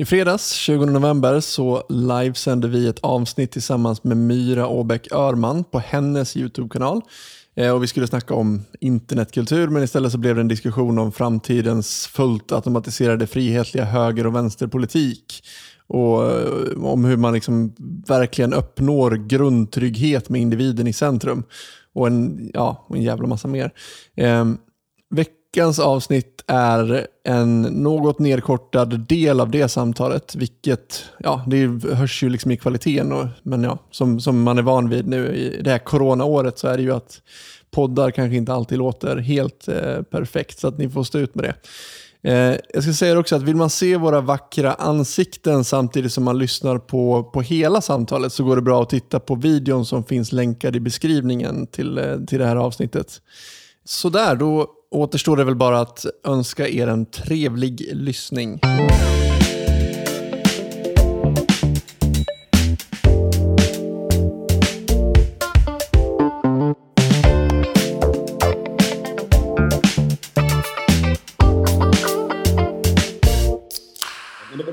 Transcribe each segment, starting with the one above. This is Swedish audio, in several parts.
I fredags, 20 november, så livesände vi ett avsnitt tillsammans med Myra Åbäck Örman på hennes YouTube-kanal. Eh, och vi skulle snacka om internetkultur, men istället så blev det en diskussion om framtidens fullt automatiserade frihetliga höger och vänsterpolitik. Och eh, om hur man liksom verkligen uppnår grundtrygghet med individen i centrum. Och en, ja, en jävla massa mer. Eh, Veckans avsnitt är en något nedkortad del av det samtalet, vilket ja, det hörs ju liksom i kvaliteten. Och, men ja, som, som man är van vid nu i det här coronaåret så är det ju att poddar kanske inte alltid låter helt eh, perfekt, så att ni får stå ut med det. Eh, jag ska säga också att vill man se våra vackra ansikten samtidigt som man lyssnar på, på hela samtalet så går det bra att titta på videon som finns länkad i beskrivningen till, eh, till det här avsnittet. Sådär, då återstår det väl bara att önska er en trevlig lyssning.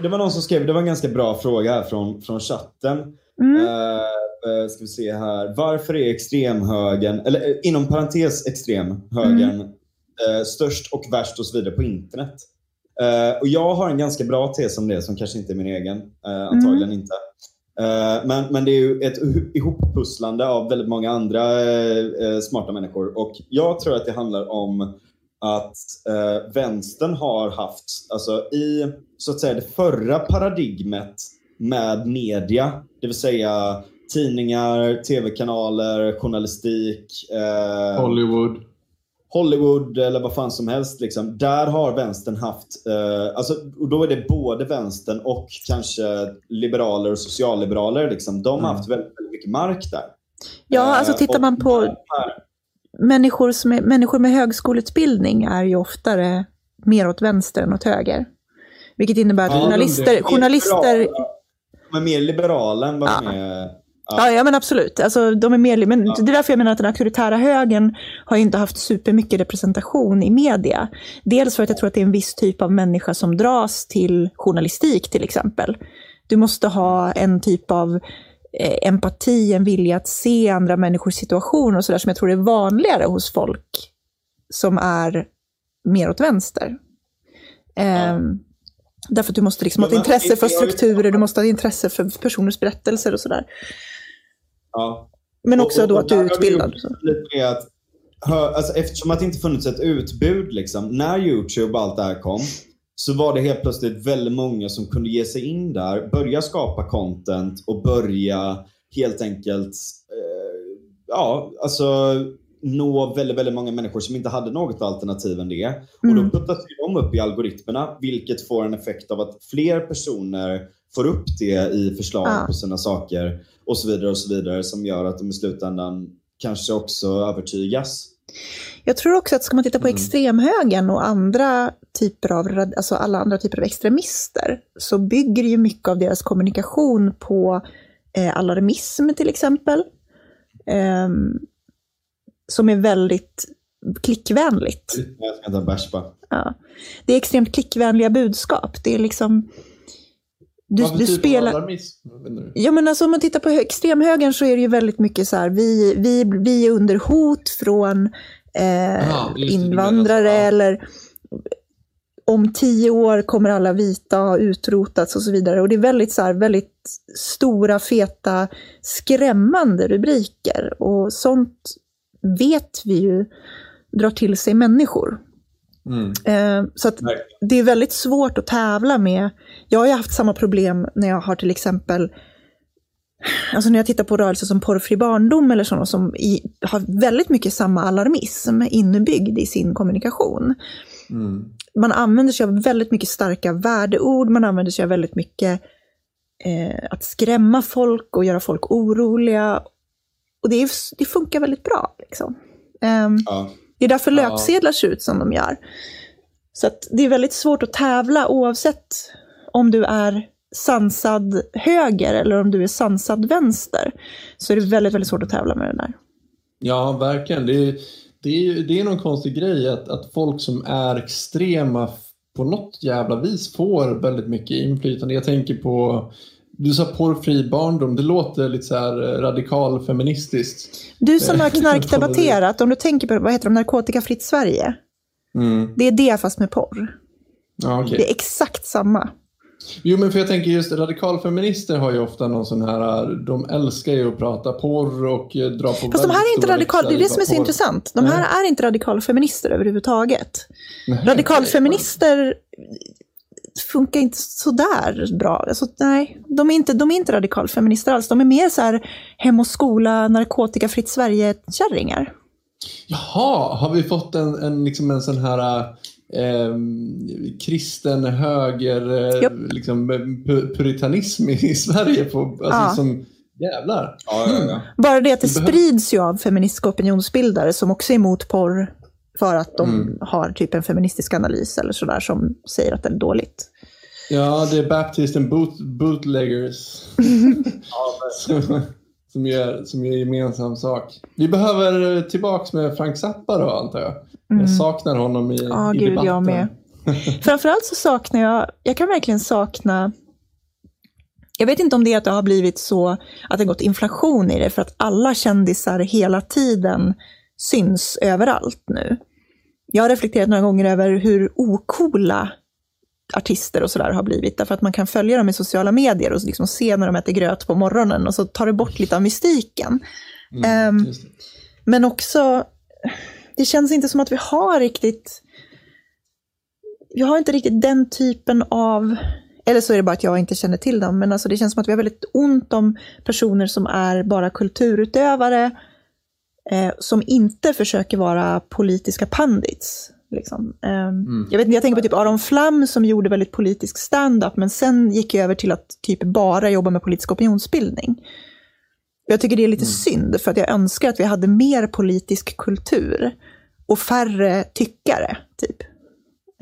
Det var någon som skrev, det var en ganska bra fråga här från, från chatten. Mm. Uh, ska vi se här. Varför är extremhögern, eller uh, inom parentes extremhögern, mm eh, störst och värst och så vidare på internet. Eh, och Jag har en ganska bra tes om det som kanske inte är min egen. Eh, antagligen mm. inte. Eh, men, men det är ju ett ihoppusslande av väldigt många andra eh, smarta människor. Och Jag tror att det handlar om att eh, vänstern har haft, alltså i så att säga det förra paradigmet med media, det vill säga tidningar, tv-kanaler, journalistik. Eh, Hollywood. Hollywood eller vad fan som helst. Liksom. Där har vänstern haft, eh, alltså, och då är det både vänstern och kanske liberaler och socialliberaler. Liksom. De har mm. haft väldigt, väldigt, mycket mark där. Ja, eh, alltså tittar man på här, människor, som är, människor med högskoleutbildning är ju oftare mer åt vänster än åt höger. Vilket innebär att ja, journalister... journalister de är mer liberala än vad ja. de är Ja, ja men absolut. Alltså, de är mer, men ja. Det är därför jag menar att den auktoritära högern har inte haft supermycket representation i media. Dels för att jag tror att det är en viss typ av människa som dras till journalistik till exempel. Du måste ha en typ av eh, empati, en vilja att se andra människors situation och sådär som jag tror är vanligare hos folk som är mer åt vänster. Ja. Um, Därför att du måste liksom ha ett intresse för strukturer, du måste ha ett intresse för personers berättelser och sådär. Ja. Men också och, och, då att du är utbildad. Alltså, eftersom att det inte funnits ett utbud, liksom, när YouTube och allt det här kom, så var det helt plötsligt väldigt många som kunde ge sig in där, börja skapa content och börja helt enkelt eh, ja, alltså nå väldigt, väldigt många människor som inte hade något alternativ än det. Mm. Och då mm. puttas de upp i algoritmerna, vilket får en effekt av att fler personer får upp det i förslag ja. på sina saker och så vidare och så vidare som gör att de i slutändan kanske också övertygas. Jag tror också att ska man titta på mm. extremhögern och andra typer av, alltså alla andra typer av extremister, så bygger ju mycket av deras kommunikation på eh, alarmism till exempel. Um, som är väldigt klickvänligt. Jag ska ta bärs ja. Det är extremt klickvänliga budskap. Det är liksom du, Varför du typ spelar... alarmism? Ja, men alltså, om man tittar på extremhögern så är det ju väldigt mycket så här, vi, vi, vi är under hot från eh, Aha, invandrare ja. eller om tio år kommer alla vita ha utrotats och så vidare. Och det är väldigt, så här, väldigt stora, feta, skrämmande rubriker. Och sånt vet vi ju drar till sig människor. Mm. Eh, så det är väldigt svårt att tävla med. Jag har ju haft samma problem när jag har till exempel Alltså när jag tittar på rörelser som porrfri barndom eller sådana som i, har väldigt mycket samma alarmism inbyggd i sin kommunikation. Mm. Man använder sig av väldigt mycket starka värdeord, man använder sig av väldigt mycket eh, att skrämma folk och göra folk oroliga. Och det, är, det funkar väldigt bra. Liksom. Um, ja. Det är därför ja. löpsedlar ser ut som de gör. Så det är väldigt svårt att tävla oavsett om du är sansad höger eller om du är sansad vänster. Så är det väldigt, väldigt svårt att tävla med det där. Ja, verkligen. Det är, det är, det är någon konstig grej att, att folk som är extrema på något jävla vis får väldigt mycket inflytande. Jag tänker på du sa porrfri barndom, det låter lite så här eh, radikalfeministiskt. Du som har knarkdebatterat, om du tänker på vad heter de, narkotikafritt Sverige. Mm. Det är det fast med porr. Ja, okay. Det är exakt samma. Jo, men för jag tänker just radikalfeminister har ju ofta någon sån här, de älskar ju att prata porr och eh, dra på Fast de här är inte radikal, det är det som är så porr. intressant. De här Nej. är inte radikalfeminister överhuvudtaget. Nej, radikalfeminister funkar inte sådär bra. Alltså, nej, de är inte, de är inte radikalfeminister alls. De är mer så här hem och skola, narkotikafritt Sverige-kärringar. Jaha, har vi fått en, en, liksom en sån här eh, kristen höger eh, liksom, puritanism i Sverige? På, alltså, ja. som, Jävlar. Ja, ja, ja. Bara det att det sprids ju av feministiska opinionsbildare som också är emot porr för att de mm. har typ en feministisk analys eller sådär som säger att det är dåligt. Ja, det är Baptist and boot, bootleggers. som, som, gör, som gör gemensam sak. Vi behöver tillbaka med Frank Zappa då, antar jag. Mm. Jag saknar honom i, oh, i gud, debatten. Jag med. Framförallt så saknar jag, jag kan verkligen sakna jag vet inte om det är att det har blivit så att det gått inflation i det, för att alla kändisar hela tiden syns överallt nu. Jag har reflekterat några gånger över hur okola artister och sådär har blivit, därför att man kan följa dem i sociala medier och liksom se när de äter gröt på morgonen och så tar det bort lite av mystiken. Mm, um, men också, det känns inte som att vi har riktigt, vi har inte riktigt den typen av eller så är det bara att jag inte känner till dem, men alltså det känns som att vi har väldigt ont om personer som är bara kulturutövare, eh, som inte försöker vara politiska pandits. Liksom. Eh, mm. jag, vet, jag tänker på typ Aron Flam som gjorde väldigt politisk stand-up, men sen gick över till att typ bara jobba med politisk opinionsbildning. Jag tycker det är lite mm. synd, för att jag önskar att vi hade mer politisk kultur och färre tyckare, typ.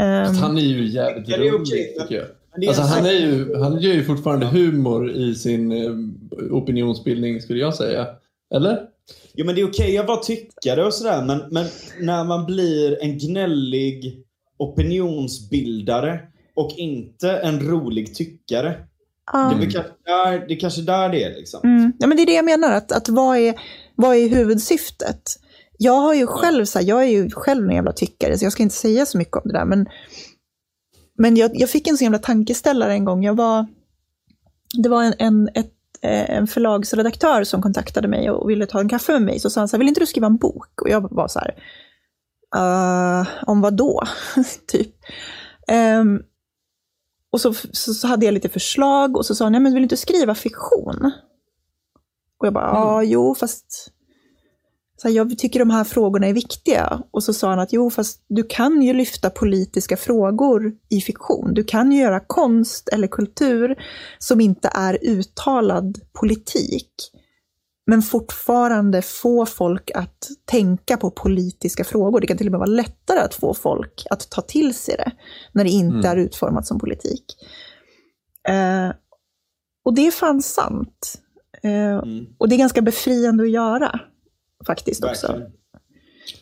Um, han är ju jävligt rolig, tycker jag. Alltså, han, är ju, han gör ju fortfarande humor i sin eh, opinionsbildning, skulle jag säga. Eller? Jo, men det är okej att vara tyckare och sådär, men, men när man blir en gnällig opinionsbildare och inte en rolig tyckare. Mm. Det, är kanske där, det är kanske där det är. Liksom. Mm. Ja, men det är det jag menar, att, att vad, är, vad är huvudsyftet? Jag har ju själv, så här, jag är ju själv en jävla tyckare, så jag ska inte säga så mycket om det där, men men jag, jag fick en så jävla tankeställare en gång. Jag var, det var en, en, ett, en förlagsredaktör som kontaktade mig och ville ta en kaffe med mig. Så sa han så här, vill inte du skriva en bok? Och jag var så här, uh, om vad då? typ. Um, och så, så, så, hade jag lite förslag och så sa han, nej men vill du inte skriva fiktion? Och jag bara, ja, mm. jo, fast så här, jag tycker de här frågorna är viktiga. Och så sa han att jo, fast du kan ju lyfta politiska frågor i fiktion. Du kan ju göra konst eller kultur som inte är uttalad politik, men fortfarande få folk att tänka på politiska frågor. Det kan till och med vara lättare att få folk att ta till sig det, när det inte mm. är utformat som politik. Eh, och det är fan sant. Eh, mm. Och det är ganska befriande att göra faktiskt också.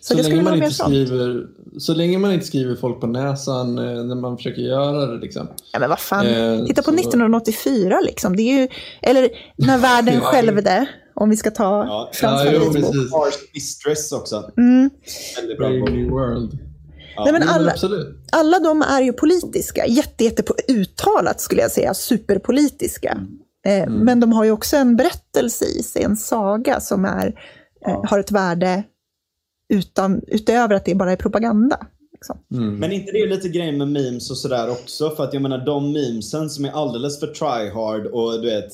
Så, så, länge man inte skriver, så länge man inte skriver folk på näsan eh, när man försöker göra det. Liksom. Ja, men vad fan. Eh, Titta på så... 1984, liksom. det är ju, eller När världen ja, skälvde, om vi ska ta ja, Frans ja, favoritbok. Mistress också. Mm. Väldigt bra World. Ja. Nej, men alla, alla de är ju politiska, jätte, jätte uttalat skulle jag säga, superpolitiska. Mm. Eh, mm. Men de har ju också en berättelse i sig, en saga som är ja. Har ett värde utan, utöver att det bara är propaganda. Liksom. Mm. Men inte det lite grejen med memes och sådär också? För att jag menar de memesen som är alldeles för tryhard och du vet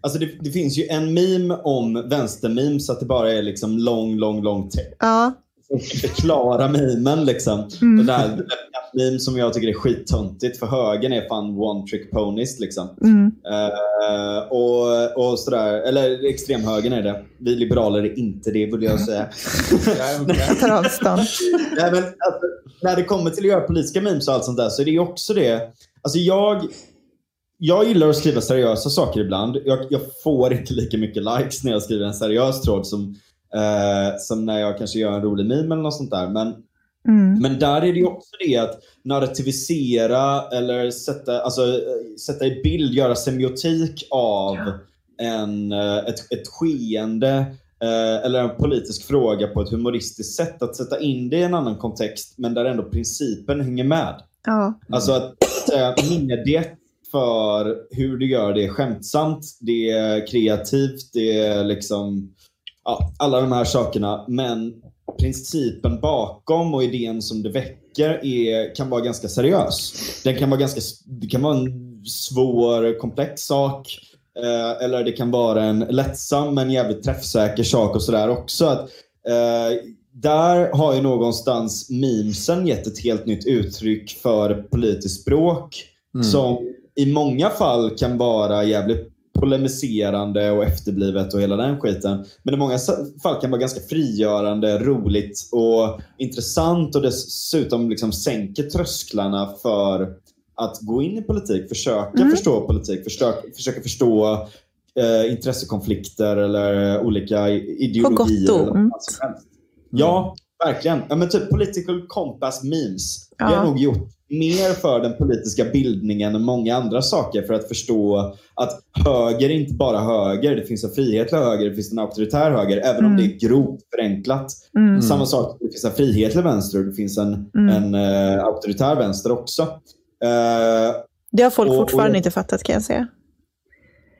Alltså det, det, finns ju en meme om vänstermemes att det bara är liksom lång, lång, lång text. Ja förklara memen liksom. Mm. Det där meme som jag tycker är skittöntigt för högen är fan one trick ponies liksom. Mm. Uh, och, och sådär, eller extremhögern är det. Vi liberaler är inte det vill jag säga. jag tar avstånd. Nej, men, alltså, när det kommer till att göra politiska memes och allt sånt där så är det också det. Alltså jag, jag gillar att skriva seriösa saker ibland. Jag, jag, får inte lika mycket likes när jag skriver en seriös tråd som, eh, som när jag kanske gör en rolig meme eller något sånt där. Men Mm. Men där är det också det att narrativisera eller sätta, alltså, sätta i bild, göra semiotik av en, eh, ett, ett skeende eh, eller en politisk fråga på ett humoristiskt sätt. Att sätta in det i en annan kontext men där ändå principen hänger med. Ja. Alltså att säga mediet för hur du gör det skämtsamt, det är kreativt, det är liksom ja, alla de här sakerna. Men principen bakom och idén som det väcker är, kan vara ganska seriös. Den kan vara ganska, det kan vara en svår, komplex sak. Eh, eller det kan vara en lättsam men jävligt träffsäker sak och sådär också. Att, eh, där har ju någonstans memesen gett ett helt nytt uttryck för politiskt språk. Mm. Som i många fall kan vara jävligt polemiserande och efterblivet och hela den skiten. Men i många fall kan vara ganska frigörande, roligt och intressant och dessutom liksom sänker trösklarna för att gå in i politik, försöka mm. förstå politik, försöka, försöka förstå eh, intressekonflikter eller olika ideologier. På gott och ont. Ja, verkligen. Ja, men typ political compass memes. Ja. Det har nog gjort mer för den politiska bildningen än många andra saker för att förstå att höger är inte bara höger. Det finns en frihetlig höger, det finns en auktoritär höger, även mm. om det är grovt förenklat. Mm. Samma sak, det finns en frihetlig vänster och det finns en, mm. en uh, auktoritär vänster också. Uh, det har folk och, fortfarande och, inte fattat kan jag säga.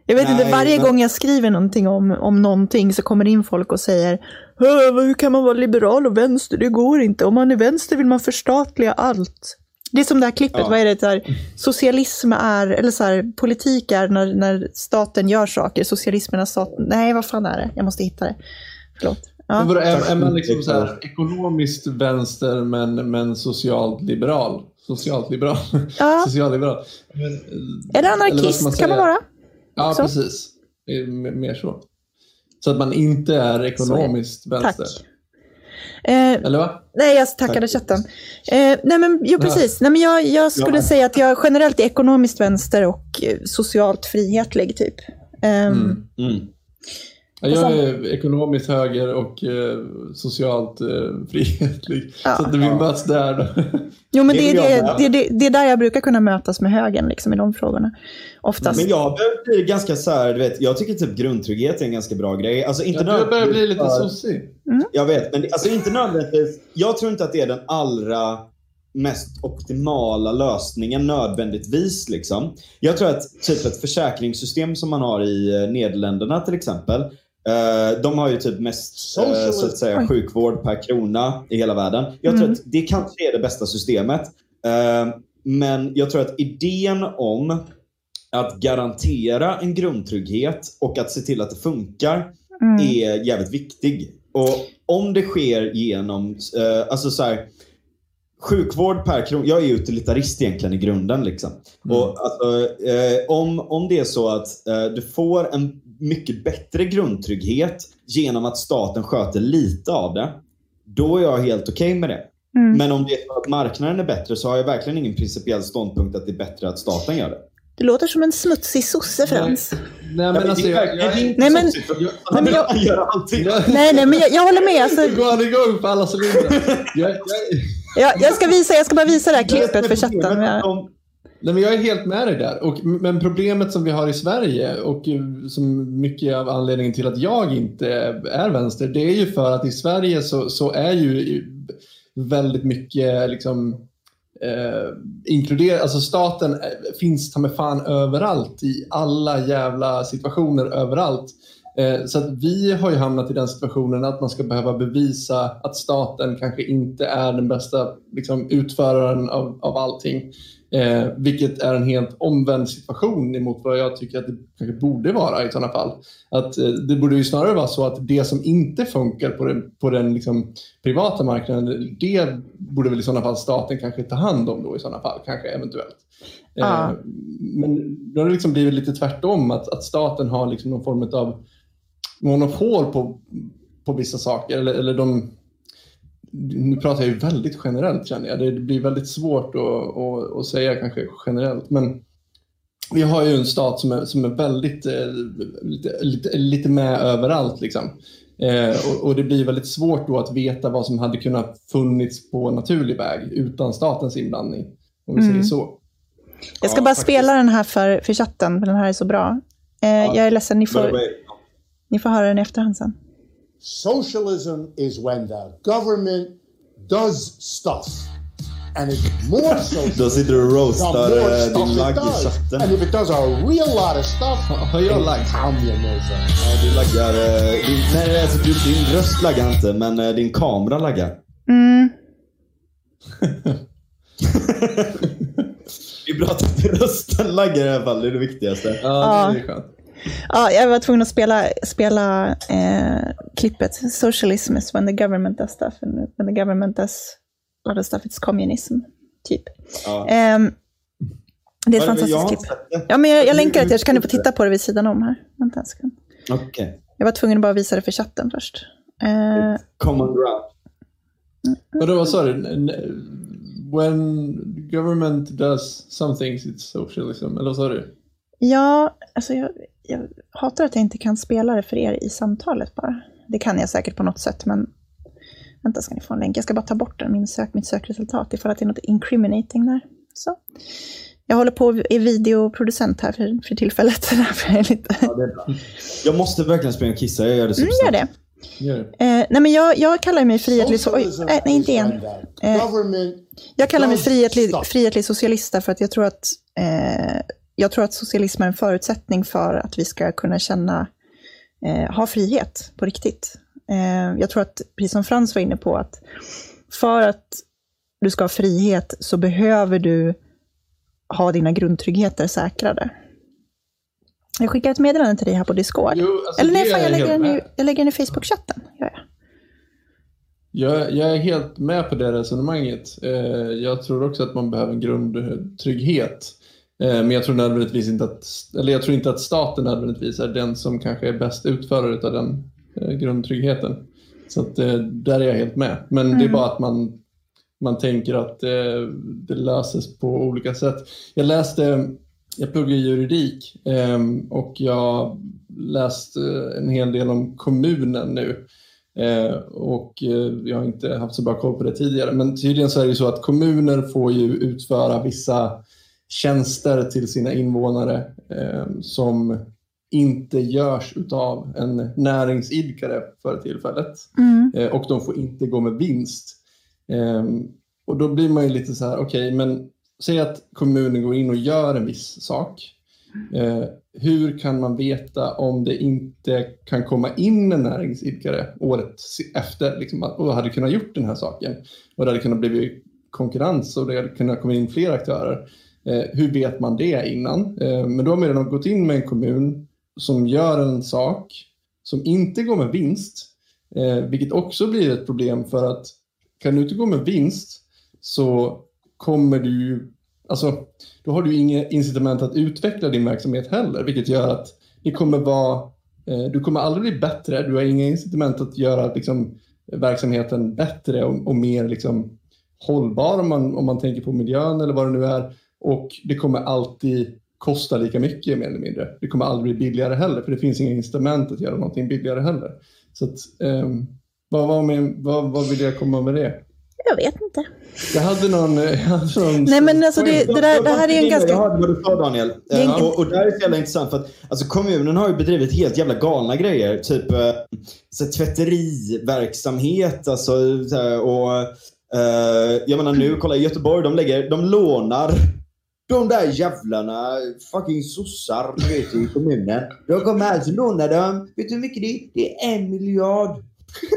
Jag vet nej, inte, varje men... gång jag skriver någonting om, om någonting så kommer det in folk och säger Hur kan man vara liberal och vänster? Det går inte. Om man är vänster vill man förstatliga allt. Det är som det här klippet, ja. vad är det? Så här, socialism är, eller så här, politik är när, när staten gör saker. Socialismen är staten. Nej, vad fan är det? Jag måste hitta det. Förlåt. Ja. Men är, är man liksom så här, ekonomiskt vänster men, men socialt liberal? Socialt liberal? Ja. Socialliberal. Men, är det anarkist man kan man vara? Ja, så. precis. Mer så. Så att man inte är ekonomiskt vänster. Tack. Eh, Eller va? Nej, jag tackade chatten. Eh, nej, men jo, precis. Nej, men jag, jag skulle ja. säga att jag generellt är ekonomiskt vänster och eh, socialt frihetlig, typ. Um, mm. Mm. Jag är ekonomiskt höger och eh, socialt eh, frihetlig. Ja. Så att vi möts där. Då. Jo, men det, är, det, det, det, det är där jag brukar kunna mötas med högern liksom, i de frågorna. Oftast. Men jag börjar bli ganska så här, du vet, jag tycker typ grundtrygghet är en ganska bra grej. Alltså, inte jag börjar bli lite sossig. Mm. Jag vet, men alltså, inte nödvändigtvis. Jag tror inte att det är den allra mest optimala lösningen nödvändigtvis. Liksom. Jag tror att typ ett försäkringssystem som man har i eh, Nederländerna till exempel Uh, de har ju typ mest uh, så att säga, sjukvård per krona i hela världen. Jag tror mm. att det kanske är det bästa systemet. Uh, men jag tror att idén om att garantera en grundtrygghet och att se till att det funkar mm. är jävligt viktig. Och om det sker genom, alltså så här, sjukvård per krona. Jag är utilitarist egentligen i grunden. Liksom. Mm. Och alltså, om, om det är så att du får en mycket bättre grundtrygghet genom att staten sköter lite av det, då är jag helt okej okay med det. Mm. Men om det är att marknaden är bättre så har jag verkligen ingen principiell ståndpunkt att det är bättre att staten gör det. Det låter som en smutsig sosse, Frans. Nej, men alltså, jag, jag, nej, men, nej, men jag, nej, nej, men jag, jag håller med. Alltså, nu går han igång på alla cylindrar. jag, jag, jag, ska visa, jag ska bara visa det här klippet för chatten. Nej, men jag är helt med dig där. Och, men problemet som vi har i Sverige och eh, som mycket av anledningen till att jag inte är vänster, det är ju för att i Sverige så, så är ju väldigt mycket eh, liksom eh, inkluderat, alltså staten eh, finns ta med fan överallt i alla jävla situationer överallt. Eh, så att vi har ju hamnat i den situationen att man ska behöva bevisa att staten kanske inte är den bästa liksom, utföraren av, av allting. Eh, vilket är en helt omvänd situation emot vad jag tycker att det kanske borde vara i sådana fall. Att, eh, det borde ju snarare vara så att det som inte funkar på den, på den liksom, privata marknaden, det borde väl i sådana fall staten kanske ta hand om då i sådana fall, kanske eventuellt. Eh, men då har det liksom blivit lite tvärtom, att, att staten har liksom någon form av monopol på, på vissa saker. Eller, eller de, nu pratar jag ju väldigt generellt känner jag. Det blir väldigt svårt att, att, att säga kanske generellt. Men vi har ju en stat som är, som är väldigt eh, lite, lite, lite med överallt. Liksom. Eh, och, och, det blir väldigt svårt då att veta vad som hade kunnat funnits på naturlig väg utan statens inblandning. Om vi mm. säger så. Jag ska ja, bara faktiskt. spela den här för, för chatten, för den här är så bra. Eh, ja. Jag är ledsen, ni får, ni får höra den i efterhand sen. Socialism is when the government does stuff. And it's more social. Då sitter du och roastar uh, din lagg i chatten. And if it does a real lot of stuff, jag lagg? Communism. Ja, du laggar... Uh, din, nej, alltså, du, din röst laggar inte, men uh, din kamera laggar. Mm. det är bra att rösten laggar i alla fall, det är det viktigaste. Ja, det är skönt. Ja, jag var tvungen att spela, spela eh, klippet. Socialism is when the government does stuff and when the government does a lot of stuff it's communism. Typ. Ja. Eh, det är ett fantastiskt klipp. Ja, men jag, jag länkar det till er så kan ni få titta på det vid sidan om här. Vänta en sekund. Okay. Jag var tvungen att bara visa det för chatten först. Eh, Common ground. Vadå, vad sa du? When government does some things it's socialism, eller vad sa du? Ja, alltså jag, jag hatar att jag inte kan spela det för er i samtalet bara. Det kan jag säkert på något sätt, men vänta ska ni få en länk. Jag ska bara ta bort den, min sök, mitt sökresultat ifall att det är något incriminating där. Så. Jag håller på är videoproducent här för, för tillfället. är lite... ja, det är bra. Jag måste verkligen springa och kissa, jag gör det mm, gör det. Eh, nej, men jag, jag kallar mig frihetlig... So oj, nej, inte igen. Eh, jag kallar mig frihetlig, frihetlig socialist för att jag tror att eh, jag tror att socialism är en förutsättning för att vi ska kunna känna, eh, ha frihet på riktigt. Eh, jag tror att, precis som Frans var inne på, att för att du ska ha frihet så behöver du ha dina grundtryggheter säkrade. Jag skickar ett meddelande till dig här på Discord. Jo, alltså Eller nej, fan, jag, lägger den i, jag lägger den i Facebook-chatten. jag. Jag, jag är helt med på det resonemanget. Eh, jag tror också att man behöver en grundtrygghet. Eh, men jag tror nödvändigtvis inte att, eller jag tror inte att staten nödvändigtvis är den som kanske är bäst utförare av den eh, grundtryggheten. Så att, eh, där är jag helt med. Men mm. det är mm. bara att man, man tänker att det löses på olika sätt. Jag läste, jag pluggar juridik ehm, och jag läste en hel del om kommunen nu. Och jag har inte haft så bra koll på det tidigare. Men tydligen så är det så att kommuner får ju utföra vissa tjänster till sina invånare eh, som inte görs av en näringsidkare för tillfället. Mm. Eh, och de får inte gå med vinst. Eh, och då blir man ju lite så här, okej, okay, men säg att kommunen går in och gör en viss sak. Eh, hur kan man veta om det inte kan komma in en näringsidkare året efter liksom, och hade kunnat gjort den här saken? Och det hade kunnat bli konkurrens och det hade kunnat komma in fler aktörer. Eh, hur vet man det innan? Eh, men då har man redan gått in med en kommun som gör en sak som inte går med vinst, eh, vilket också blir ett problem för att kan du inte gå med vinst så kommer du alltså då har du inget incitament att utveckla din verksamhet heller, vilket gör att det kommer vara, eh, du kommer aldrig bli bättre, du har inga incitament att göra liksom, verksamheten bättre och, och mer liksom, hållbar om man, om man tänker på miljön eller vad det nu är. Och det kommer alltid kosta lika mycket mer eller mindre. Det kommer aldrig bli billigare heller, för det finns inga incitament att göra någonting billigare heller. Så att, um, vad, vad, med, vad, vad vill jag komma med det? Jag vet inte. Jag hade någon... Jag hade någon Nej, men alltså det, det, där, det här är en ganska... Jag hörde vad du sa Daniel. En... Och, och det här är så jävla intressant för att alltså, kommunen har ju bedrivit helt jävla galna grejer. Typ eh, så tvätteriverksamhet alltså, och eh, jag menar nu, kolla i Göteborg, de, lägger, de lånar de där jävlarna, fucking sossar, vet du, i kommunen. De kommer här så lånar de, vet du hur mycket det är? Det är en miljard.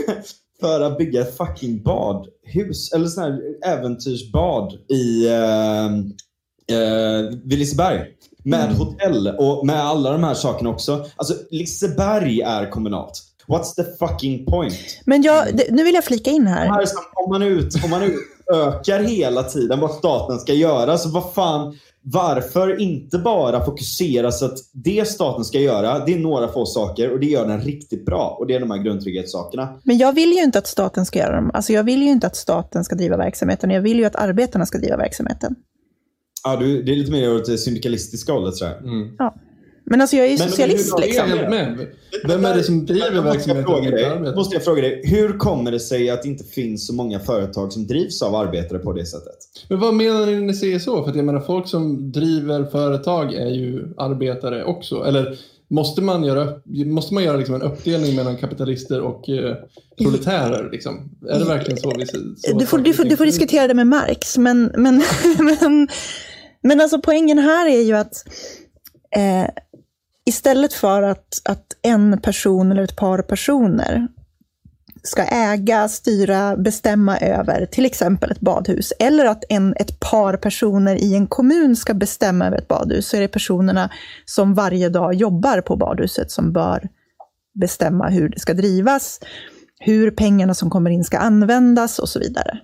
för att bygga ett fucking badhus, eller sån här äventyrsbad i uh, uh, Liseberg. Med mm. hotell och med alla de här sakerna också. Alltså, Liseberg är kommunalt. What's the fucking point? Men jag, nu vill jag flika in här. här om man, ut, om man utökar hela tiden vad staten ska göra, så vad fan, varför inte bara fokusera så att det staten ska göra, det är några få saker och det gör den riktigt bra. Och det är de här grundtrygghetssakerna. Men jag vill ju inte att staten ska göra dem. Alltså jag vill ju inte att staten ska driva verksamheten. Jag vill ju att arbetarna ska driva verksamheten. Ja, du, det är lite mer åt det syndikalistiska hållet tror jag. Mm. Ja. Men alltså jag är ju men, socialist men, liksom. Helt med. Vem är det som driver verksamheten? Måste jag fråga dig, hur kommer det sig att det inte finns så många företag som drivs av arbetare på det sättet? Men vad menar ni när ni säger så? För att jag menar, folk som driver företag är ju arbetare också. Eller Måste man göra, måste man göra liksom en uppdelning mellan kapitalister och eh, proletärer? Liksom? Är det verkligen så vi så du, får, du, får, du får diskutera det med Marx, men, men, men, men alltså poängen här är ju att eh, istället för att, att en person eller ett par personer ska äga, styra, bestämma över till exempel ett badhus. Eller att en, ett par personer i en kommun ska bestämma över ett badhus. Så är det personerna som varje dag jobbar på badhuset som bör bestämma hur det ska drivas, hur pengarna som kommer in ska användas och så vidare.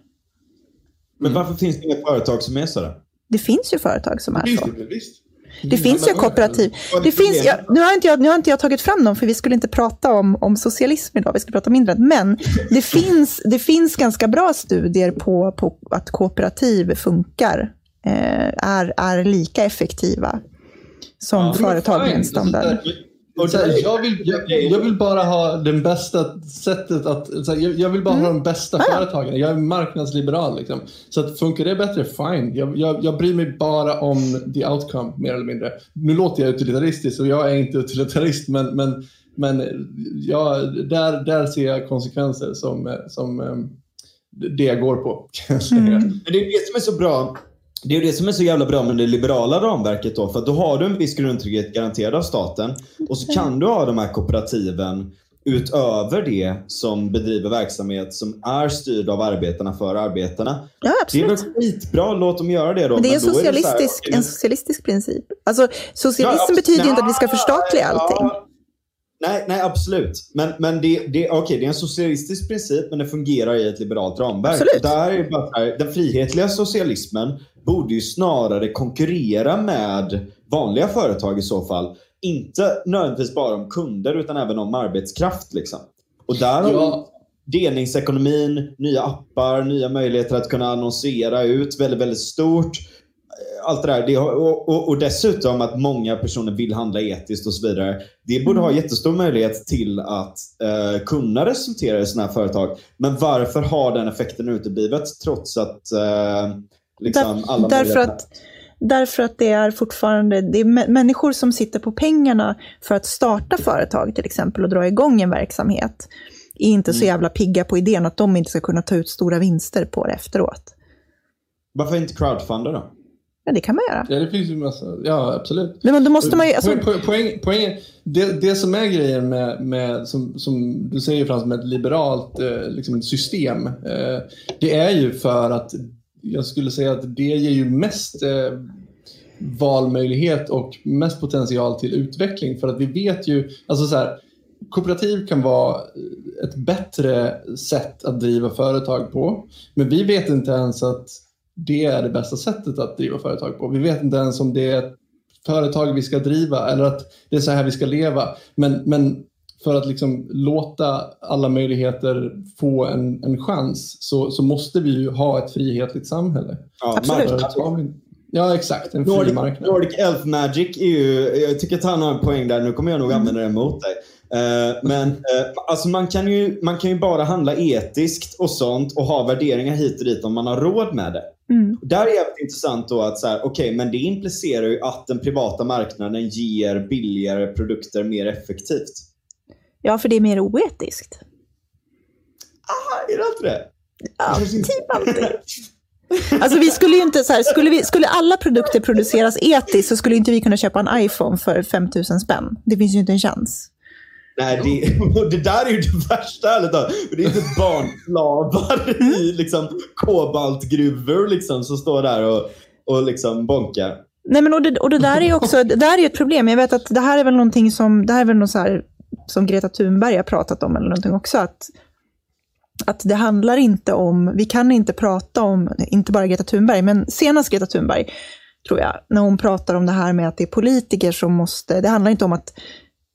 Men varför finns det inga företag som är så? Det finns ju företag som är så. Visst. Det finns ju kooperativ. Det finns, ja, nu, har inte jag, nu har inte jag tagit fram dem, för vi skulle inte prata om, om socialism idag, vi skulle prata mindre. Men det finns, det finns ganska bra studier på, på att kooperativ funkar, eh, är, är lika effektiva som ja, företag med en standard. Här, jag, vill, jag, jag, vill bara ha det bästa sättet att... Här, jag, jag, vill bara mm. ha de bästa ah. företagen. Jag är marknadsliberal. Liksom. Så att funkar det bättre, fine. Jag, jag, jag bryr mig bara om the outcome, mer eller mindre. Nu låter jag utilitaristisk och jag är inte utilitarist, men, men, men ja, där, där ser jag konsekvenser som, som um, det jag går på. Mm. Det är det som är så bra det är det som är så jävla bra med det liberala ramverket då. För då har du en viss grundtrygghet garanterad av staten. Och så kan du ha de här kooperativen utöver det som bedriver verksamhet som är styrd av arbetarna för arbetarna. Ja, absolut. Det är väl skitbra, låt dem göra det då. Men det är, en socialistisk, är här, en socialistisk princip. Alltså, socialism ja, betyder ju inte att vi ska förstatliga allting. Ja, Nej, nej absolut. Men, men det, det, okay, det är en socialistisk princip, men det fungerar i ett liberalt ramverk. Absolut. Där är bara här, den frihetliga socialismen borde ju snarare konkurrera med vanliga företag i så fall. Inte nödvändigtvis bara om kunder, utan även om arbetskraft. Liksom. Och där har ja. delningsekonomin, nya appar, nya möjligheter att kunna annonsera ut väldigt, väldigt stort allt det där. Och, och, och, dessutom att många personer vill handla etiskt och så vidare. Det borde ha mm. jättestor möjlighet till att eh, kunna resultera i sådana här företag. Men varför har den effekten uteblivit trots att eh, liksom Där, alla därför att, därför att det är fortfarande det är människor som sitter på pengarna för att starta företag till exempel och dra igång en verksamhet är inte så mm. jävla pigga på idén att de inte ska kunna ta ut stora vinster på det efteråt. Varför inte crowdfunda då? Ja, det kan man göra. Ja, det finns ju massa. Ja, absolut. Men då måste man ju, alltså... po poäng, poäng, det, det som är grejen med, med som, som du säger Frans, med ett liberalt eh, liksom system. Eh, det är ju för att jag skulle säga att det ger ju mest eh, valmöjlighet och mest potential till utveckling. För att vi vet ju, alltså så här, kooperativ kan vara ett bättre sätt att driva företag på. Men vi vet inte ens att det är det bästa sättet att driva företag på. Vi vet inte ens om det är ett företag vi ska driva eller att det är så här vi ska leva. Men, men för att liksom låta alla möjligheter få en, en chans så, så måste vi ju ha ett frihetligt samhälle. Ja, Absolut. Ja, exakt. En Nordic, fri marknad. Nordic Elf Magic är ju... Jag tycker att han har en poäng där. Nu kommer jag nog använda det mot dig. Uh, men uh, alltså man, kan ju, man kan ju bara handla etiskt och sånt och ha värderingar hit och dit om man har råd med det. Mm. Där är det intressant då att så här, okay, men det implicerar ju att den privata marknaden ger billigare produkter mer effektivt. Ja, för det är mer oetiskt. Ah, är det inte det? Ja, typ alltid. Alltså vi skulle ju inte, så här, skulle, vi, skulle alla produkter produceras etiskt så skulle inte vi kunna köpa en iPhone för 5000 spänn. Det finns ju inte en chans. Nej, det, det där är ju det värsta ärligt Det är inte barnslavar i liksom, kobaltgruvor liksom, som står där och, och liksom bonkar. Nej, men och det, och det där är också det där är ett problem. Jag vet att det här är väl någonting som, det här är väl något så här, som Greta Thunberg har pratat om eller någonting också. Att, att det handlar inte om, vi kan inte prata om, inte bara Greta Thunberg, men senast Greta Thunberg, tror jag, när hon pratar om det här med att det är politiker som måste, det handlar inte om att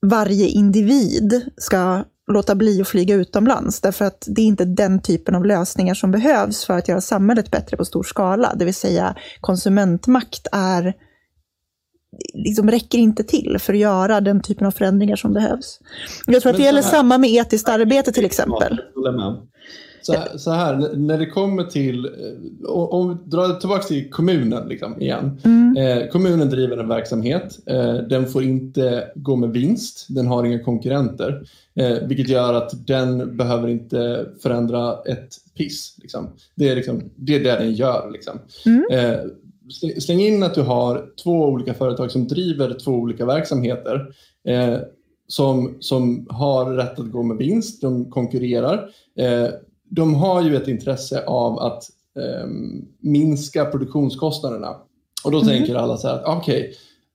varje individ ska låta bli att flyga utomlands. Därför att det är inte den typen av lösningar som behövs för att göra samhället bättre på stor skala. Det vill säga konsumentmakt är liksom räcker inte till för att göra den typen av förändringar som behövs. Jag tror att det gäller samma med etiskt arbete till exempel. Så här, så här, när det kommer till, eh, om vi drar tillbaka till kommunen liksom, igen. Mm. Eh, kommunen driver en verksamhet. Eh, den får inte gå med vinst. Den har inga konkurrenter. Eh, vilket gör att den behöver inte förändra ett piss. Liksom. Det, är liksom, det är det den gör. Liksom. Mm. Eh, släng in att du har två olika företag som driver två olika verksamheter. Eh, som, som har rätt att gå med vinst. De konkurrerar de har ju ett intresse av att eh, minska produktionskostnaderna. Och då mm. tänker alla så här, okej, okay,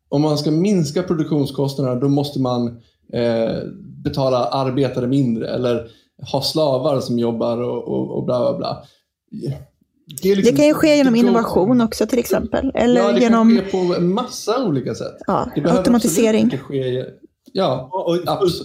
om man ska minska produktionskostnaderna då måste man eh, betala arbetare mindre eller ha slavar som jobbar och, och, och bla bla bla. Det, liksom, det, kan ju ske genom innovation också till exempel. Eller ja, det genom... kan ske på en massa olika sätt. Ja, automatisering. Ske, Ja, och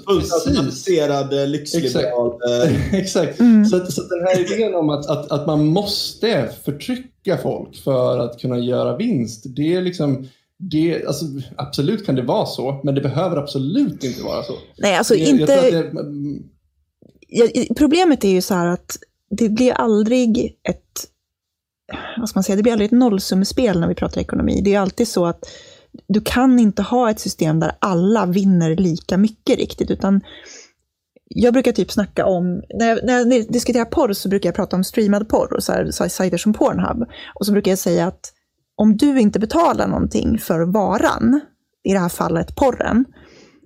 fullt automatiserad eh, lyxliberal. Exakt. Exakt. Mm. Så, så den här idén om att, att, att man måste förtrycka folk för att kunna göra vinst, det är liksom det, alltså, absolut kan det vara så, men det behöver absolut inte vara så. Nej, alltså jag, inte... Jag det... jag, problemet är ju så här att det blir aldrig ett, vad ska man säga, det blir aldrig ett nollsummespel när vi pratar ekonomi. Det är alltid så att du kan inte ha ett system där alla vinner lika mycket riktigt, utan jag brukar typ snacka om, när jag, när jag diskuterar porr så brukar jag prata om streamad porr och så här, så här sajter som Pornhub. Och så brukar jag säga att om du inte betalar någonting för varan, i det här fallet porren,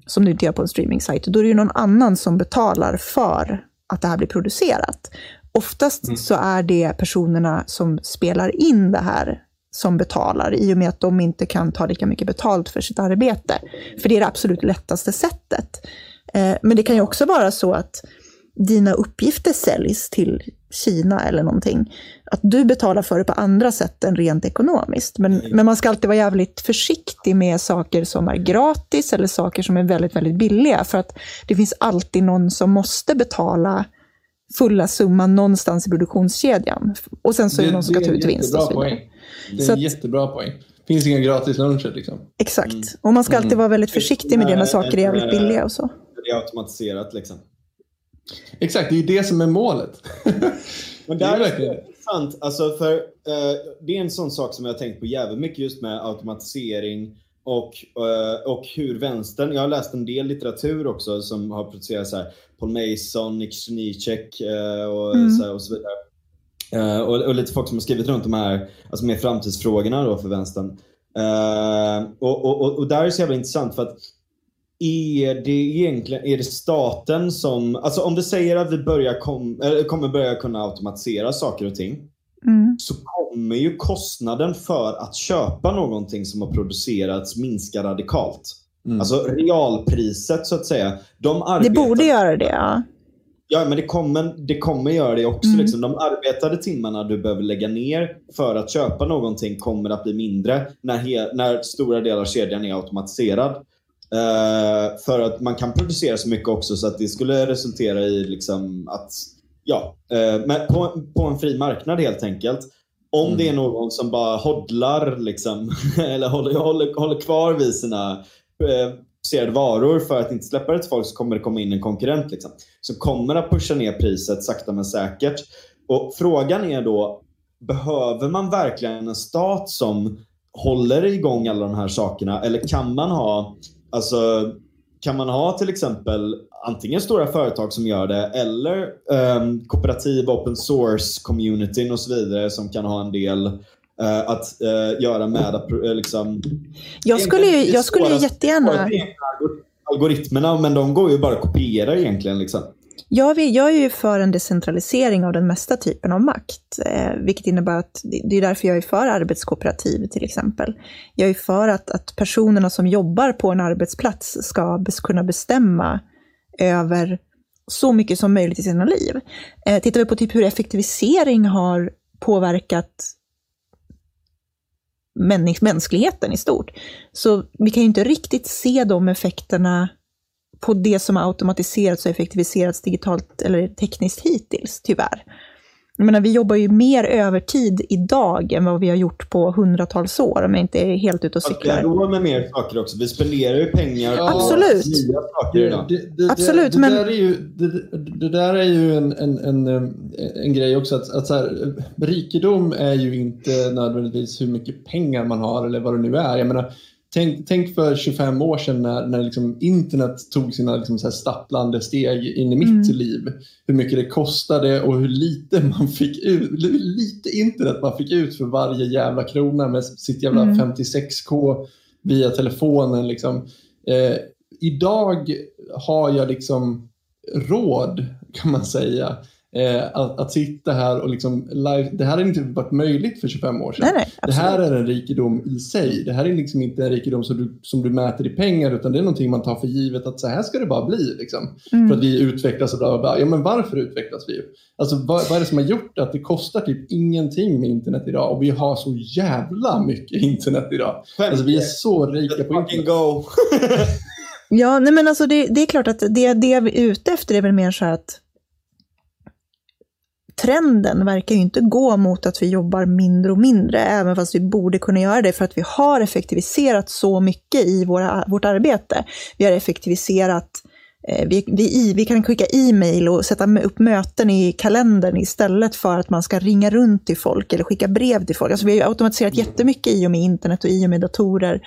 som du inte gör på en streaming-sajt, då är det ju någon annan som betalar för att det här blir producerat. Oftast mm. så är det personerna som spelar in det här som betalar i och med att de inte kan ta lika mycket betalt för sitt arbete. För det är det absolut lättaste sättet. Eh, men det kan ju också vara så att dina uppgifter säljs till Kina eller någonting. Att du betalar för det på andra sätt än rent ekonomiskt. Men, men man ska alltid vara jävligt försiktig med saker som är gratis eller saker som är väldigt, väldigt billiga. För att det finns alltid någon som måste betala fulla summan någonstans i produktionskedjan. Och sen så är det, det någon som ska ta ut vinst och så vidare. Poäng. Det är en jättebra poäng. Det finns inga gratis luncher liksom. Exakt. Mm. Och man ska alltid mm. vara väldigt försiktig med det när saker är jävligt billiga och så. Det är automatiserat liksom. Exakt, det är det som är målet. Men det är verkligen intressant, alltså för uh, det är en sån sak som jag har tänkt på jävligt mycket just med automatisering och, uh, och hur vänstern, jag har läst en del litteratur också som har producerat så här, Paul Mason, Nick Snicek uh, och, mm. så och så vidare. Uh, och, och, lite folk som har skrivit runt de här alltså med framtidsfrågorna då för vänstern. Och, och, och, där är det så jävla intressant för att är det egentligen är det staten som, alltså om vi säger att vi börjar kom, eller kommer börja kunna automatisera saker och ting mm. så kommer ju kostnaden för att köpa någonting som har producerats minska radikalt. Mm. Alltså realpriset så att säga. De arbetar, det borde göra det ja. Ja, men det kommer, det kommer göra det också. Mm. Liksom. De arbetade timmarna du behöver lägga ner för att köpa någonting kommer att bli mindre när, he, när stora delar av kedjan är automatiserad. Uh, för att man kan producera så mycket också så att det skulle resultera i liksom att, ja, uh, men på, på en fri marknad helt enkelt. Om mm. det är någon som bara hodlar liksom, eller håller, håller, håller kvar vid sina producerade varor för att inte släppa det till folk så kommer det komma in en konkurrent. Liksom. Så kommer att pusha ner priset sakta men säkert. Och Frågan är då, behöver man verkligen en stat som håller igång alla de här sakerna? Eller kan man ha, alltså, kan man ha till exempel antingen stora företag som gör det eller um, kooperativ, open source, communityn och så vidare som kan ha en del Uh, att uh, göra med att uh, liksom... Jag skulle ju, jag skulle ju jättegärna... Algoritmerna, men de går ju bara att kopiera egentligen. Liksom. Jag, vill, jag är ju för en decentralisering av den mesta typen av makt, eh, vilket innebär att det är därför jag är för arbetskooperativ till exempel. Jag är för att, att personerna som jobbar på en arbetsplats ska bes, kunna bestämma över så mycket som möjligt i sina liv. Eh, tittar vi på typ hur effektivisering har påverkat mänskligheten i stort. Så vi kan ju inte riktigt se de effekterna på det som har automatiserats och effektiviserats digitalt eller tekniskt hittills, tyvärr. jag menar, vi jobbar ju mer övertid idag än vad vi har gjort på hundratals år, om jag inte är helt ute och cyklar. Vi har råd med mer saker också. Vi spenderar ju pengar på Absolut. nya saker idag. Det, det, Absolut, det, men... där är ju, det, där är ju en, en, en, en grej också. Att, att så här, rikedom är ju inte nödvändigtvis hur mycket pengar man har eller vad det nu är. Jag menar, Tänk, tänk för 25 år sedan när, när liksom internet tog sina liksom så stapplande steg in i mitt mm. liv. Hur mycket det kostade och hur lite man fick ut, lite internet man fick ut för varje jävla krona med sitt jävla mm. 56k via telefonen. Liksom. Eh, idag har jag liksom råd kan man säga Eh, att, att, sitta här och liksom live, det här hade inte varit möjligt för 25 år sedan. Nej, nej, det här är en rikedom i sig. Det här är liksom inte en rikedom som du, som du mäter i pengar utan det är någonting man tar för givet att så här ska det bara bli. Liksom. Mm. För att vi utvecklas och bla, bla, bla. Ja, men varför utvecklas vi? Alltså, vad, vad, är det som har gjort att det kostar typ ingenting med internet idag och vi har så jävla mycket internet idag. Alltså, vi är så rika på internet. Go. ja, nej, men alltså det, det är klart att det, det vi är ute efter är väl mer så här att trenden verkar ju inte gå mot att vi jobbar mindre och mindre, även fast vi borde kunna göra det för att vi har effektiviserat så mycket i våra, vårt arbete. Vi har effektiviserat eh, vi, vi, vi, kan skicka e-mail och sätta upp möten i kalendern istället för att man ska ringa runt till folk eller skicka brev till folk. Alltså vi har automatiserat jättemycket i och med internet och i och med datorer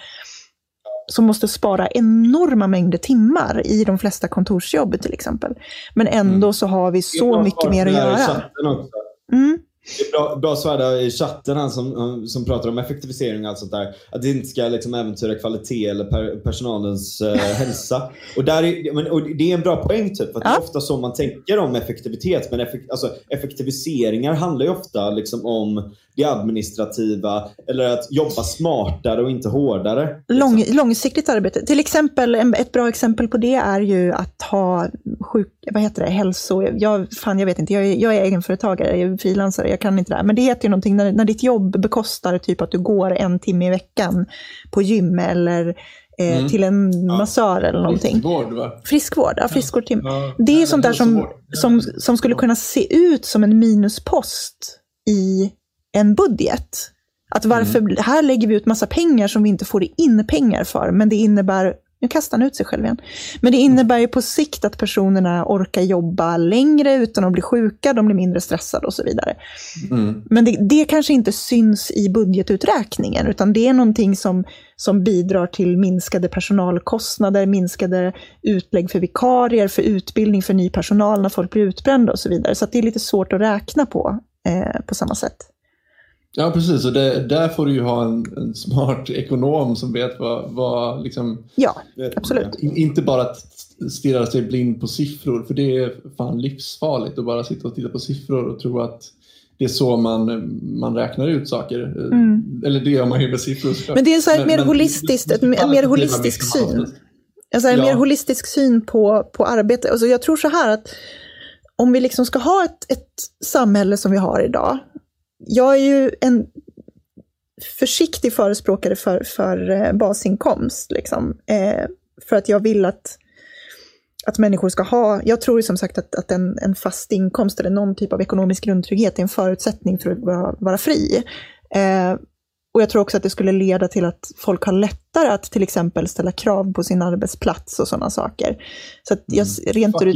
som måste spara enorma mängder timmar i de flesta kontorsjobb till exempel. Men ändå mm. så har vi så mycket mer att göra. Mm. Det är bra, bra svar där i chatten han som, som pratar om effektivisering och allt sånt där. Att det inte ska liksom äventyra kvalitet eller per, personalens eh, hälsa. Och, där är, men, och det är en bra poäng typ. För ja. Det är ofta så man tänker om effektivitet. Men effekt, alltså, effektiviseringar handlar ju ofta liksom om det administrativa eller att jobba smartare och inte hårdare. Lång, långsiktigt arbete. Till exempel, ett bra exempel på det är ju att ha sjuk, vad heter det, hälso... Jag, fan, jag vet inte, jag är, jag är egenföretagare, jag är frilansare, jag kan inte det här. Men det heter ju någonting när, när ditt jobb bekostar typ att du går en timme i veckan på gym eller eh, mm. till en massör eller någonting. Friskvård, va? Friskvård, ja, friskvård. Ja. Det är sånt där som, som, som skulle kunna se ut som en minuspost i en budget. Att varför, mm. här lägger vi ut massa pengar som vi inte får in pengar för, men det innebär nu kastar han ut sig själv igen. Men det innebär ju på sikt att personerna orkar jobba längre utan att bli sjuka, de blir mindre stressade och så vidare. Mm. Men det, det, kanske inte syns i budgetuträkningen, utan det är någonting som, som bidrar till minskade personalkostnader, minskade utlägg för vikarier, för utbildning för ny personal när folk blir utbrända och så vidare. Så det är lite svårt att räkna på eh, på samma sätt. Ja, precis. Och det, där får du ju ha en, en smart ekonom som vet vad... vad liksom, ja, absolut. In, inte bara att stirra sig blind på siffror, för det är fan livsfarligt att bara sitta och titta på siffror och tro att det är så man, man räknar ut saker. Mm. Eller det gör man ju med siffror. Men det är så men, mer men, holistiskt, ett, en mer holistisk syn. Alltså en ja. mer holistisk syn på, på arbete. Alltså jag tror så här att om vi liksom ska ha ett, ett samhälle som vi har idag, jag är ju en försiktig förespråkare för, för eh, basinkomst. Liksom. Eh, för att jag vill att, att människor ska ha, jag tror som sagt att, att en, en fast inkomst eller någon typ av ekonomisk grundtrygghet är en förutsättning för att vara, vara fri. Eh, och jag tror också att det skulle leda till att folk har lättare att till exempel ställa krav på sin arbetsplats och sådana saker. Så att jag, mm. rent Fuck ut,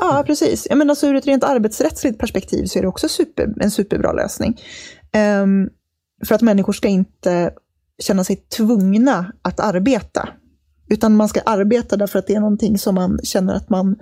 Ja, precis. Jag menar, alltså, ur ett rent arbetsrättsligt perspektiv så är det också super, en superbra lösning. Um, för att människor ska inte känna sig tvungna att arbeta. Utan man ska arbeta därför att det är någonting som man känner att man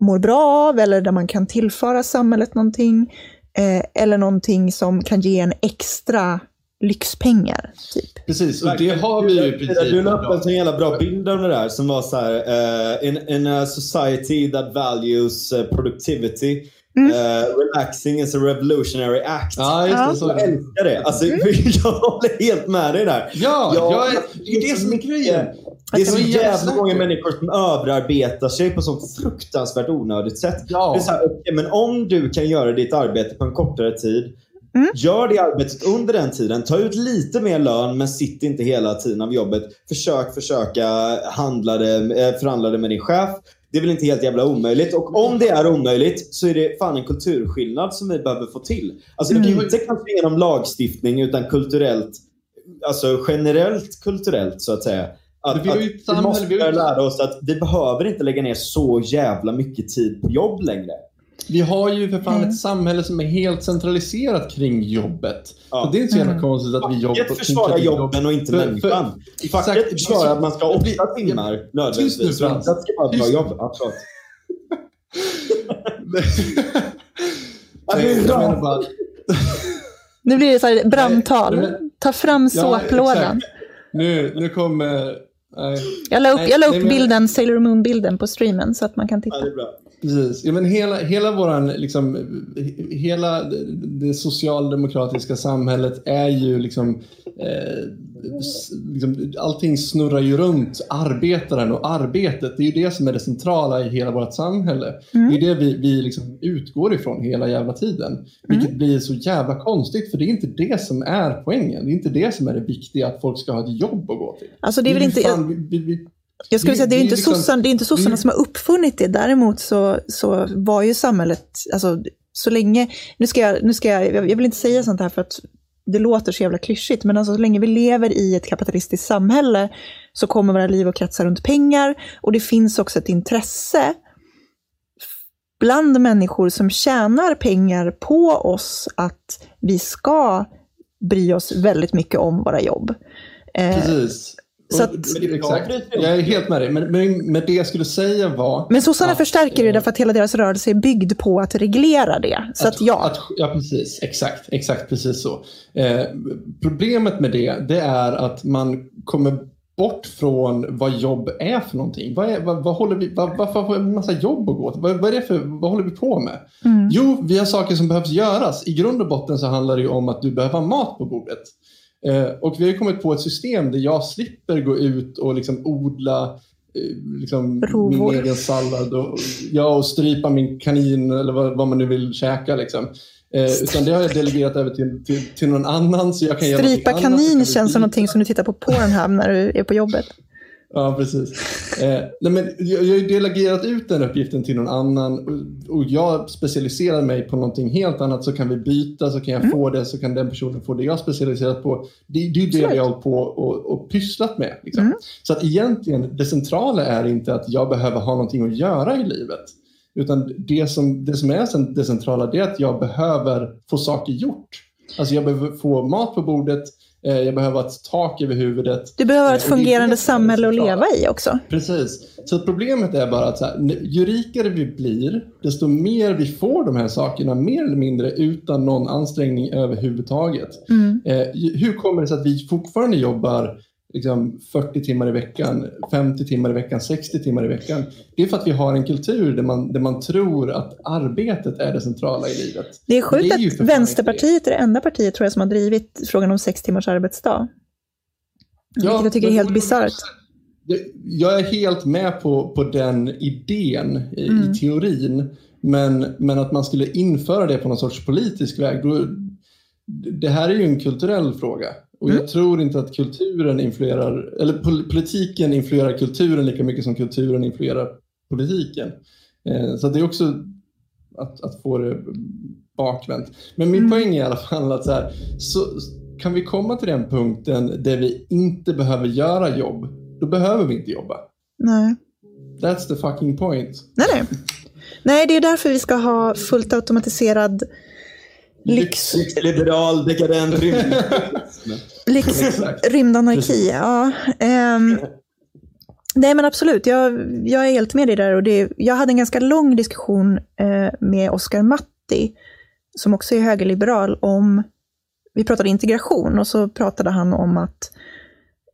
mår bra av eller där man kan tillföra samhället någonting. Eh, eller någonting som kan ge en extra lyxpengar. Typ. Precis, och det har vi ju precis. Du la upp en sån jävla bra bild av det där som var så här, uh, in, in a society that values uh, productivity Mm. Uh, relaxing is a revolutionary act. Ja, just det, så. Jag älskar det. Alltså, mm. jag håller helt med dig där. Ja, jag, jag är, det är det som är grejen. Det är så jävla många människor som överarbetar sig på så fruktansvärt onödigt sätt. Ja. Det är så här, okay, men om du kan göra ditt arbete på en kortare tid Mm. Gör det arbetet under den tiden. Ta ut lite mer lön men sitt inte hela tiden av jobbet. Försök försöka handla det, eh, förhandla det med din chef. det är väl inte helt jävla omöjligt. Och om det är omöjligt så är det fan en kulturskillnad som vi behöver få till. Alltså mm. inte kanske genom lagstiftning utan kulturellt, alltså generellt kulturellt så att säga. Att, vi, att vi måste lära oss att vi behöver inte lägga ner så jävla mycket tid på jobb längre. Vi har ju för fan mm. ett samhälle som är helt centraliserat kring jobbet. Ja. Så det är inte så jävla mm. konstigt att vi jobbar... Facket försvarar jobben och inte människan. Facket försvarar att man ska ha åtta timmar nödvändigtvis. Frans. Att ska vara bra jobb. Ja, förlåt. nu blir det så här brandtal. Ta fram såplådan. Ja, nu, nu kommer... Nej. Jag la upp, jag la upp bilden, Sailor Moon-bilden på streamen så att man kan titta. Ja, det är bra. Precis. Ja, men hela, hela, våran, liksom, hela det socialdemokratiska samhället är ju liksom, eh, liksom... Allting snurrar ju runt arbetaren och arbetet. Det är ju det som är det centrala i hela vårt samhälle. Mm. Det är det vi, vi liksom utgår ifrån hela jävla tiden. Mm. Vilket blir så jävla konstigt för det är inte det som är poängen. Det är inte det som är det viktiga, att folk ska ha ett jobb att gå till. Alltså det är väl inte... Fan, vi, vi, jag skulle säga att det är inte liksom, sossarna, det är inte sossarna som har uppfunnit det. Däremot så, så var ju samhället, alltså så länge, nu ska jag, nu ska jag, jag vill inte säga sånt här för att det låter så jävla klyschigt, men alltså så länge vi lever i ett kapitalistiskt samhälle så kommer våra liv att kretsa runt pengar och det finns också ett intresse bland människor som tjänar pengar på oss att vi ska bry oss väldigt mycket om våra jobb. Eh, Precis. Så att, exakt. Jag är helt med dig. Men, men, men det jag skulle säga var... Men sossarna förstärker det därför att hela deras rörelse är byggd på att reglera det. Så att, att ja. Att, ja, precis. Exakt. Exakt precis så. Eh, problemet med det, det är att man kommer bort från vad jobb är för någonting. Vad, är, vad, vad håller vi, vad, varför har vi en massa jobb att gå till? Vad, vad, är det för, vad håller vi på med? Mm. Jo, vi har saker som behövs göras. I grund och botten så handlar det om att du behöver ha mat på bordet. Eh, och vi har kommit på ett system där jag slipper gå ut och liksom odla eh, liksom min egen sallad och, ja, och strypa min kanin eller vad, vad man nu vill käka. Liksom. Eh, utan det har jag delegerat över till, till, till någon annan. Så jag kan strypa kanin känns som någonting som du tittar på Pornhub när du är på jobbet. Ja, precis. Eh, nej, men jag, jag har delegerat ut den uppgiften till någon annan och, och, jag specialiserar mig på någonting helt annat så kan vi byta, så kan jag mm. få det, så kan den personen få det jag specialiserat på. Det, det är det vi har hållit på och, och pysslat med. Liksom. Mm. Så att egentligen, det centrala är inte att jag behöver ha någonting att göra i livet. Utan det som, det som är det centrala det är att jag behöver få saker gjort. Alltså jag behöver få mat på bordet, jag behöver ett tak över huvudet. Du behöver ett eh, fungerande samhälle att leva i också. Precis. Så problemet är bara att så här, ju rikare vi blir, desto mer vi får de här sakerna, mer eller mindre utan någon ansträngning överhuvudtaget. Mm. Eh, hur kommer det sig att vi fortfarande jobbar liksom 40 timmar i veckan, 50 timmar i veckan, 60 timmar i veckan. Det är för att vi har en kultur där man, där man tror att arbetet är det centrala i livet. Det är sjukt det är att Vänsterpartiet är det enda partiet tror jag som har drivit frågan om sex timmars arbetsdag. Ja, Vilket jag tycker är helt bisarrt. Jag är helt med på, på den idén i, mm. i teorin. Men, men att man skulle införa det på någon sorts politisk väg, då, det här är ju en kulturell fråga. Och mm. jag tror inte att kulturen influerar, eller politiken influerar kulturen lika mycket som kulturen influerar politiken. Eh, så det är också att, att få det bakvänt. Men min mm. poäng är i alla fall att så, här, så kan vi komma till den punkten där vi inte behöver göra jobb, då behöver vi inte jobba. Nej. That's the fucking point. Nej, nej. nej, det är därför vi ska ha fullt automatiserad Lyx. Liberal, dekadent, rymd. Lyx, rymdanarki, ja. Um, nej men absolut, jag, jag är helt med dig där. Och det, jag hade en ganska lång diskussion uh, med Oskar Matti, som också är högerliberal, om, vi pratade integration och så pratade han om att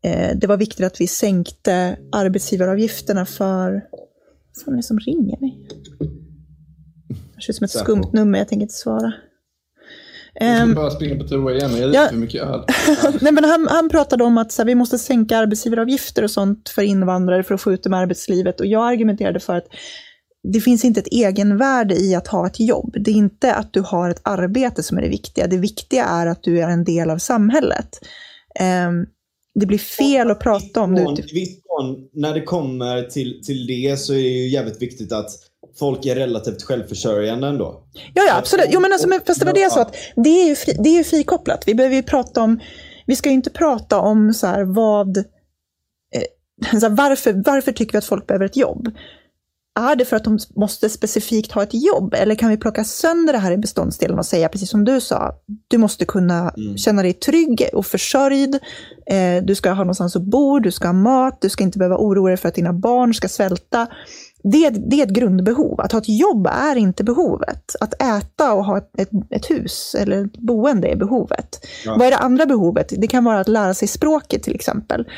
uh, det var viktigt att vi sänkte arbetsgivaravgifterna för, vad är det som ringer mig? Det ser ut som ett skumt nummer, jag tänker inte svara. Jag ska ehm, bara springa på toa igen, jag ja, för mycket öl. Nej, men han, han pratade om att så här, vi måste sänka arbetsgivaravgifter och sånt för invandrare för att få ut dem i arbetslivet. Och jag argumenterade för att det finns inte ett egenvärde i att ha ett jobb. Det är inte att du har ett arbete som är det viktiga. Det viktiga är att du är en del av samhället. Um, det blir fel att prata om det. I viss ifrån, när det kommer till, till det så är det ju jävligt viktigt att folk är relativt självförsörjande ändå. Ja, ja absolut. Jo, men alltså, men, fast det var det så att det är ju, fri, det är ju frikopplat. Vi behöver ju prata om, vi ska ju inte prata om så här, vad, eh, så här, varför, varför tycker vi att folk behöver ett jobb? Är det för att de måste specifikt ha ett jobb? Eller kan vi plocka sönder det här i beståndsdelen och säga, precis som du sa, du måste kunna mm. känna dig trygg och försörjd. Eh, du ska ha någonstans att bo, du ska ha mat, du ska inte behöva oroa dig för att dina barn ska svälta. Det, det är ett grundbehov. Att ha ett jobb är inte behovet. Att äta och ha ett, ett, hus eller ett boende är behovet. Ja. Vad är det andra behovet? Det kan vara att lära sig språket till exempel.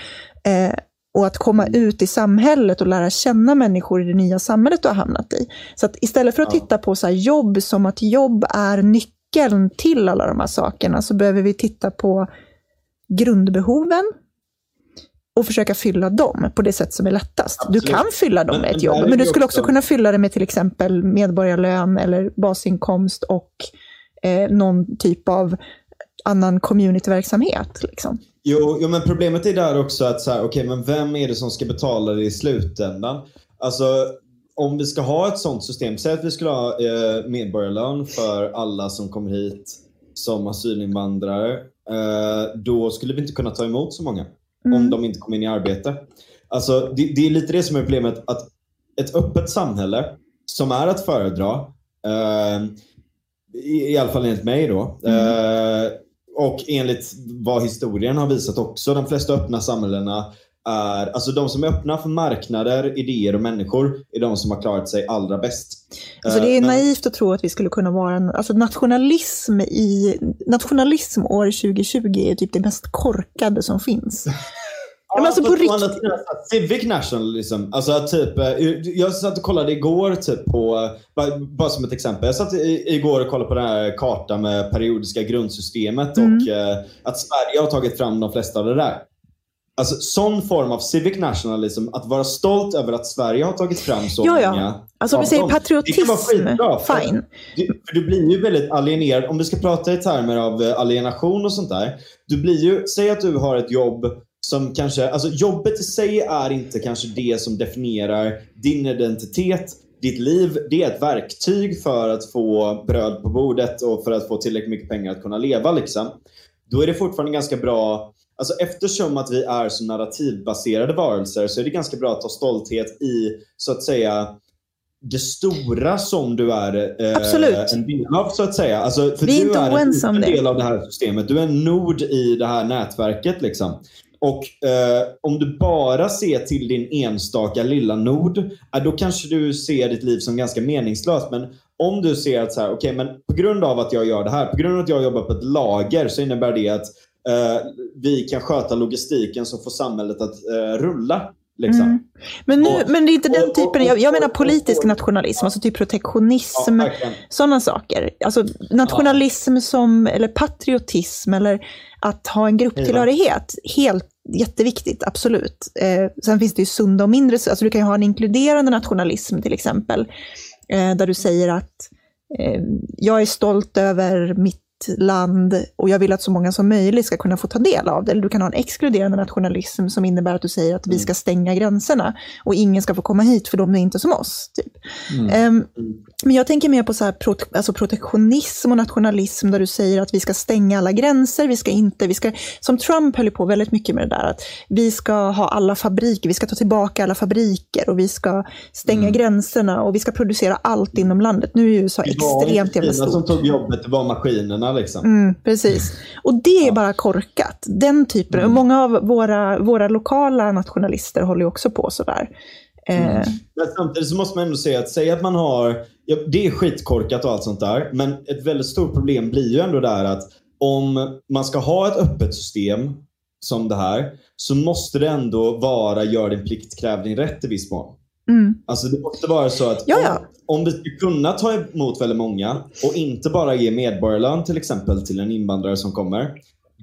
Eh, och att komma ut i samhället och lära känna människor i det nya samhället du har hamnat i. Så att istället för att titta på så jobb som att jobb är nyckeln till alla de här sakerna, så behöver vi titta på grundbehoven och försöka fylla dem på det sätt som är lättast. Absolut. Du kan fylla dem med ett jobb, men du skulle också kunna fylla det med till exempel medborgarlön eller basinkomst och eh, någon typ av annan communityverksamhet. Liksom. Jo, jo, men problemet är där också att så här, okay, men vem är det som ska betala det i slutändan? Alltså, om vi ska ha ett sånt system, säg att vi skulle ha eh, medborgarlön för alla som kommer hit som asylinvandrare. Eh, då skulle vi inte kunna ta emot så många mm. om de inte kommer in i arbete. Alltså, det, det, är lite det som är problemet, att ett öppet samhälle som är att föredra, eh, i, i alla fall enligt mig då, mm. eh, och enligt vad historien har visat också, de flesta öppna samhällena är, alltså de som är öppna för marknader, idéer och människor är de som har klarat sig allra bäst. Alltså det är eh, Men, naivt att tro att vi skulle kunna vara en, alltså nationalism i, nationalism år 2020 är typ det mest korkade som finns. Ja, alltså på riktigt. Civic nationalism. Alltså typ, eh, jag satt och kollade igår typ på, bara, bara som ett exempel. Jag satt igår och kollade på den här kartan med periodiska grundsystemet mm. och eh, att Sverige har tagit fram de flesta av det där. Alltså sån form av civic nationalism, att vara stolt över att Sverige har tagit fram så ja, ja. många. Alltså om vi säger patriotism, fine. Du, för du blir ju väldigt alienerad. Om vi ska prata i termer av eh, alienation och sånt där. Du blir ju, säg att du har ett jobb som kanske, alltså jobbet i sig är inte kanske det som definierar din identitet, ditt liv. Det är ett verktyg för att få bröd på bordet och för att få tillräckligt mycket pengar att kunna leva. Liksom. Då är det fortfarande ganska bra Alltså eftersom att vi är så narrativbaserade varelser så är det ganska bra att ha stolthet i, så att säga, det stora som du är eh, en del av så att säga. Alltså, för vi är du inte är en del av det här systemet. Du är en nod i det här nätverket. Liksom. Och eh, om du bara ser till din enstaka lilla nod, eh, då kanske du ser ditt liv som ganska meningslöst. Men om du ser att så här, okay, men på grund av att jag gör det här, på grund av att jag jobbar på ett lager så innebär det att vi kan sköta logistiken som får samhället att eh, rulla. Liksom. Mm. Men, nu, och, men det är inte den typen, jag, jag menar politisk nationalism, alltså typ protektionism, ja, sådana saker. Alltså nationalism ja. som, eller patriotism, eller att ha en grupptillhörighet. Helt jätteviktigt, absolut. Eh, sen finns det ju sunda och mindre, alltså du kan ju ha en inkluderande nationalism till exempel, eh, där du säger att eh, jag är stolt över mitt land och jag vill att så många som möjligt ska kunna få ta del av det. Eller du kan ha en exkluderande nationalism som innebär att du säger att vi ska stänga gränserna och ingen ska få komma hit för de är inte som oss. Typ. Mm. Um, men jag tänker mer på så här prote alltså protektionism och nationalism där du säger att vi ska stänga alla gränser, vi ska inte, vi ska, som Trump höll på väldigt mycket med det där, att vi ska ha alla fabriker, vi ska ta tillbaka alla fabriker och vi ska stänga mm. gränserna och vi ska producera allt inom landet. Nu är USA extremt jävla stort. som tog jobbet, det var maskinerna liksom. Mm, precis. Och det är ja. bara korkat. Den typen, mm. många av våra, våra lokala nationalister håller ju också på sådär. Mm. Eh. Men samtidigt så måste man ändå säga att, säga att man har, ja, det är skitkorkat och allt sånt där, men ett väldigt stort problem blir ju ändå där att om man ska ha ett öppet system som det här, så måste det ändå vara gör din plikt, kräv din rätt i viss mån. Mm. Alltså det måste vara så att. Om, om vi ska kunna ta emot väldigt många och inte bara ge medborgarlön till exempel till en invandrare som kommer,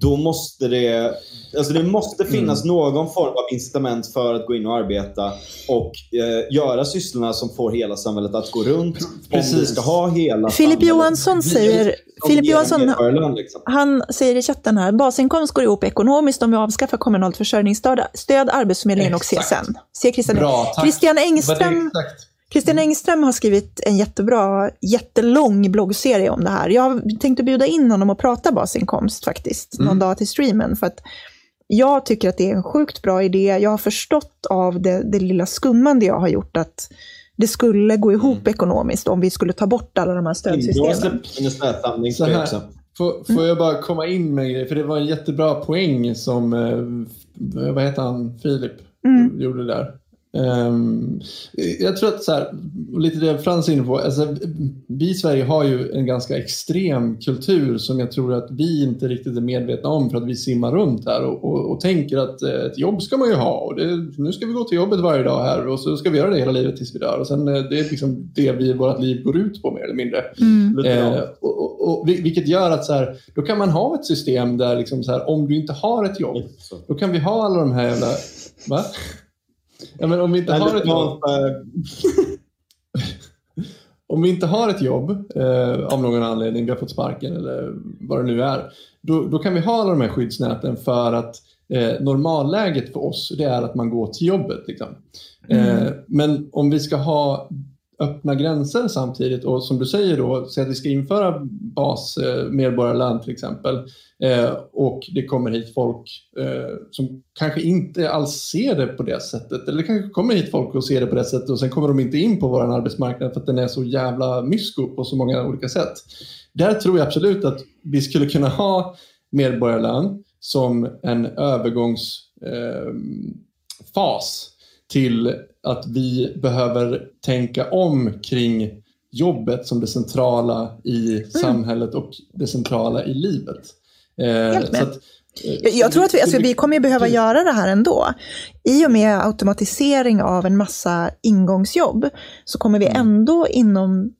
då måste det, alltså det måste finnas mm. någon form av incitament för att gå in och arbeta och eh, göra sysslorna som får hela samhället att gå runt. Precis. Om vi ska ha hela Filip Johansson säger, Filip Johansson, liksom. han säger i chatten här, basinkomst går ihop ekonomiskt om vi avskaffar kommunalt försörjningsstöd, stöd, Arbetsförmedlingen och CSN. Se Christian, Bra, Christian Engström Christian Engström har skrivit en jättebra, jättelång bloggserie om det här. Jag tänkte bjuda in honom och prata basinkomst faktiskt, någon mm. dag till streamen. För att jag tycker att det är en sjukt bra idé. Jag har förstått av det, det lilla skummande jag har gjort att det skulle gå ihop mm. ekonomiskt om vi skulle ta bort alla de här stödsystemen. Så här, får, får jag bara komma in med en grej? För det var en jättebra poäng som, eh, vad heter han, Filip mm. gjorde där. Um, jag tror att så här, lite det Frans är inne på, alltså, vi i Sverige har ju en ganska extrem kultur som jag tror att vi inte riktigt är medvetna om för att vi simmar runt här och, och, och tänker att eh, ett jobb ska man ju ha och det, nu ska vi gå till jobbet varje dag här och så ska vi göra det hela livet tills vi dör och sen eh, det är liksom det vi, vårt liv går ut på mer eller mindre. Mm. Eh, och, och, vilket gör att så här, då kan man ha ett system där liksom så här, om du inte har ett jobb, då kan vi ha alla de här jävla... Va? Ja, men om vi inte har ett jobb... om vi inte har ett jobb eh, av någon anledning, vi har fått sparken eller vad det nu är, då, då kan vi ha alla de här skyddsnäten för att eh, normalläget för oss det är att man går till jobbet. Liksom. Mm. Eh, men om vi ska ha öppna gränser samtidigt och som du säger då, säg att vi ska införa bas eh, till exempel eh, och det kommer hit folk eh, som kanske inte alls ser det på det sättet eller det kanske kommer hit folk och ser det på det sättet och sen kommer de inte in på vår arbetsmarknad för att den är så jävla mysko på så många olika sätt. Där tror jag absolut att vi skulle kunna ha medborgarlön som en övergångsfas eh, till att vi behöver tänka om kring jobbet som det centrala i mm. samhället och det centrala i livet. Eh, att, eh, jag tror att vi, alltså, vi kommer behöva göra det här ändå. I och med automatisering av en massa ingångsjobb så kommer vi mm. ändå inom,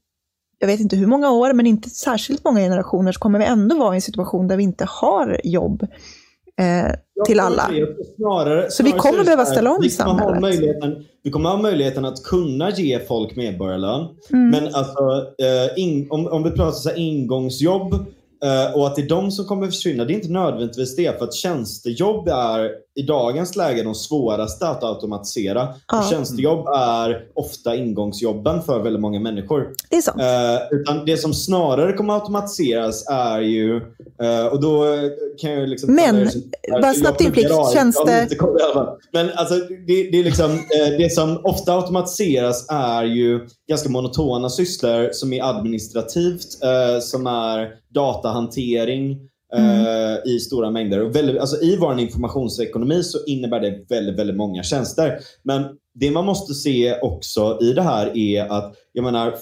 jag vet inte hur många år, men inte särskilt många generationer, så kommer vi ändå vara i en situation där vi inte har jobb eh, till alla. Snarare, så vi kommer behöva ställa om vi samhället. vi kommer ha möjligheten att kunna ge folk medborgarlön. Mm. Men alltså, eh, in, om, om vi pratar så ingångsjobb Uh, och att det är de som kommer försvinna, det är inte nödvändigtvis det. För att tjänstejobb är i dagens läge de svåraste att automatisera. Ja. Och tjänstejobb är ofta ingångsjobben för väldigt många människor. Det är sant. Uh, utan det som snarare kommer automatiseras är ju, uh, och då kan jag liksom... Men, bara snabbt inflik, tjänste... Men alltså, det, det, är liksom, det som ofta automatiseras är ju ganska monotona sysslor som är administrativt, som är datahantering, Mm. Eh, i stora mängder. Och väldigt, alltså I vår informationsekonomi så innebär det väldigt, väldigt många tjänster. Men det man måste se också i det här är att jag menar,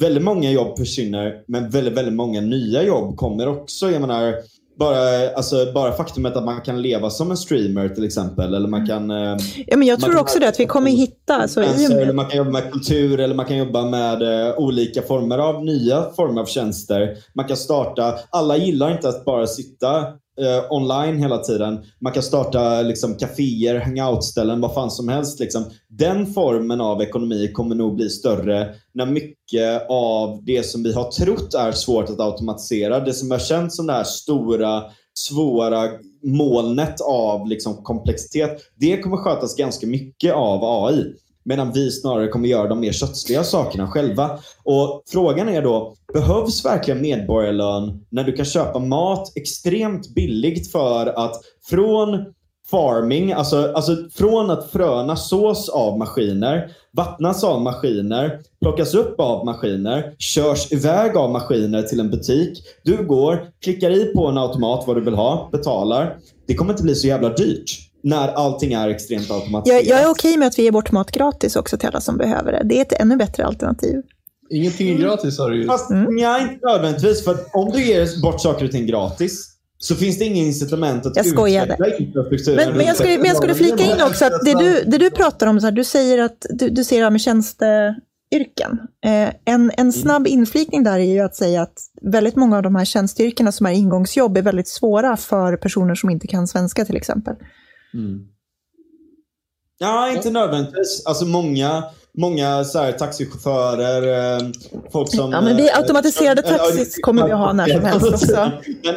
väldigt många jobb försvinner, men väldigt, väldigt många nya jobb kommer också. Jag menar, bara, alltså, bara faktumet att man kan leva som en streamer till exempel. Eller man kan, eh, ja, men jag tror också det, att vi kommer hitta... Alltså, med... Eller man kan jobba med kultur eller man kan jobba med uh, olika former av nya former av tjänster. Man kan starta, alla gillar inte att bara sitta eh, online hela tiden. Man kan starta liksom, kaféer, hangoutställen, vad fan som helst. Liksom. Den formen av ekonomi kommer nog bli större när mycket av det som vi har trott är svårt att automatisera, det som har känts som det här stora, svåra molnet av liksom, komplexitet, det kommer skötas ganska mycket av AI. Medan vi snarare kommer göra de mer köttsliga sakerna själva. Och Frågan är då, behövs verkligen medborgarlön när du kan köpa mat extremt billigt för att från farming, alltså, alltså från att fröna sås av maskiner, vattnas av maskiner, plockas upp av maskiner, körs iväg av maskiner till en butik. Du går, klickar i på en automat vad du vill ha, betalar. Det kommer inte bli så jävla dyrt när allting är extremt automatiserat. Jag, jag är okej med att vi ger bort mat gratis också till alla som behöver det. Det är ett ännu bättre alternativ. Ingenting är gratis har du ju. Fast mm. nej, inte nödvändigtvis. För om du ger bort saker och ting gratis så finns det ingen incitament att jag utveckla infrastrukturen. Men, men, jag skulle, men jag skulle flika in också att det du, det du pratar om, så här, du säger att du, du ser det här med tjänste, tjänsteyrken. Eh, en, en mm. snabb inflikning där är ju att säga att väldigt många av de här tjänsteyrkena som är ingångsjobb är väldigt svåra för personer som inte kan svenska till exempel. Mm. Ja, inte nödvändigtvis. Alltså många, många så här, taxichaufförer, eh, folk som... Ja, men vi automatiserade äh, taxis kommer vi att ha när som helst också. Men,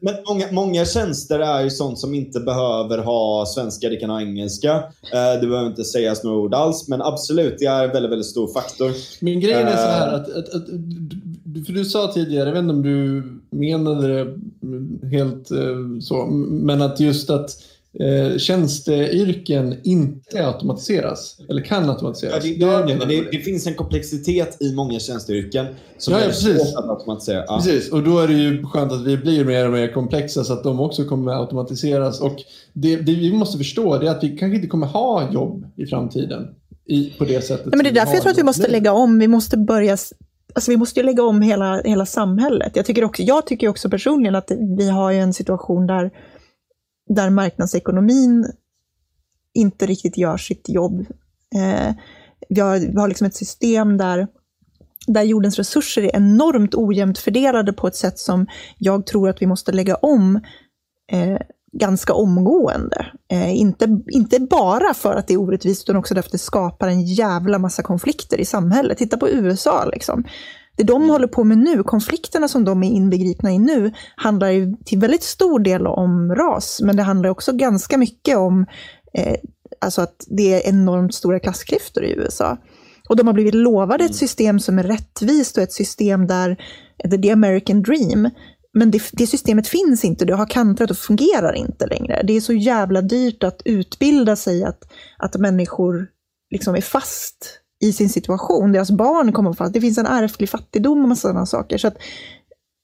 men många, många tjänster är ju sånt som inte behöver ha svenska, det kan ha engelska. Eh, det behöver inte sägas några ord alls, men absolut, det är en väldigt, väldigt stor faktor. Min grej är så här att, att, att för du sa tidigare, jag vet inte om du menade det helt så, men att just att eh, tjänsteyrken inte automatiseras eller kan automatiseras. Ja, det, det, det, det, finns en komplexitet i många tjänsteyrken som ja, ja, är svårt att automatisera. Ja. Precis, och då är det ju skönt att vi blir mer och mer komplexa så att de också kommer att automatiseras. Och det, det vi måste förstå är att vi kanske inte kommer ha jobb i framtiden i, på det sättet. Nej, men det är därför jag tror att vi måste lägga om. Vi måste börja Alltså vi måste ju lägga om hela, hela samhället. Jag tycker, också, jag tycker också personligen att vi har en situation där där marknadsekonomin inte riktigt gör sitt jobb. Eh, vi, har, vi har liksom ett system där, där jordens resurser är enormt ojämnt fördelade på ett sätt som jag tror att vi måste lägga om eh, ganska omgående. Eh, inte, inte bara för att det är orättvist, utan också därför att det skapar en jävla massa konflikter i samhället. Titta på USA. Liksom. Det de mm. håller på med nu, konflikterna som de är inbegripna i nu, handlar till väldigt stor del om ras, men det handlar också ganska mycket om eh, alltså att det är enormt stora klassklyftor i USA. Och de har blivit lovade ett mm. system som är rättvist och ett system där, the American dream, men det, det, systemet finns inte, det har kantrat och fungerar inte längre. Det är så jävla dyrt att utbilda sig, att, att människor liksom är fast i sin situation. Deras barn kommer fast. Det finns en ärftlig fattigdom och sådana saker. Så att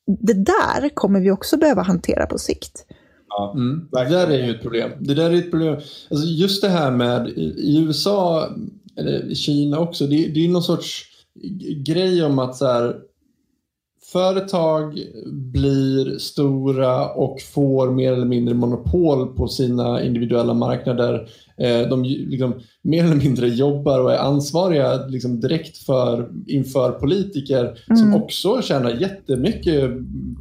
det där kommer vi också behöva hantera på sikt. Ja, mm. Det där är ju ett problem. Det där är ett problem. Alltså just det här med i USA, eller Kina också, det, det är någon sorts grej om att så här, företag blir stora och får mer eller mindre monopol på sina individuella marknader. Eh, de liksom, mer eller mindre jobbar och är ansvariga liksom, direkt för, inför politiker mm. som också tjänar jättemycket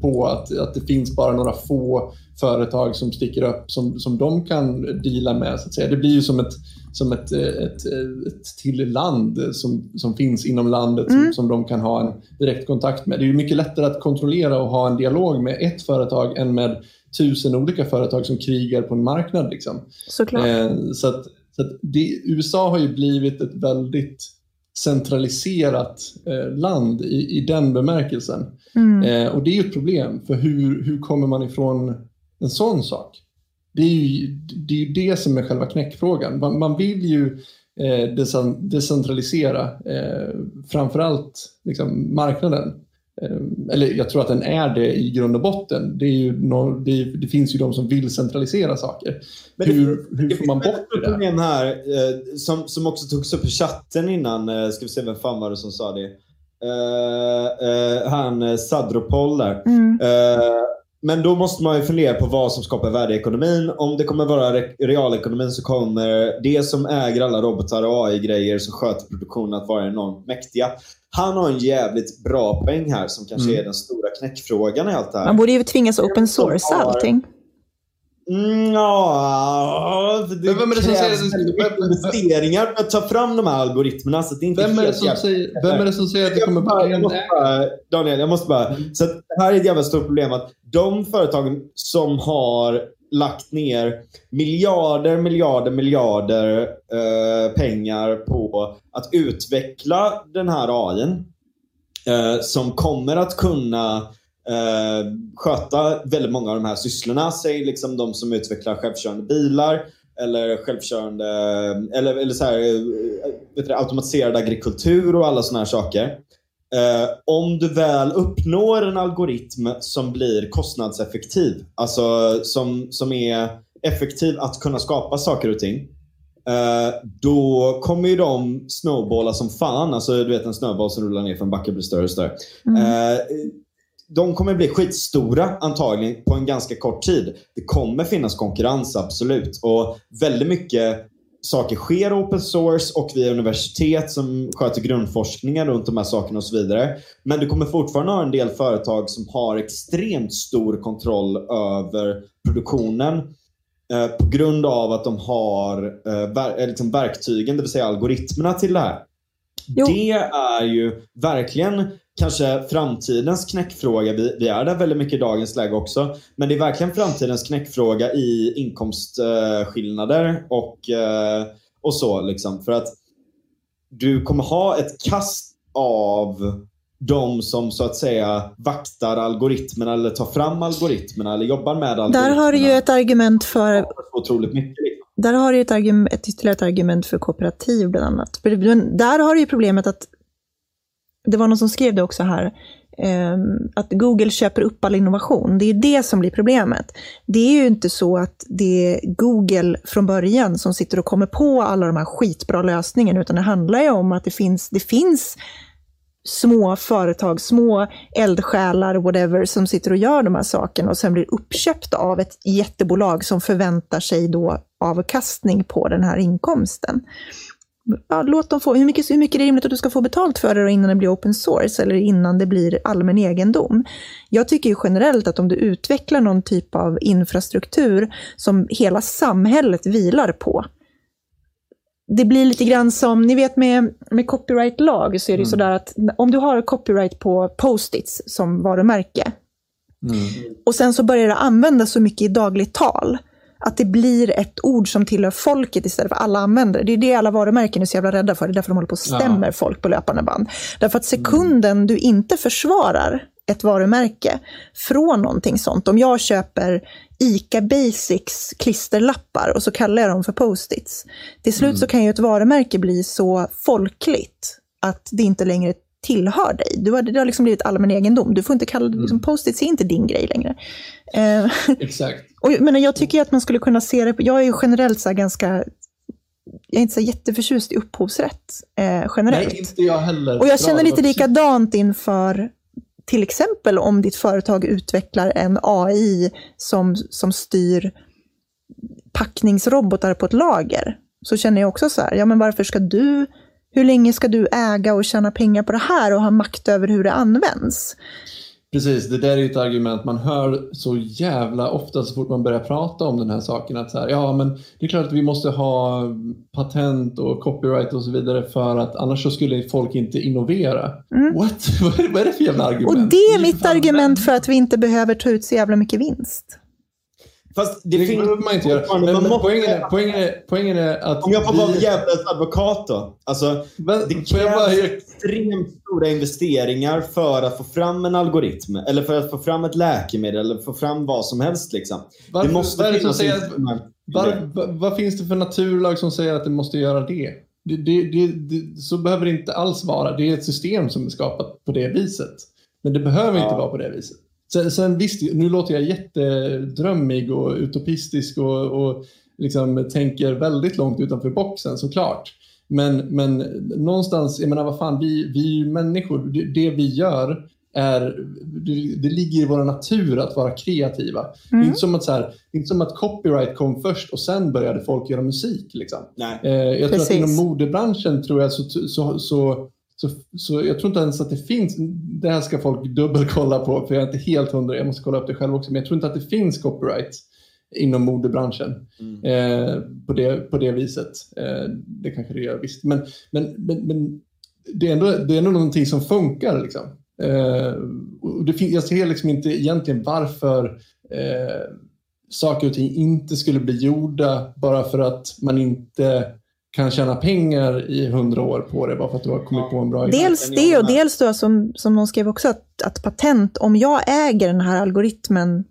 på att, att det finns bara några få företag som sticker upp som, som de kan deala med. Så att säga. Det blir ju som ett, som ett, ett, ett till land som, som finns inom landet mm. som, som de kan ha en direkt kontakt med. Det är ju mycket lättare att kontrollera och ha en dialog med ett företag än med tusen olika företag som krigar på en marknad. Liksom. Såklart. Eh, så att, så att det, USA har ju blivit ett väldigt centraliserat eh, land i, i den bemärkelsen. Mm. Eh, och det är ju ett problem, för hur, hur kommer man ifrån en sån sak? Det är ju det, är ju det som är själva knäckfrågan. Man, man vill ju eh, decentralisera eh, framförallt liksom, marknaden. Eh, eller jag tror att den är det i grund och botten. Det, är ju no, det, det finns ju de som vill centralisera saker. Men det, hur, hur får man bort det? problem här eh, som, som också togs upp i chatten innan. Eh, ska vi se vem fan var det som sa det? han Sadropol där. Mm. Men då måste man ju fundera på vad som skapar värde i ekonomin. Om det kommer vara re realekonomin så kommer det som äger alla robotar och AI-grejer som sköter produktionen att vara enormt mäktiga. Han har en jävligt bra poäng här som kanske mm. är den stora knäckfrågan i allt det här. Man borde ju tvingas open source allting. Mm, ja, det men vem är det som säger investeringar för att ta fram de här algoritmerna. Så det är inte vem, är det som säger, vem är det som säger att det kommer bara en bara, Daniel, jag måste bara. Mm. Så det här är ett jävla stort problem. att De företagen som har lagt ner miljarder, miljarder, miljarder eh, pengar på att utveckla den här AI eh, som kommer att kunna eh, sköta väldigt många av de här sysslorna. Säg liksom de som utvecklar självkörande bilar eller självkörande eller, eller så här, eh, du, automatiserad agrikultur och alla såna här saker. Eh, om du väl uppnår en algoritm som blir kostnadseffektiv, alltså som, som är effektiv att kunna skapa saker och ting, eh, då kommer ju de snowballa som fan. Alltså du vet en snöboll som rullar ner för en backe blir större och större. Mm. Eh, de kommer bli skitstora antagligen på en ganska kort tid. Det kommer finnas konkurrens, absolut. Och väldigt mycket saker sker open source och via universitet som sköter grundforskningen runt de här sakerna och så vidare. Men du kommer fortfarande ha en del företag som har extremt stor kontroll över produktionen eh, på grund av att de har eh, ver eh, liksom verktygen, det vill säga algoritmerna till det här. Jo. Det är ju verkligen kanske framtidens knäckfråga. Vi, vi är där väldigt mycket i dagens läge också. Men det är verkligen framtidens knäckfråga i inkomstskillnader och, eh, och så. Liksom. För att du kommer ha ett kast av de som så att säga vaktar algoritmerna eller tar fram algoritmerna eller jobbar med algoritmerna. Där har du ju ett argument för... Otroligt mycket. Liksom. Där har du ett, argument, ett ytterligare ett argument för kooperativ bland annat. Där har du ju problemet att det var någon som skrev det också här, ehm, att Google köper upp all innovation. Det är det som blir problemet. Det är ju inte så att det är Google från början som sitter och kommer på alla de här skitbra lösningarna, utan det handlar ju om att det finns, det finns små företag, små eldsjälar, whatever, som sitter och gör de här sakerna och sen blir uppköpta av ett jättebolag som förväntar sig då avkastning på den här inkomsten ja, låt dem få, hur mycket, hur mycket är det rimligt att du ska få betalt för det innan det blir open source eller innan det blir allmän egendom? Jag tycker ju generellt att om du utvecklar någon typ av infrastruktur som hela samhället vilar på, det blir lite grann som, ni vet med, med copyright-lag så är det mm. sådär att om du har copyright på post-its som varumärke mm. och sen så börjar det användas så mycket i dagligt tal att det blir ett ord som tillhör folket istället för alla användare. Det är det alla varumärken är så jävla rädda för. Det är därför de håller på och stämmer ja. folk på löpande band. Därför att sekunden du inte försvarar ett varumärke från någonting sånt. Om jag köper ICA Basics klisterlappar och så kallar jag dem för post-its. Till slut mm. så kan ju ett varumärke bli så folkligt att det inte längre tillhör dig. Du har, det har liksom blivit allmän egendom. Du får inte kalla det, liksom, mm. post-its är inte din grej längre. Eh, Exakt. och, men jag tycker att man skulle kunna se det, jag är ju generellt så ganska jag är inte så jätteförtjust i upphovsrätt eh, generellt. Nej, inte jag heller. Och jag känner lite likadant inför till exempel om ditt företag utvecklar en AI som, som styr packningsrobotar på ett lager. Så känner jag också så här, ja men varför ska du hur länge ska du äga och tjäna pengar på det här och ha makt över hur det används? Precis, det där är ett argument man hör så jävla ofta så fort man börjar prata om den här saken. Att så här, ja, men det är klart att vi måste ha patent och copyright och så vidare för att annars så skulle folk inte innovera. Mm. What? Vad är det för jävla argument? Och det är mitt argument för att vi inte behöver ta ut så jävla mycket vinst. Fast det, det behöver man inte göra. Men, men poängen, är, poängen, är, poängen är att... Om jag får vara vi... djävulens advokat då. Alltså, men, det krävs bara... extremt stora investeringar för att få fram en algoritm. Eller för att få fram ett läkemedel. Eller få fram vad som helst. Liksom. Varför, det måste vad, finnas säger, var, vad, vad finns det för naturlag som säger att det måste göra det? Det, det, det, det? Så behöver det inte alls vara. Det är ett system som är skapat på det viset. Men det behöver ja. inte vara på det viset. Sen, sen visst, nu låter jag jättedrömmig och utopistisk och, och liksom tänker väldigt långt utanför boxen såklart. Men, men någonstans, jag menar vad fan, vi, vi är människor. Det, det vi gör är, det, det, ligger i vår natur att vara kreativa. Mm. Det, är mm. inte som att, så här, inte som att copyright kom först och sen började folk göra musik. Liksom. Eh, jag Precis. tror att inom modebranschen tror jag så, så, så så, så jag tror inte ens att det finns, det här ska folk dubbelkolla på för jag är inte helt hundra, jag måste kolla upp det själv också, men jag tror inte att det finns copyright inom modebranschen mm. eh, på, det, på det viset. Eh, det kanske det gör visst, men, men, men, men det, är ändå, det är ändå någonting som funkar. Liksom. Eh, och det jag ser liksom inte egentligen varför eh, saker och ting inte skulle bli gjorda bara för att man inte kan tjäna pengar i hundra år på det bara för att du har kommit på en bra idé. Dels det och dels då som, som någon skrev också att, att patent, om jag äger den här algoritmen,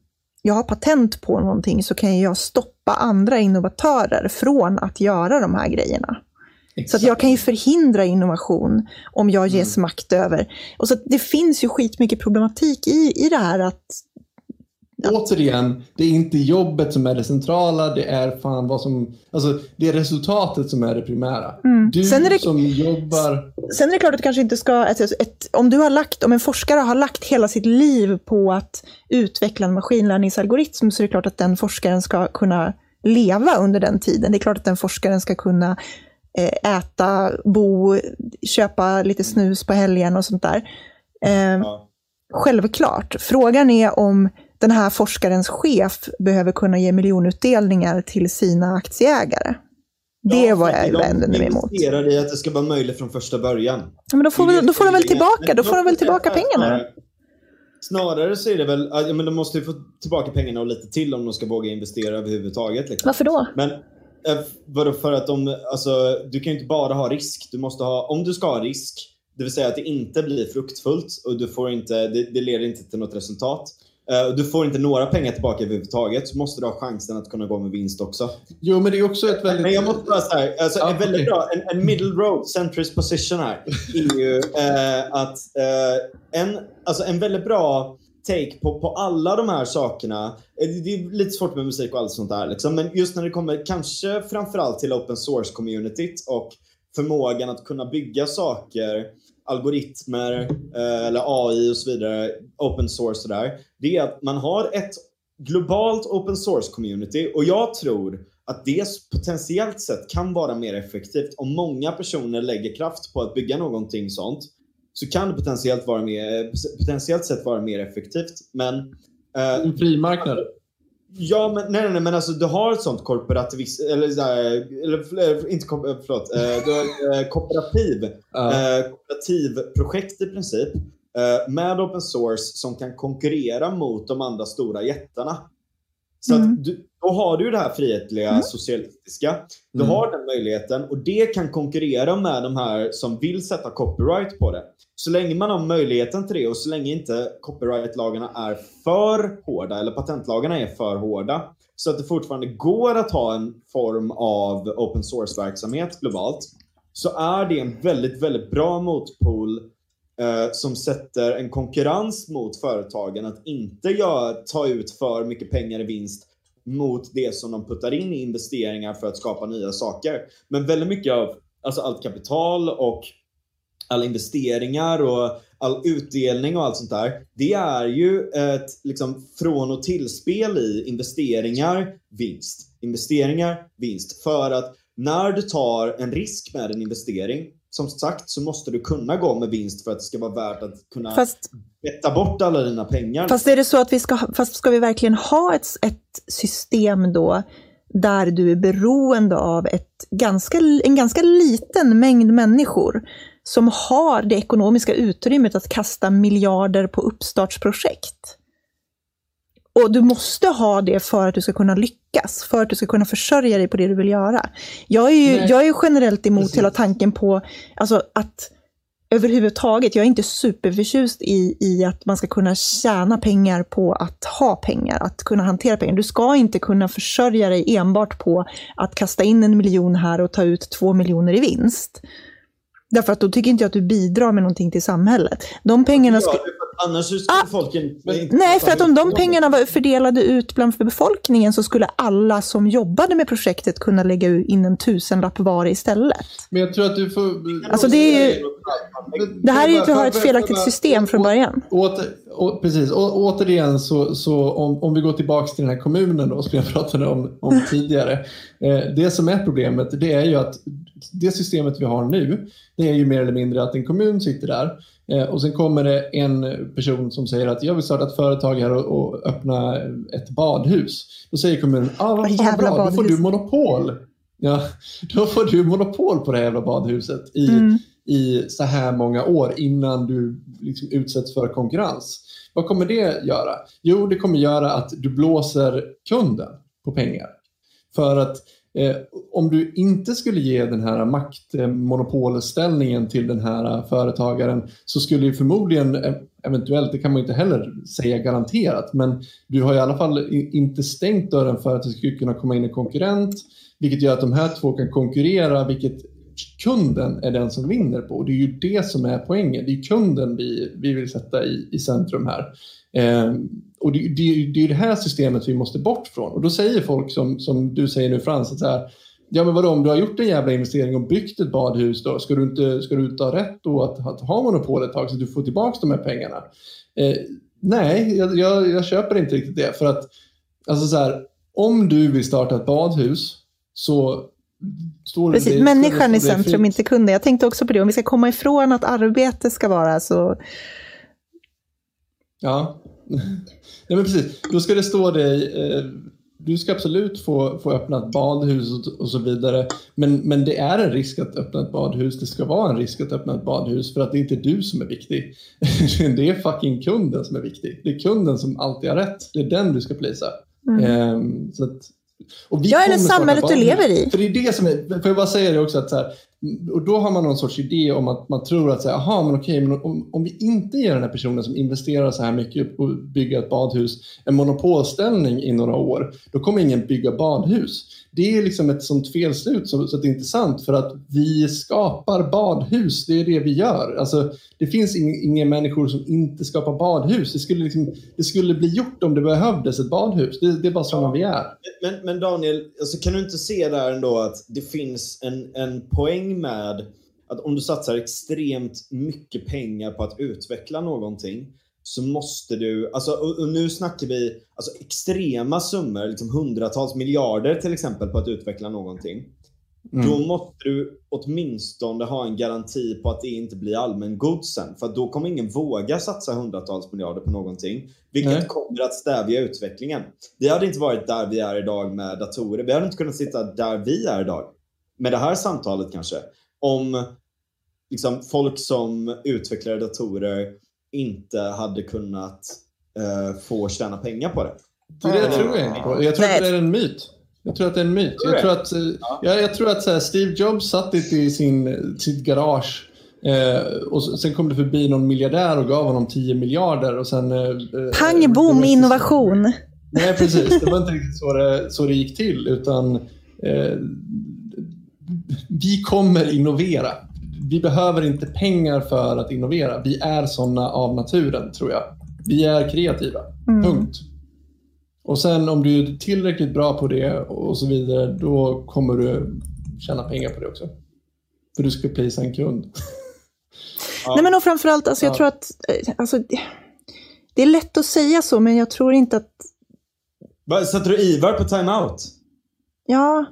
jag har patent på någonting så kan jag stoppa andra innovatörer från att göra de här grejerna. Exakt. Så att jag kan ju förhindra innovation om jag ges mm. makt över. Och så det finns ju skitmycket problematik i, i det här att återigen, det är inte jobbet som är det centrala, det är fan vad som, alltså det är resultatet som är det primära. Mm. Du det, som jobbar... Sen är det klart att du kanske inte ska, ett, ett, om du har lagt, om en forskare har lagt hela sitt liv på att utveckla en maskinlärningsalgoritm så är det klart att den forskaren ska kunna leva under den tiden. Det är klart att den forskaren ska kunna eh, äta, bo, köpa lite snus på helgen och sånt där. Eh, ja. Självklart. Frågan är om den här forskarens chef behöver kunna ge miljonutdelningar till sina aktieägare. Det ja, var jag vänder mig emot. Investerar i att det ska vara möjligt från första början. Ja, men då får, då får de väl tillbaka, då får de väl tillbaka pengarna. Snarare så är det väl, ja, men de måste ju få tillbaka pengarna och lite till om de ska våga investera överhuvudtaget. Liksom. Varför då? Men eh, vadå, för att de, alltså, du kan ju inte bara ha risk. Du måste ha, om du ska ha risk, det vill säga att det inte blir fruktfullt och du får inte, det, det leder inte till något resultat. Uh, du får inte några pengar tillbaka överhuvudtaget så måste du ha chansen att kunna gå med vinst också. Jo, men det är också ett väldigt... Men jag måste bara säga, alltså, ja, en väldigt okay. bra, en, en, middle road centrist position här är ju uh, att uh, en, alltså, en väldigt bra take på, på alla de här sakerna. Det är lite svårt med musik och allt sånt där liksom, men just när det kommer kanske framförallt till open source communityt och förmågan att kunna bygga saker algoritmer eh, eller AI och så vidare, open source och där, det är att man har ett globalt open source community och jag tror att det potentiellt sett kan vara mer effektivt om många personer lägger kraft på att bygga någonting sånt så kan det potentiellt, vara mer, eh, potentiellt sett vara mer effektivt. Men, eh, en fri marknad? Ja, men nej, nej, men alltså du har ett sånt korporativism, eller, eller inte förlåt, eh, du har eh, kooperativ, uh. kooperativprojekt i princip med open source som kan konkurrera mot de andra stora jättarna. Så mm. att du, då har du det här frihetliga mm. socialistiska. Du mm. har den möjligheten och det kan konkurrera med de här som vill sätta copyright på det. Så länge man har möjligheten till det och så länge inte copyrightlagarna är för hårda eller patentlagarna är för hårda så att det fortfarande går att ha en form av open source-verksamhet globalt så är det en väldigt, väldigt bra motpol Eh, som sätter en konkurrens mot företagen att inte gör, ta ut för mycket pengar i vinst mot det som de puttar in i investeringar för att skapa nya saker. Men väldigt mycket av alltså allt kapital och alla investeringar och all utdelning och allt sånt där. Det är ju ett liksom, från och tillspel i investeringar, vinst. Investeringar, vinst. För att när du tar en risk med en investering, som sagt så måste du kunna gå med vinst för att det ska vara värt att kunna fast, betta bort alla dina pengar. Fast är det så att vi ska, fast ska vi verkligen ha ett, ett system då där du är beroende av ett ganska, en ganska liten mängd människor som har det ekonomiska utrymmet att kasta miljarder på uppstartsprojekt. Och du måste ha det för att du ska kunna lyckas, för att du ska kunna försörja dig på det du vill göra. Jag är ju, jag är ju generellt emot Precis. hela tanken på alltså, att överhuvudtaget, jag är inte superförtjust i, i att man ska kunna tjäna pengar på att ha pengar, att kunna hantera pengar. Du ska inte kunna försörja dig enbart på att kasta in en miljon här och ta ut två miljoner i vinst. Därför att då tycker inte jag att du bidrar med någonting till samhället. De pengarna ska... Ja, annars skulle ah, folk inte... Nej, för att om de pengarna var fördelade ut bland befolkningen så skulle alla som jobbade med projektet kunna lägga in en tusenlapp var istället. Men jag tror att du får... Alltså det är ju... Det här är ju att vi har ett felaktigt system från början. Åter, å, precis, å, återigen så, så om, om vi går tillbaka till den här kommunen då, som jag pratade om, om tidigare. Eh, det som är problemet det är ju att det systemet vi har nu, det är ju mer eller mindre att en kommun sitter där eh, och sen kommer det en person som säger att jag vill starta ett företag här och, och öppna ett badhus. Då säger kommunen, ah, vad fan bra, badhus. då får du monopol. Ja, då får du monopol på det här jävla badhuset i, mm. i så här många år innan du liksom utsätts för konkurrens. Vad kommer det göra? Jo, det kommer göra att du blåser kunden på pengar. För att Eh, om du inte skulle ge den här maktmonopolställningen till den här företagaren så skulle ju förmodligen, eh, eventuellt, det kan man inte heller säga garanterat, men du har i alla fall inte stängt dörren för att det skulle kunna komma in en konkurrent, vilket gör att de här två kan konkurrera, vilket kunden är den som vinner på. Och det är ju det som är poängen. Det är kunden vi, vi vill sätta i, i centrum här. Eh, och det, det, det är det här systemet vi måste bort från. Och då säger folk som, som du säger nu Frans, att så här, ja men vadå om du har gjort en jävla investering och byggt ett badhus då, ska du inte, ska du inte ha rätt då att, att ha monopol ett tag så att du får tillbaka de här pengarna? Eh, nej, jag, jag, jag, köper inte riktigt det för att alltså så här, om du vill starta ett badhus så Precis, det, människan i centrum, inte kunden. Jag tänkte också på det, om vi ska komma ifrån att arbete ska vara så... Ja, Nej, men precis. Då ska det stå dig eh, du ska absolut få, få öppna ett badhus och, och, så vidare. Men, men det är en risk att öppna ett badhus. Det ska vara en risk att öppna ett badhus för att det är inte du som är viktig. det är fucking kunden som är viktig. Det är kunden som alltid har rätt. Det är den du ska plisa. Mm. Um, så att, och vi ja, eller samhället du lever i. För det är det som är, får jag bara säga det också, att så här, och då har man någon sorts idé om att man tror att, så här, aha, men okej, men om, om vi inte ger den här personen som investerar så här mycket att bygga ett badhus en monopolställning i några år, då kommer ingen bygga badhus det är liksom ett sånt felslut så, så att det är intressant för att vi skapar badhus. Det är det vi gör. Alltså, det finns inga, inga människor som inte skapar badhus. Det skulle, liksom, det skulle bli gjort om det behövdes ett badhus. Det, det är bara sådana ja. vi är. Men, men Daniel, alltså, kan du inte se där ändå att det finns en, en poäng med att om du satsar extremt mycket pengar på att utveckla någonting så måste du, alltså, och, nu snackar vi alltså, extrema summor, liksom hundratals miljarder till exempel på att utveckla någonting. Mm. Då måste du åtminstone ha en garanti på att det inte blir allmängods sen. För då kommer ingen våga satsa hundratals miljarder på någonting. Vilket Nej. kommer att stävja utvecklingen. Vi hade inte varit där vi är idag med datorer. Vi hade inte kunnat sitta där vi är idag. Med det här samtalet kanske. Om liksom, folk som utvecklar datorer inte hade kunnat uh, få tjäna pengar på det. Det, det tror jag inte på. Jag tror att det är en myt. Jag tror att det är en myt. Jag tror att, ja. jag, jag tror att här, Steve Jobs satt i sin, sitt garage eh, och sen kom det förbi någon miljardär och gav honom 10 miljarder. Och sen, eh, Pang bom innovation. Nej, precis. Det var inte riktigt så det, så det gick till. Utan eh, vi kommer innovera vi behöver inte pengar för att innovera. Vi är sådana av naturen, tror jag. Vi är kreativa. Mm. Punkt. Och sen om du är tillräckligt bra på det och så vidare, då kommer du tjäna pengar på det också. För du ska prisa en kund. ja. Nej men och framförallt, alltså, jag ja. tror att, eh, alltså, det är lätt att säga så, men jag tror inte att... Sätter du Ivar på timeout? Ja.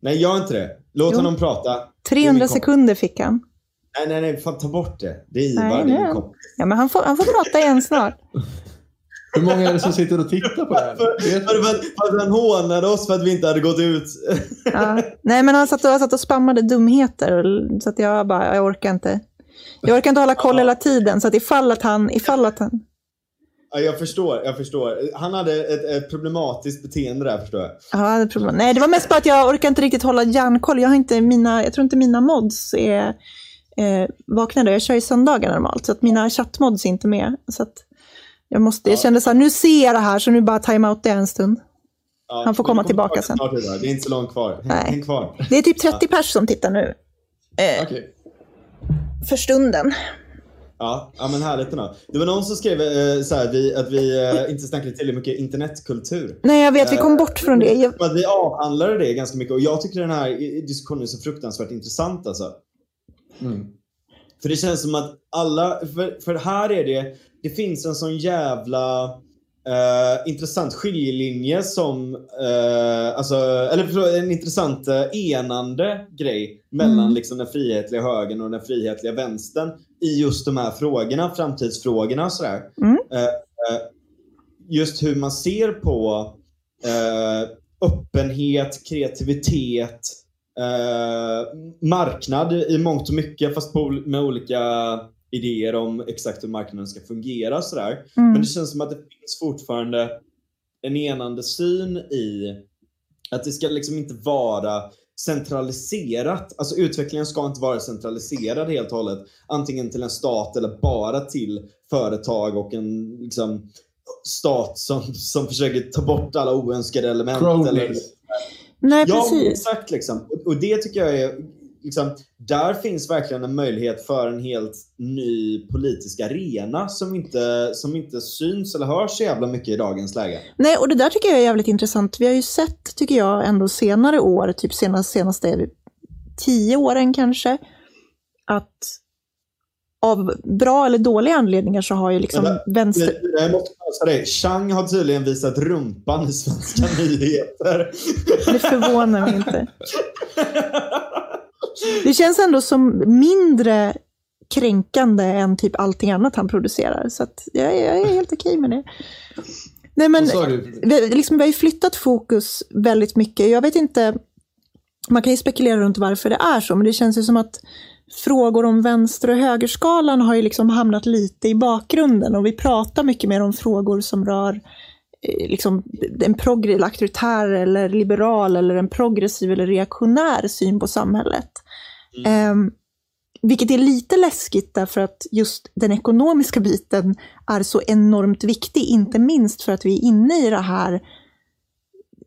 Nej, gör inte det. Låt jo. honom prata. 300 sekunder fick han. Nej, nej, nej. Fan, ta bort det. Det är Ivar, nej, det är Ja, men han får, han får prata igen snart. Hur många är det som sitter och tittar på det här? För, för, för, han hånade oss för att vi inte hade gått ut. ja. Nej, men han satt, och, han satt och spammade dumheter. Så att jag bara, jag orkar inte. Jag orkar inte hålla koll hela tiden. Så att ifall att han... Ifall att han... Ja, jag förstår, jag förstår. Han hade ett, ett problematiskt beteende där, förstår jag. Ja, det problem. Nej, det var mest bara att jag orkar inte riktigt hålla järnkoll. Jag, har inte mina, jag tror inte mina mods är eh, vaknade. Jag kör ju söndagar normalt, så att mina chattmods är inte med. Så att jag, måste, jag kände så här, nu ser jag det här, så nu bara time-out en stund. Ja, Han får komma tillbaka sen. Det är inte så långt kvar. Nej. kvar. Det är typ 30 ja. pers som tittar nu. Eh, okay. För stunden. Ja, ja men härligt ändå. Det var någon som skrev eh, så här, vi, att vi eh, inte snackade tillräckligt mycket internetkultur. Nej, jag vet. Vi kom eh, bort från det. Jag... Att vi avhandlade det ganska mycket och jag tycker den här diskussionen är så fruktansvärt intressant alltså. Mm. För det känns som att alla, för, för här är det, det finns en sån jävla Uh, intressant skiljelinje som, uh, alltså, eller en intressant uh, enande grej mellan mm. liksom, den frihetliga högern och den frihetliga vänstern i just de här frågorna, framtidsfrågorna och sådär. Mm. just hur man ser på öppenhet, kreativitet, marknad i mångt och mycket fast på, med olika idéer om exakt hur marknaden ska fungera. Sådär. Mm. Men det känns som att det finns fortfarande en enande syn i att det ska liksom inte vara centraliserat. Alltså utvecklingen ska inte vara centraliserad helt och hållet. Antingen till en stat eller bara till företag och en liksom, stat som, som försöker ta bort alla oönskade element. Eller, Nej, ja, precis. exakt. Liksom. Och, och det tycker jag är liksom, där finns verkligen en möjlighet för en helt ny politisk arena som inte, som inte syns eller hörs så jävla mycket i dagens läge. Nej, och det där tycker jag är jävligt intressant. Vi har ju sett, tycker jag, ändå senare år, typ senaste, senaste tio åren kanske, att av bra eller dåliga anledningar så har ju liksom det, vänster... Jag måste passa dig. Chang har tydligen visat rumpan i svenska nyheter. Det förvånar mig inte. Det känns ändå som mindre kränkande än typ allting annat han producerar. Så jag, jag är helt okej med det. Nej, men, vi, liksom, vi har ju flyttat fokus väldigt mycket. Jag vet inte, man kan ju spekulera runt varför det är så, men det känns ju som att frågor om vänster och högerskalan har ju liksom hamnat lite i bakgrunden och vi pratar mycket mer om frågor som rör eh, liksom, en progressiv, auktoritär eller liberal eller en progressiv eller reaktionär syn på samhället. Mm. Um, vilket är lite läskigt därför att just den ekonomiska biten är så enormt viktig, inte minst för att vi är inne i det här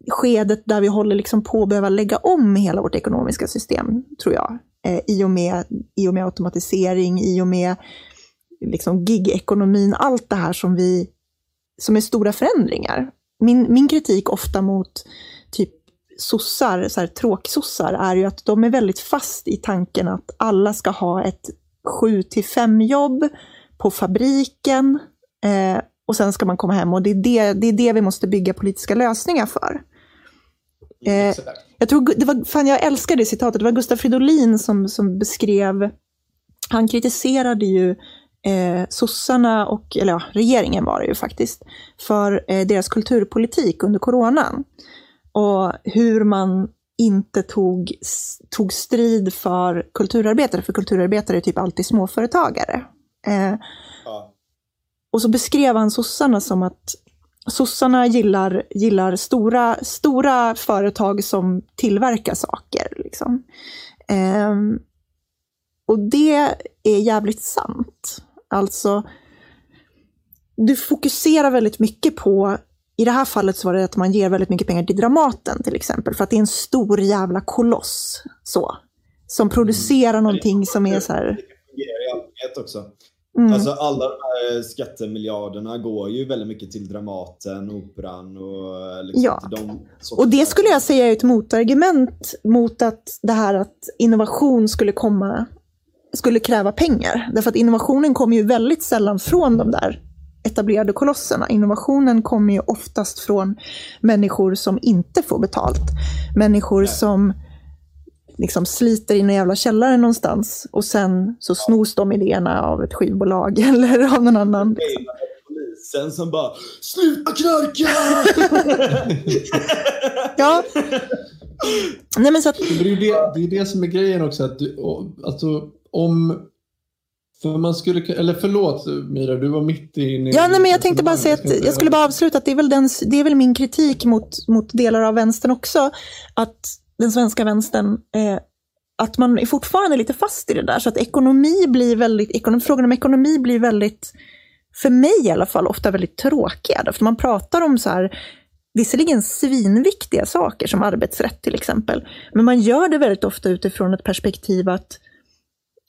skedet där vi håller liksom på att behöva lägga om hela vårt ekonomiska system, tror jag. Eh, i, och med, I och med automatisering, i och med liksom gig-ekonomin, allt det här som, vi, som är stora förändringar. Min, min kritik ofta mot sossar, så här, tråksossar, är ju att de är väldigt fast i tanken att alla ska ha ett 7 till 5 jobb på fabriken eh, och sen ska man komma hem och det är det, det är det vi måste bygga politiska lösningar för. Eh, jag, tror, det var, fan, jag älskar det citatet, det var Gustaf Fridolin som, som beskrev, han kritiserade ju eh, sossarna, och, eller ja, regeringen var det ju faktiskt, för eh, deras kulturpolitik under coronan. Och hur man inte tog, tog strid för kulturarbetare, för kulturarbetare är typ alltid småföretagare. Eh, ja. Och så beskrev han sossarna som att sossarna gillar, gillar stora, stora företag som tillverkar saker. Liksom. Eh, och det är jävligt sant. Alltså, du fokuserar väldigt mycket på i det här fallet så var det att man ger väldigt mycket pengar till Dramaten till exempel, för att det är en stor jävla koloss. Så, som producerar mm. någonting som är så här... Det fungerar i allmänhet också. Mm. Alltså alla de här skattemiljarderna går ju väldigt mycket till Dramaten, Operan och liksom ja. de Och det skulle jag säga är ett motargument mot att det här att innovation skulle komma skulle kräva pengar. Därför att innovationen kommer ju väldigt sällan från de där etablerade kolosserna. Innovationen kommer ju oftast från människor som inte får betalt. Människor Nej. som liksom sliter i en jävla källare någonstans och sen så snos de idéerna av ett skivbolag eller av någon annan. Polisen som bara “Sluta knarka!” Ja. Nej, men så att... det, är det, det är det som är grejen också. Att du, alltså, om för man skulle, eller förlåt Mira, du var mitt i... Ja, nej, men jag tänkte bara säga att jag skulle bara avsluta att det är väl, den, det är väl min kritik mot, mot delar av vänstern också. Att den svenska vänstern, eh, att man är fortfarande lite fast i det där. Så att ekonomi blir väldigt, ekonom, frågan om ekonomi blir väldigt, för mig i alla fall, ofta väldigt tråkiga. För man pratar om så här, visserligen svinviktiga saker som arbetsrätt till exempel. Men man gör det väldigt ofta utifrån ett perspektiv att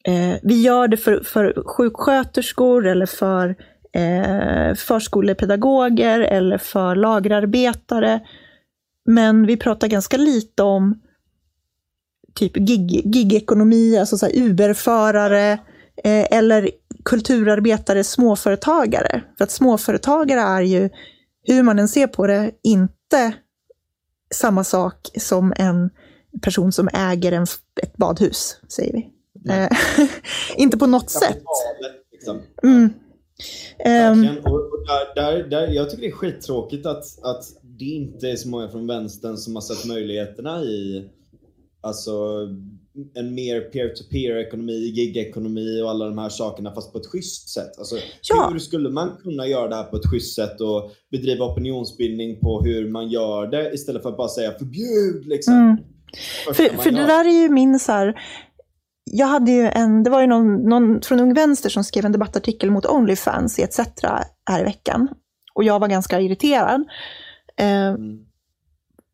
eh, vi gör det för, för sjuksköterskor eller för eh, förskolepedagoger eller för lagerarbetare. Men vi pratar ganska lite om typ gig, gigekonomi, alltså så här Uber-förare eh, eller kulturarbetare, småföretagare. För att småföretagare är ju, hur man än ser på det, inte samma sak som en person som äger en, ett badhus, säger vi. Eh, inte på något sätt. Liksom. Mm. Um, och, och där, där, där, jag tycker det är skittråkigt att, att det inte är så många från vänstern som har sett möjligheterna i alltså, en mer peer-to-peer ekonomi, gig-ekonomi och alla de här sakerna fast på ett schysst sätt. Alltså, ja. Hur skulle man kunna göra det här på ett schysst sätt och bedriva opinionsbildning på hur man gör det istället för att bara säga förbjud liksom. Mm. För, för det där är ju min så här, jag hade ju en, det var ju någon, någon från Ung Vänster som skrev en debattartikel mot Onlyfans i ETC här i veckan. Och jag var ganska irriterad. Eh, mm.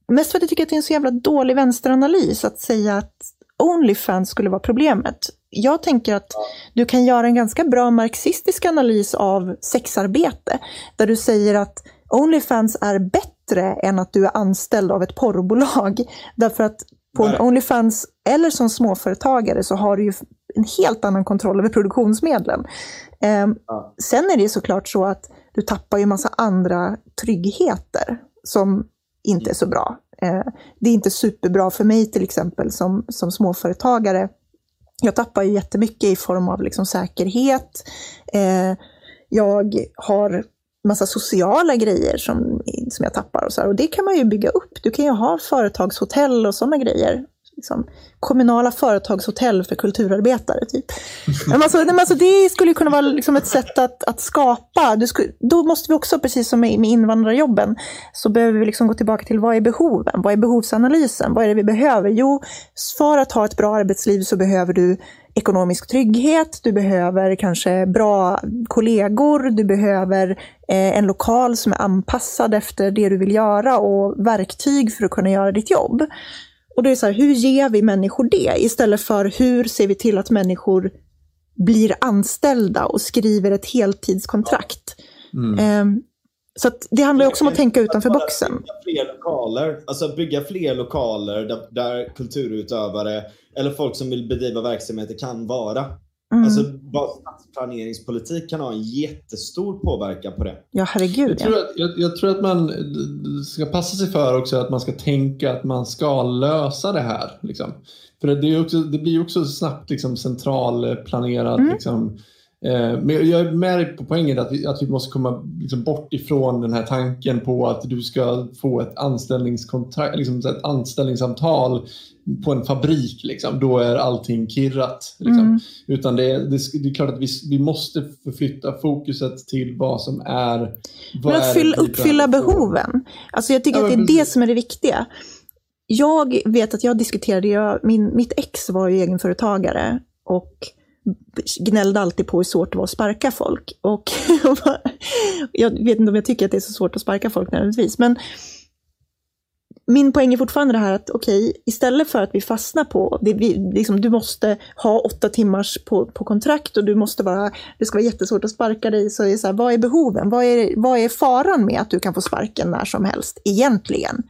Mest för att jag tycker att det är en så jävla dålig vänsteranalys att säga att Onlyfans skulle vara problemet. Jag tänker att du kan göra en ganska bra marxistisk analys av sexarbete. Där du säger att Onlyfans är bättre än att du är anställd av ett porrbolag. Därför att på Nej. Onlyfans eller som småföretagare så har du ju en helt annan kontroll över produktionsmedlen. Eh, ja. Sen är det såklart så att du tappar ju massa andra tryggheter som inte är så bra. Eh, det är inte superbra för mig till exempel som, som småföretagare. Jag tappar ju jättemycket i form av liksom säkerhet. Eh, jag har massa sociala grejer som, som jag tappar och så här. Och det kan man ju bygga upp. Du kan ju ha företagshotell och sådana grejer liksom, kommunala företagshotell för kulturarbetare. Typ. Men alltså, men alltså, det skulle kunna vara liksom ett sätt att, att skapa. Skulle, då måste vi också, precis som med, med invandrarjobben, så behöver vi liksom gå tillbaka till vad är behoven? Vad är behovsanalysen? Vad är det vi behöver? Jo, för att ha ett bra arbetsliv så behöver du ekonomisk trygghet, du behöver kanske bra kollegor, du behöver eh, en lokal som är anpassad efter det du vill göra och verktyg för att kunna göra ditt jobb. Och då är det så här, hur ger vi människor det? Istället för hur ser vi till att människor blir anställda och skriver ett heltidskontrakt. Mm. Så det handlar också om att tänka utanför boxen. Bygga fler lokaler, alltså bygga fler lokaler där, där kulturutövare eller folk som vill bedriva verksamheter kan vara. Mm. Alltså, bara stadsplaneringspolitik kan ha en jättestor påverkan på det. Ja, herregud. Jag tror, att, jag, jag, tror att man ska passa sig för också att man ska tänka att man ska lösa det här. Liksom. För det, också, det blir också snabbt liksom, centralplanerat. Mm. Liksom, eh, men jag är med på poängen att vi, att vi måste komma liksom bort ifrån den här tanken på att du ska få ett anställningskontrakt, liksom ett anställningsavtal på en fabrik, liksom, då är allting kirrat. Liksom. Mm. Utan det, det, det, är klart att vi, vi måste förflytta fokuset till vad som är... Vad Men att fylla, uppfylla behoven. Alltså jag tycker ja, att det är precis. det som är det viktiga. Jag vet att jag diskuterade, jag, min, mitt ex var ju egenföretagare och gnällde alltid på hur svårt det var att sparka folk. Och jag vet inte om jag tycker att det är så svårt att sparka folk nödvändigtvis, men min poäng är fortfarande det här att okej, okay, istället för att vi fastnar på, det, vi, liksom, du måste ha åtta timmars på, på kontrakt och du måste vara, det ska vara jättesvårt att sparka dig, så är det så här, vad är behoven? Vad är, vad är faran med att du kan få sparken när som helst, egentligen?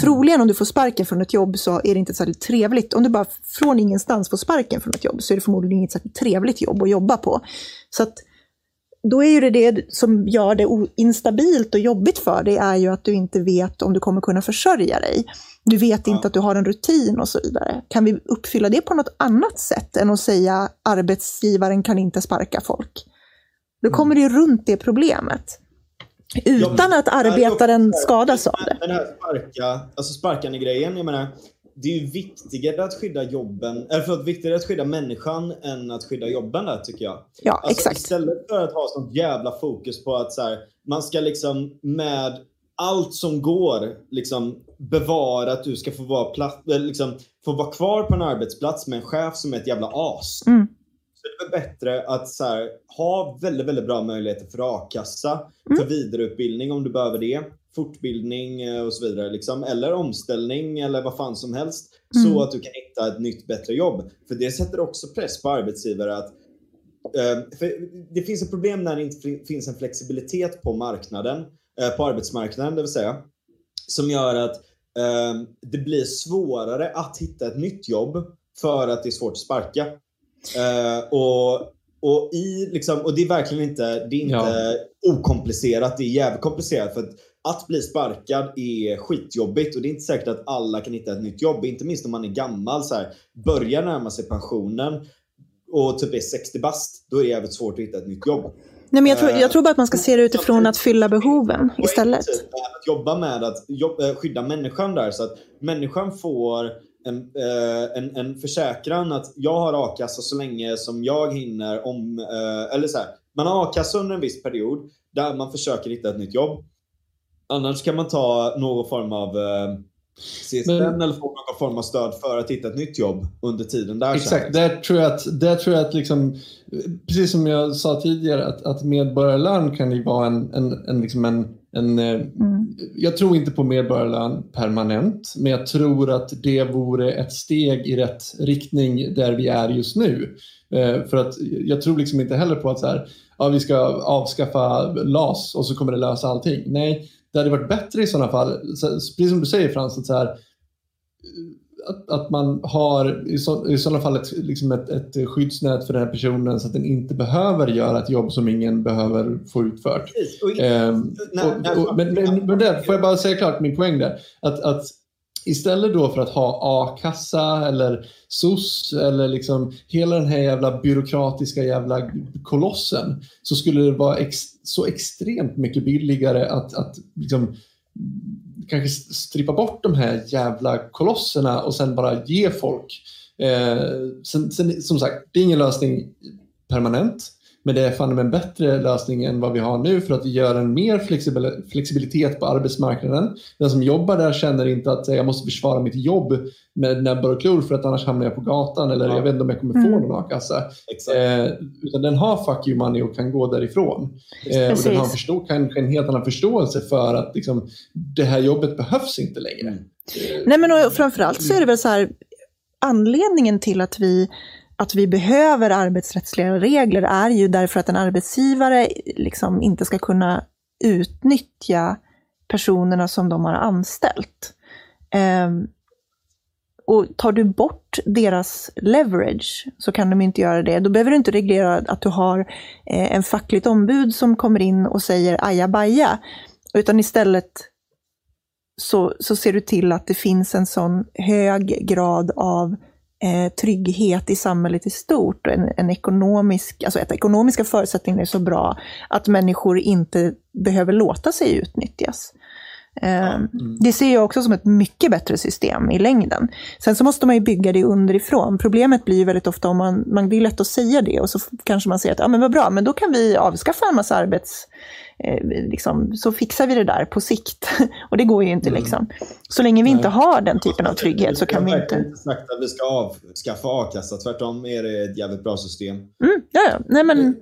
Troligen om du får sparken från ett jobb så är det inte särskilt trevligt. Om du bara från ingenstans får sparken från ett jobb så är det förmodligen inget särskilt trevligt jobb att jobba på. Så att då är ju det det som gör det instabilt och jobbigt för dig, är ju att du inte vet om du kommer kunna försörja dig. Du vet ja. inte att du har en rutin och så vidare. Kan vi uppfylla det på något annat sätt än att säga arbetsgivaren kan inte sparka folk? Då kommer mm. du runt det problemet. Utan att arbetaren skadas av det. Den här sparka, alltså sparkande grejen, jag menar, det är ju viktigare att skydda jobben, eller förlåt, viktigare att skydda människan än att skydda jobben där tycker jag. Ja, alltså, exakt. Istället för att ha sånt jävla fokus på att så här, man ska liksom med allt som går liksom bevara att du ska få vara, plats, liksom, få vara kvar på en arbetsplats med en chef som är ett jävla as. Mm. Det är bättre att så här, ha väldigt, väldigt bra möjligheter för a-kassa, mm. för vidareutbildning om du behöver det fortbildning eh, och så vidare. Liksom. Eller omställning eller vad fan som helst. Mm. Så att du kan hitta ett nytt bättre jobb. För det sätter också press på arbetsgivare att eh, det finns ett problem när det inte finns en flexibilitet på marknaden, eh, på arbetsmarknaden det vill säga, som gör att det blir svårare att hitta ett nytt jobb för att det är svårt att sparka. Eh, och, och, i, liksom, och det är verkligen inte, det är inte ja. okomplicerat, det är jävligt komplicerat. för att att bli sparkad är skitjobbigt och det är inte säkert att alla kan hitta ett nytt jobb. Inte minst om man är gammal, så här, börjar närma sig pensionen och typ är 60 bast. Då är det jävligt svårt att hitta ett nytt jobb. Nej, men jag, tror, jag tror bara att man ska se det utifrån att fylla behoven istället. Att jobba med att jobba, skydda människan där så att människan får en, eh, en, en försäkran att jag har a-kassa så länge som jag hinner om... Eh, eller så här, man har a-kassa under en viss period där man försöker hitta ett nytt jobb. Annars kan man ta någon form av eh, CSN Men, eller få någon form av stöd för att hitta ett nytt jobb under tiden där. Exakt, där tror jag att, där tror jag att liksom, precis som jag sa tidigare, att, att medborgarlön kan ju vara en, en, en, liksom en, en mm. Jag tror inte på medborgarlön permanent, men jag tror att det vore ett steg i rätt riktning där vi är just nu. Eh, för att jag tror liksom inte heller på att så här, ja, vi ska avskaffa LAS och så kommer det lösa allting. Nej, det hade varit bättre i sådana fall, så, precis som du säger Frans, att så här, att, att man har i, så, i sådana fall ett, liksom ett, ett skyddsnät för den här personen så att den inte behöver göra ett jobb som ingen behöver få utfört. Ehm, men där får jag bara säga klart min poäng där. Att, att istället då för att ha a-kassa eller SOS eller liksom hela den här jävla byråkratiska jävla kolossen så skulle det vara ex, så extremt mycket billigare att, att liksom kanske strippa bort de här jävla kolosserna och sen bara ge folk. Eh, sen, sen, som sagt, det är ingen lösning permanent. Men det är fan en bättre lösning än vad vi har nu för att göra en mer flexibel, flexibilitet på arbetsmarknaden. Den som jobbar där känner inte att jag måste försvara mitt jobb med näbbar och klor för att annars hamnar jag på gatan eller ja. jag vet inte om jag kommer få mm. någon a-kassa. Eh, utan den har fuck you money och kan gå därifrån. Eh, och den har förstå, kanske en helt annan förståelse för att liksom, det här jobbet behövs inte längre. Mm. Eh, Nej men och framförallt så är det väl så här anledningen till att vi att vi behöver arbetsrättsliga regler är ju därför att en arbetsgivare liksom inte ska kunna utnyttja personerna som de har anställt. Um, och tar du bort deras leverage så kan de inte göra det. Då behöver du inte reglera att du har eh, en fackligt ombud som kommer in och säger ajabaja. Utan istället så, så ser du till att det finns en sån hög grad av eh, trygghet i samhället i stort. Och en, en ekonomisk, alltså att ekonomiska förutsättningar är så bra att människor inte behöver låta sig utnyttjas. Eh, mm. Det ser jag också som ett mycket bättre system i längden. Sen så måste man ju bygga det underifrån. Problemet blir ju väldigt ofta om man, man det är lätt att säga det och så kanske man säger att ja, men vad bra, men då kan vi avskaffa en massa arbets liksom, så fixar vi det där på sikt. och det går ju inte mm. liksom. Så länge vi inte har den typen av trygghet så kan vi inte... Jag har inte sagt att vi ska avskaffa a-kassa. Tvärtom är det ett jävligt bra system. Mm, ja, ja. Nej, men...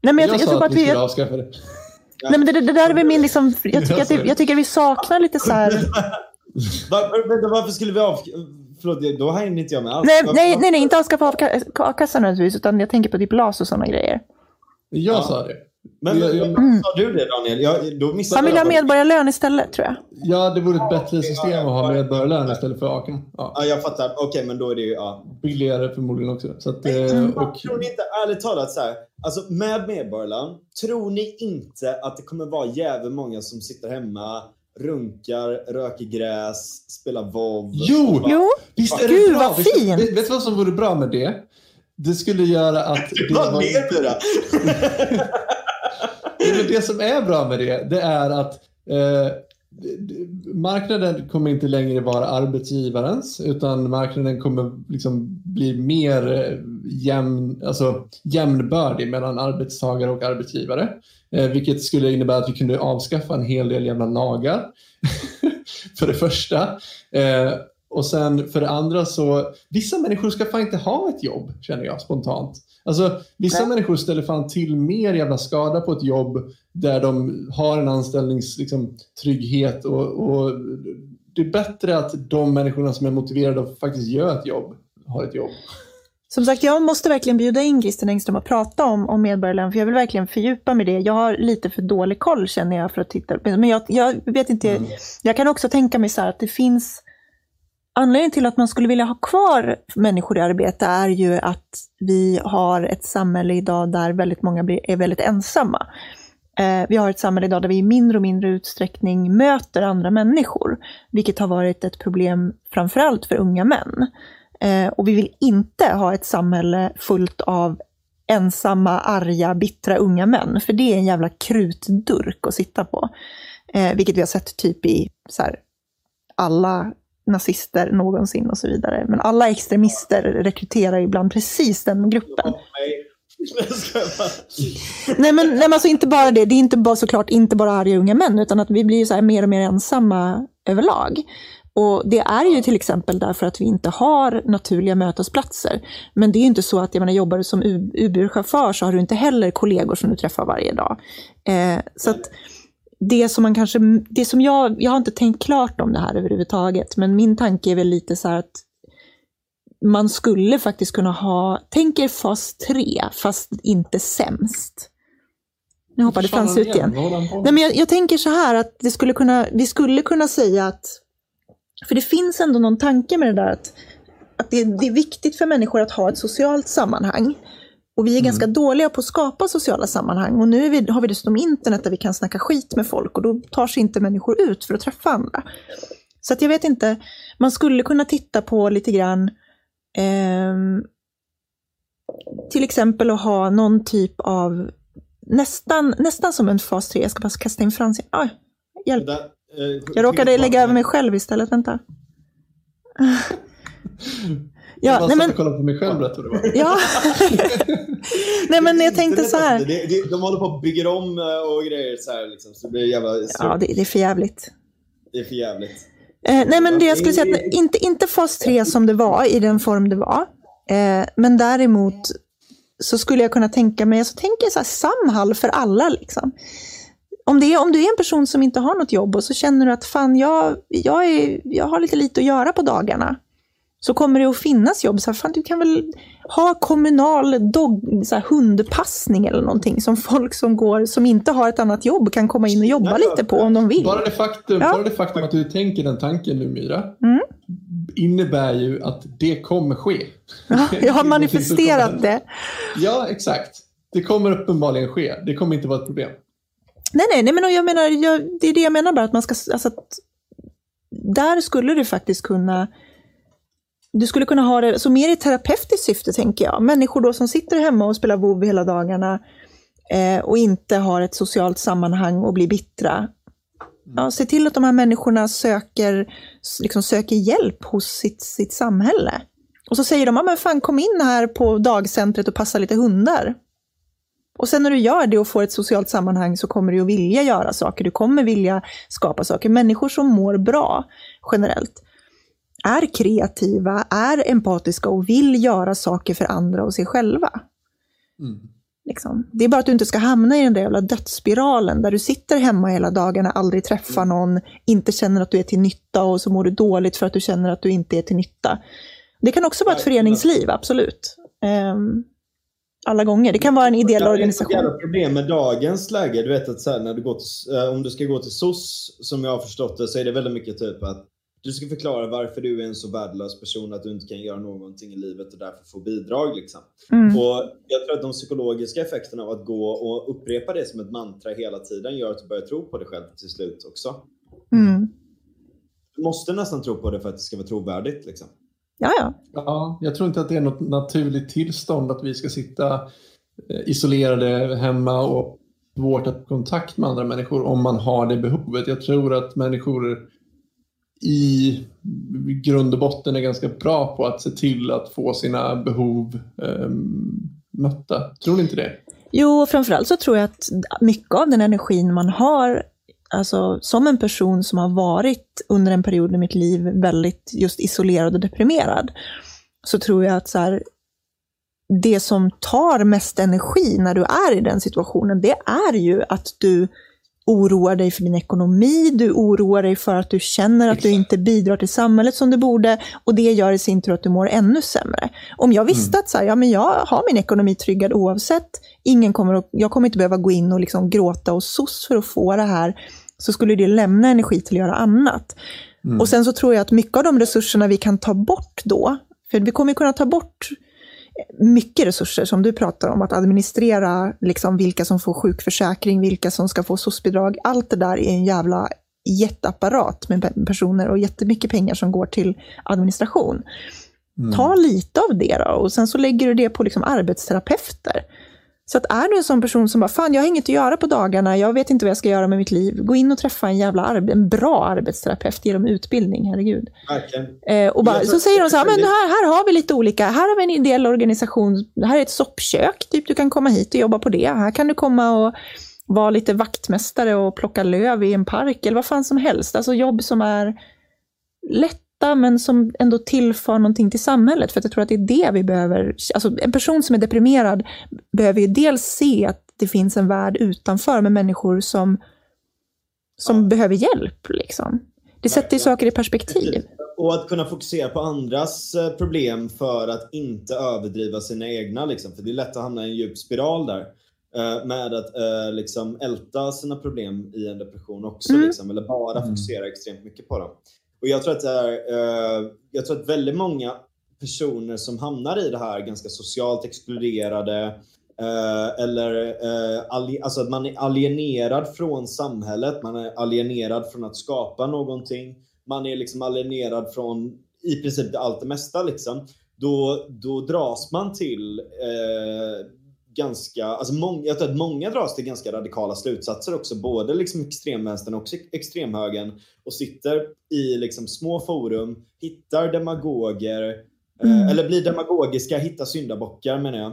Nej, men jag, jag, jag tror att vi ska avskaffa det. Nej, men det, det där är min liksom, jag tycker, att jag tycker att vi saknar lite så här... Var, varför skulle vi av... Förlåt, då hänger inte jag med alls. Nej, nej, nej, nej inte avskaffa a-kassan nödvändigtvis, utan jag tänker på typ LAS och sådana grejer. Jag ja. sa det. Men jag, jag, mm. sa du det Daniel? Jag, då Man vill ha medborgarlön istället tror jag. Ja, det vore ett bättre system att ha medborgarlön istället för AKA. Ja. ja, jag fattar. Okej, okay, men då är det ju... Ja. Billigare förmodligen också. Så att, men, och... Tror ni inte, ärligt talat, så här, alltså med medborgarlön, tror ni inte att det kommer vara jävligt många som sitter hemma runkar, röker gräs, spelar WoW. Jo! Bara, jo. Visst är det Gud, bra? vad fint! Vet, vet du vad som vore bra med det? Det skulle göra att... Det var mer det men det som är bra med det, det är att eh, marknaden kommer inte längre vara arbetsgivarens utan marknaden kommer liksom bli mer eh, jämn, alltså jämnbördig mellan arbetstagare och arbetsgivare. Eh, vilket skulle innebära att vi kunde avskaffa en hel del jävla lagar. för det första. Eh, och sen för det andra så, vissa människor ska fan inte ha ett jobb känner jag spontant. Alltså, vissa Nej. människor ställer fan till mer jävla skada på ett jobb där de har en anställningstrygghet liksom, och, och det är bättre att de människorna som är motiverade att faktiskt göra ett jobb har ett jobb. Som sagt, jag måste verkligen bjuda in Christer Engström och prata om, om medborgarlön, för jag vill verkligen fördjupa mig i det. Jag har lite för dålig koll känner jag för att titta. Men jag, jag vet inte, mm. jag kan också tänka mig så här att det finns Anledningen till att man skulle vilja ha kvar människor i arbete är ju att vi har ett samhälle idag där väldigt många är väldigt ensamma. Eh, vi har ett samhälle idag där vi i mindre och mindre utsträckning möter andra människor, vilket har varit ett problem framförallt för unga män. Eh, och vi vill inte ha ett samhälle fullt av ensamma, arga, bittra unga män, för det är en jävla krutdurk att sitta på. Eh, vilket vi har sett typ i så här, alla nazister någonsin och så vidare. Men alla extremister rekryterar ibland precis den gruppen. nej men, nej men alltså inte bara det, det är inte bara såklart inte bara arga unga män, utan att vi blir så mer och mer ensamma överlag. Och det är ju till exempel därför att vi inte har naturliga mötesplatser. Men det är ju inte så att, jag menar, jobbar du som Uber-chaufför så har du inte heller kollegor som du träffar varje dag. Eh, så att, det som man kanske, det som jag, jag har inte tänkt klart om det här överhuvudtaget, men min tanke är väl lite så här att man skulle faktiskt kunna ha, tänk er fas 3, fast inte sämst. Nu hoppade Frans ut igen. Nej, men jag, jag, tänker så här att det skulle kunna, vi skulle kunna säga att För det finns ändå någon tanke med det där att, att det, det är viktigt för människor att ha ett socialt sammanhang. Och vi är mm. ganska dåliga på att skapa sociala sammanhang. Och nu vi, har vi dessutom internet där vi kan snacka skit med folk och då tar sig inte människor ut för att träffa andra. Så att jag vet inte, man skulle kunna titta på lite grann eh, till exempel att ha någon typ av, nästan, nästan som en fas 3, jag ska bara kasta in Frans. Ah, hjälp. Där, eh, jag råkade lägga över mig själv istället, vänta. Ja, jag bara nej, men... kolla på mig själv berättade du Ja. nej men jag tänkte så här. Det, det, de håller på att bygga om eh, och grejer så här liksom, så det blir jävla... Ja, det, det är för jävligt. Det är för jävligt. Eh, nej men det jag skulle säga, att inte, inte fas 3 som det var i den form det var. Eh, men däremot så skulle jag kunna tänka mig, så tänker så här, Samhall för alla liksom. Om, det är, om du är en person som inte har något jobb och så känner du att fan, jag, jag, är, jag har lite lite att göra på dagarna så kommer det att finnas jobb. Så här, fan, du kan väl ha kommunal dog, så här, hundpassning eller någonting som folk som, går, som inte har ett annat jobb kan komma in och jobba Nej, lite på om de vill. Bara det faktum, ja. bara det faktum att du tänker den tanken nu Myra mm. innebär ju att det kommer ske. Ja, jag har manifesterat det. Ja, exakt. Det kommer uppenbarligen ske. Det kommer inte vara ett problem. Nej, nej, nej men jag menar, jag, det är det jag menar bara. Att man ska, alltså att, där skulle du faktiskt kunna du skulle kunna ha det så mer i terapeutiskt syfte, tänker jag. Människor då som sitter hemma och spelar WoW hela dagarna eh, och inte har ett socialt sammanhang och blir bittra. Ja, se till att de här människorna söker, liksom söker hjälp hos sitt, sitt samhälle. Och så säger de, ja men fan kom in här på dagcentret och passa lite hundar. Och sen när du gör det och får ett socialt sammanhang så kommer du att vilja göra saker. Du kommer vilja skapa saker. Människor som mår bra generellt är kreativa, är empatiska och vill göra saker för andra och sig själva. Mm. Liksom. Det är bara att du inte ska hamna i den där jävla dödsspiralen där du sitter hemma hela dagarna, aldrig träffar mm. någon, inte känner att du är till nytta och så mår du dåligt för att du känner att du inte är till nytta. Det kan också vara ett föreningsliv, absolut. Um, alla gånger. Det kan vara en ideell organisation. Det är ett problem med dagens läge. Du vet att så här, när du går till, eh, om du ska gå till SOS, som jag har förstått det, så är det väldigt mycket typ att du ska förklara varför du är en så värdelös person att du inte kan göra någonting i livet och därför få bidrag. Liksom. Mm. Och jag tror att de psykologiska effekterna av att gå och upprepa det som ett mantra hela tiden gör att du börjar tro på det själv till slut också. Mm. Du måste nästan tro på det för att det ska vara trovärdigt. Liksom. Ja, ja. ja, jag tror inte att det är något naturligt tillstånd att vi ska sitta eh, isolerade hemma och svårt att kontakt med andra människor om man har det behovet. Jag tror att människor i grund och botten är ganska bra på att se till att få sina behov eh, mötta. Tror ni inte det? Jo, framförallt så tror jag att mycket av den energin man har, alltså som en person som har varit under en period i mitt liv väldigt just isolerad och deprimerad, så tror jag att så här, det som tar mest energi när du är i den situationen, det är ju att du oroar dig för din ekonomi, du oroar dig för att du känner att du inte bidrar till samhället som du borde och det gör i sin tur att du mår ännu sämre. Om jag visste mm. att så här, ja, men jag har min ekonomi tryggad oavsett, ingen kommer att, jag kommer inte behöva gå in och liksom gråta och sos för att få det här, så skulle det lämna energi till att göra annat. Mm. Och sen så tror jag att mycket av de resurserna vi kan ta bort då, för vi kommer kunna ta bort mycket resurser som du pratar om, att administrera liksom vilka som får sjukförsäkring, vilka som ska få SOS-bidrag. Allt det där är en jävla jätteapparat med personer och jättemycket pengar som går till administration. Mm. Ta lite av det då och sen så lägger du det på liksom arbetsterapeuter. Så att är du en sån person som bara, fan jag har inget att göra på dagarna, jag vet inte vad jag ska göra med mitt liv. Gå in och träffa en jävla en bra arbetsterapeut, ge dem utbildning, herregud. Eh, och bara, så säger de så här, men här, här har vi lite olika, här har vi en ideell organisation, här är ett soppkök, typ du kan komma hit och jobba på det. Här kan du komma och vara lite vaktmästare och plocka löv i en park eller vad fan som helst. Alltså jobb som är lätt men som ändå tillför någonting till samhället. För jag tror att det är det vi behöver. Alltså en person som är deprimerad behöver ju dels se att det finns en värld utanför med människor som, som ja. behöver hjälp. Liksom. Det sätter ju saker i perspektiv. Och att kunna fokusera på andras eh, problem för att inte överdriva sina egna. Liksom. För det är lätt att hamna i en djup spiral där. Eh, med att uh, liksom älta sina problem i en depression också. Mm. Liksom, eller bara mm. fokusera extremt mycket på dem. Och jag tror att, det är, uh, eh, jag tror att väldigt många personer som hamnar i det här ganska socialt exkluderade uh, eller uh, alltså att man är alienerad från samhället, man är alienerad från att skapa någonting. Man är liksom alienerad från i princip allt det mesta. Liksom. Då, då dras man till ganska, alltså många, jag tror att många dras till ganska radikala slutsatser också, både liksom extremvänstern och extremhögern och sitter i liksom små forum, hittar demagoger, eh, mm. eh, eller blir demagogiska, hittar syndabockar menar jag,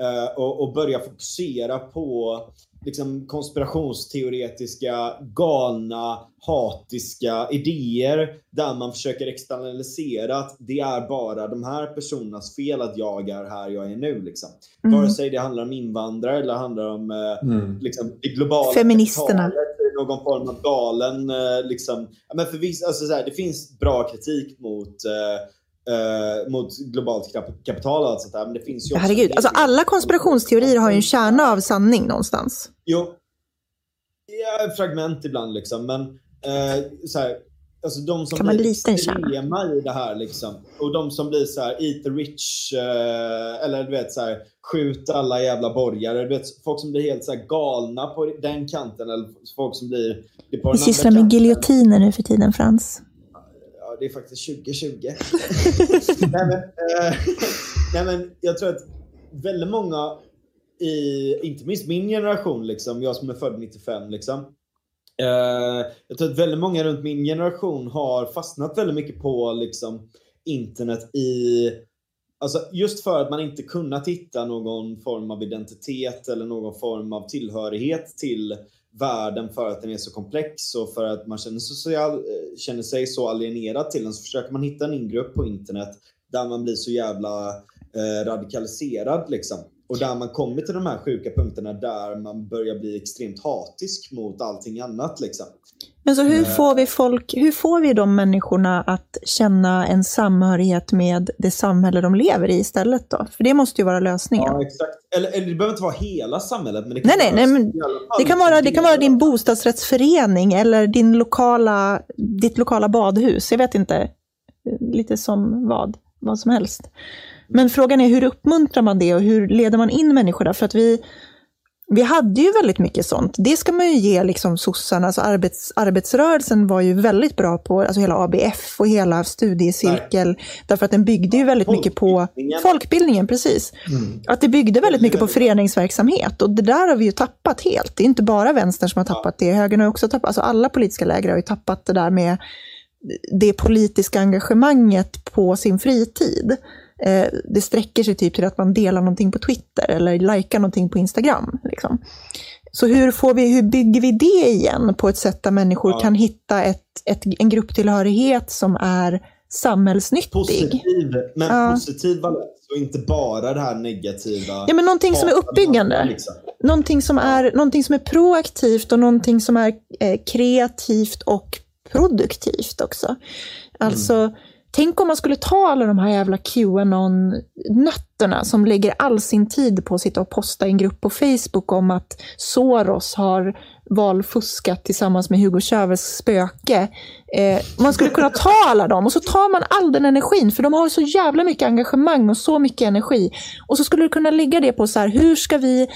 eh, och, och börjar fokusera på liksom konspirationsteoretiska, galna, hatiska idéer där man försöker externalisera att det är bara de här personernas fel att jag är här jag är nu. Liksom. Mm. Vare sig det handlar om invandrare eller handlar om eh, mm. liksom, det globala Feministerna. någon form av galen... Eh, liksom, men för vissa, alltså, så här, det finns bra kritik mot eh, Uh, mot globalt kapital och allt sånt där. Men det finns ju också Herregud, alltså alla konspirationsteorier har ju en kärna av sanning någonstans. Jo. Ja, fragment ibland liksom. Men uh, så här, alltså de som kan blir extrema i det här liksom. Och de som blir så här, eat the rich. Uh, eller du vet så här, skjut alla jävla borgare. Du vet, folk som blir helt så här, galna på den kanten. Eller folk som blir... blir Vi sysslar med giljotiner nu för tiden, Frans det är faktiskt 2020. nej, men, eh, nej, men jag tror att väldigt många i, inte minst min generation, liksom, jag som är född 95, liksom, eh, jag tror att väldigt många runt min generation har fastnat väldigt mycket på liksom, internet i Alltså just för att man inte kunnat hitta någon form av identitet eller någon form av tillhörighet till världen för att den är så komplex och för att man känner, social, eh, känner sig så alienerad till den så försöker man hitta en ingrupp på internet där man blir så jävla eh, radikaliserad liksom. Och där man kommer till de här sjuka punkterna där man börjar bli extremt hatisk mot allting annat. Liksom. Men så hur eh. får vi folk, hur får vi de människorna att känna en samhörighet med det samhälle de lever i istället då? För det måste ju vara lösningen. Ja, exakt. Eller, eller det behöver inte vara hela samhället. Men det kan nej, nej, nej, men det kan, vara, det kan vara din bostadsrättsförening eller din lokala, ditt lokala badhus. Jag vet inte, lite som vad, vad som helst. Men frågan är hur uppmuntrar man det och hur leder man in människor där? För att vi, vi hade ju väldigt mycket sånt. Det ska man ju ge liksom sossarna, alltså arbets, arbetsrörelsen var ju väldigt bra på, alltså hela ABF och hela studiecirkel, Nej. därför att den byggde ju väldigt mycket på folkbildningen, precis. Mm. Att det byggde väldigt mycket på föreningsverksamhet och det där har vi ju tappat helt. Det är inte bara vänstern som har tappat det, högern har också tappat, alltså alla politiska läger har ju tappat det där med det politiska engagemanget på sin fritid. Eh, det sträcker sig typ till att man delar någonting på Twitter eller likar någonting på Instagram. Liksom. Så hur, får vi, hur bygger vi det igen på ett sätt där människor ja. kan hitta ett, ett, en grupptillhörighet som är samhällsnyttig? Positiv, men ja. positiv balans och inte bara det här negativa. Ja, men någonting som är uppbyggande. Liksom. Någonting, som är, någonting som är proaktivt och någonting som är eh, kreativt och produktivt också. Alltså, mm Tänk om man skulle ta alla de här jävla Qanon-nötterna som lägger all sin tid på att sitta och posta i en grupp på Facebook om att Soros har valfuskat tillsammans med Hugo Chávez spöke. Eh, man skulle kunna ta alla dem och så tar man all den energin, för de har så jävla mycket engagemang och så mycket energi. Och så skulle du kunna lägga det på så här, hur ska vi,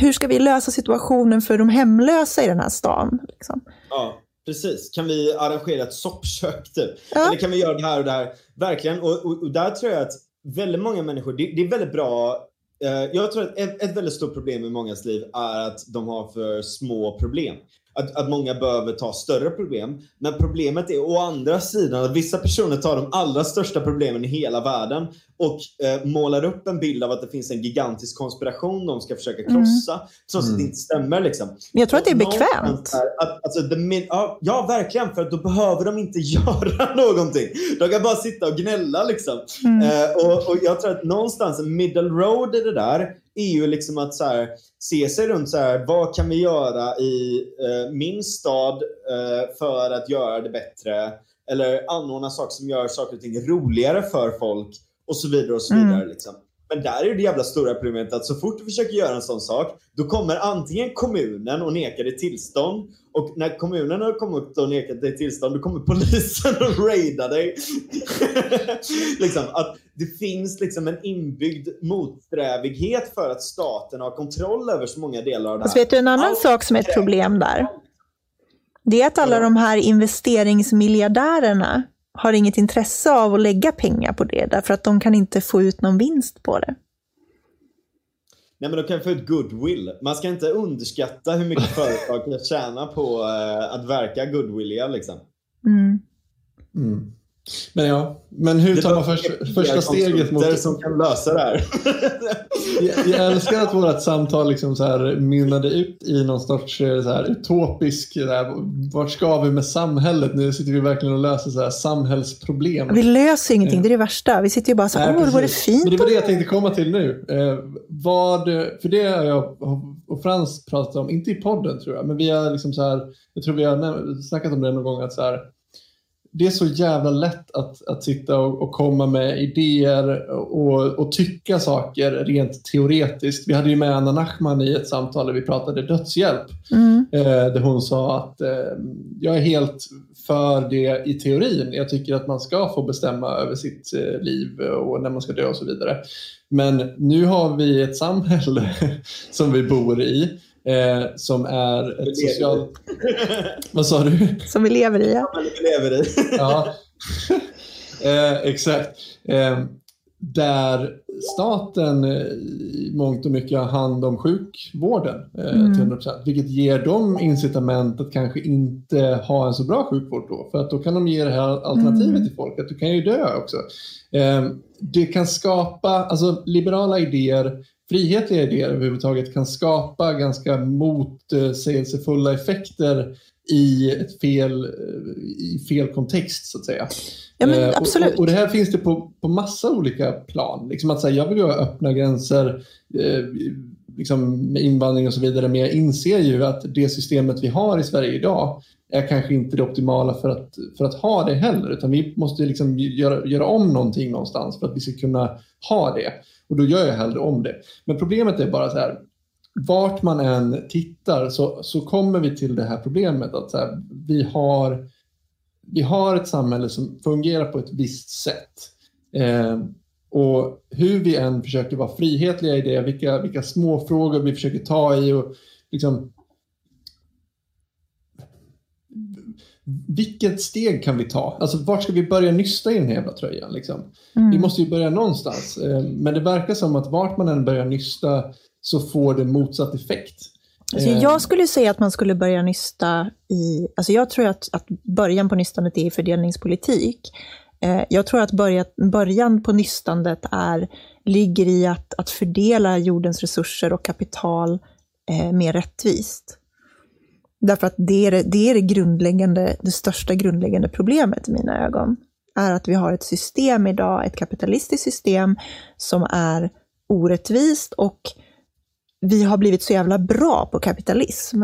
hur ska vi lösa situationen för de hemlösa i den här stan? Liksom? Ja. Precis. Kan vi arrangera ett soppkök typ? Ja. Eller kan vi göra det här och det här? Verkligen. Och, och, och där tror jag att väldigt många människor, det, det är väldigt bra eh, jag tror att ett, ett, väldigt stort problem i mångas liv är att de har för små problem att, att många behöver ta större problem. Men problemet är å andra sidan att vissa personer tar de allra största problemen i hela världen och eh, målar upp en bild av att det finns en gigantisk konspiration de ska försöka mm. krossa. Mm. Trots att det inte stämmer. Liksom. Men jag tror att det är bekvämt. att, alltså, the, ja, ja, verkligen. För då behöver de inte göra någonting. De kan bara sitta och gnälla. Liksom. Mm. Eh, och, och jag tror att någonstans en middle road i det där är ju liksom att så här, se sig runt så här, vad kan vi göra i eh, min stad eh, för att göra det bättre? Eller anordna saker som gör saker och ting roligare för folk och så vidare och så vidare. Mm. Liksom. Men där är det jävla stora problemet att så fort du försöker göra en sån sak, då kommer antingen kommunen och nekar dig tillstånd och när kommunen har kommit och nekat dig tillstånd, då kommer polisen och raida dig. liksom, att det finns liksom en inbyggd motsträvighet för att staten har kontroll över så många delar av det här. Alltså vet du en annan Allt sak som är ett problem där? Det är att alla de här investeringsmiljardärerna har inget intresse av att lägga pengar på det, därför att de kan inte få ut någon vinst på det. Nej, men de kan få ut goodwill. Man ska inte underskatta hur mycket företag kan tjäna på uh, att verka goodwilliga. Liksom. Mm. Mm. Men ja, men hur tar man först, första steget mot... som kan lösa det här. jag, jag, älskar att vårt samtal liksom så här mynnade ut i någon sorts eh, så här utopisk, så här, vart ska vi med samhället? Nu sitter vi verkligen och löser så här samhällsproblem. Vi löser ingenting, det är det värsta. Vi sitter ju bara så här, åh, det vore fint. Men det var det jag tänkte komma till nu. Eh, vad, för det har jag och Frans pratat om, inte i podden tror jag, men vi har liksom så här, jag tror vi har snackat om det någon gång, att så här, det är så jävla lätt att, att sitta och, och komma med idéer och, och, tycka saker rent teoretiskt. Vi hade ju med Anna Nachman i ett samtal där vi pratade dödshjälp. Mm. Eh, där hon sa att eh, jag är helt för det i teorin. Jag tycker att man ska få bestämma över sitt eh, liv och när man ska dö och så vidare. Men nu har vi ett samhälle som vi bor i eh, som är ett socialt... Vad sa du? Som vi lever i, ja. vi lever i. ja. Eh, exakt. Eh, där staten eh, i mångt och mycket har hand om sjukvården eh, mm. till 100%. Vilket ger dem incitament att kanske inte ha en så bra sjukvård då. För att då kan de ge det här alternativet mm. till folk, att du kan ju dö också. Eh, det kan skapa, alltså liberala idéer frihetliga idéer överhuvudtaget kan skapa ganska motsägelsefulla effekter i, ett fel, i fel kontext så att säga. Ja, men absolut. Och, och, det här finns det på, på massa olika plan. Liksom att säga, jag vill ju ha öppna gränser eh, liksom med invandring och så vidare, men jag inser ju att det systemet vi har i Sverige idag är kanske inte det optimala för att, för att ha det heller, utan vi måste liksom göra, göra om någonting någonstans för att vi ska kunna ha det. Och då gör jag hellre om det. Men problemet är bara så här, vart man än tittar så, så kommer vi till det här problemet att här, vi, har, vi har ett samhälle som fungerar på ett visst sätt. Eh, och hur vi än försöker vara frihetliga i det, vilka, vilka små frågor vi försöker ta i och liksom vilket steg kan vi ta? Alltså vart ska vi börja nysta i den här jävla tröjan? Liksom? Mm. Vi måste ju börja någonstans. Eh, men det verkar som att vart man än börjar nysta så får det motsatt effekt. Alltså jag eh. skulle säga att man skulle börja nysta i... Alltså jag tror att, att början på nystandet är fördelningspolitik. Eh, jag tror att börja, början på nystandet är, ligger i att, att fördela jordens resurser och kapital mer rättvist. Därför att det är det, det är det grundläggande, det största grundläggande problemet i mina ögon. Är att vi har ett system idag, ett kapitalistiskt system, som är orättvist och vi har blivit så jävla bra på kapitalism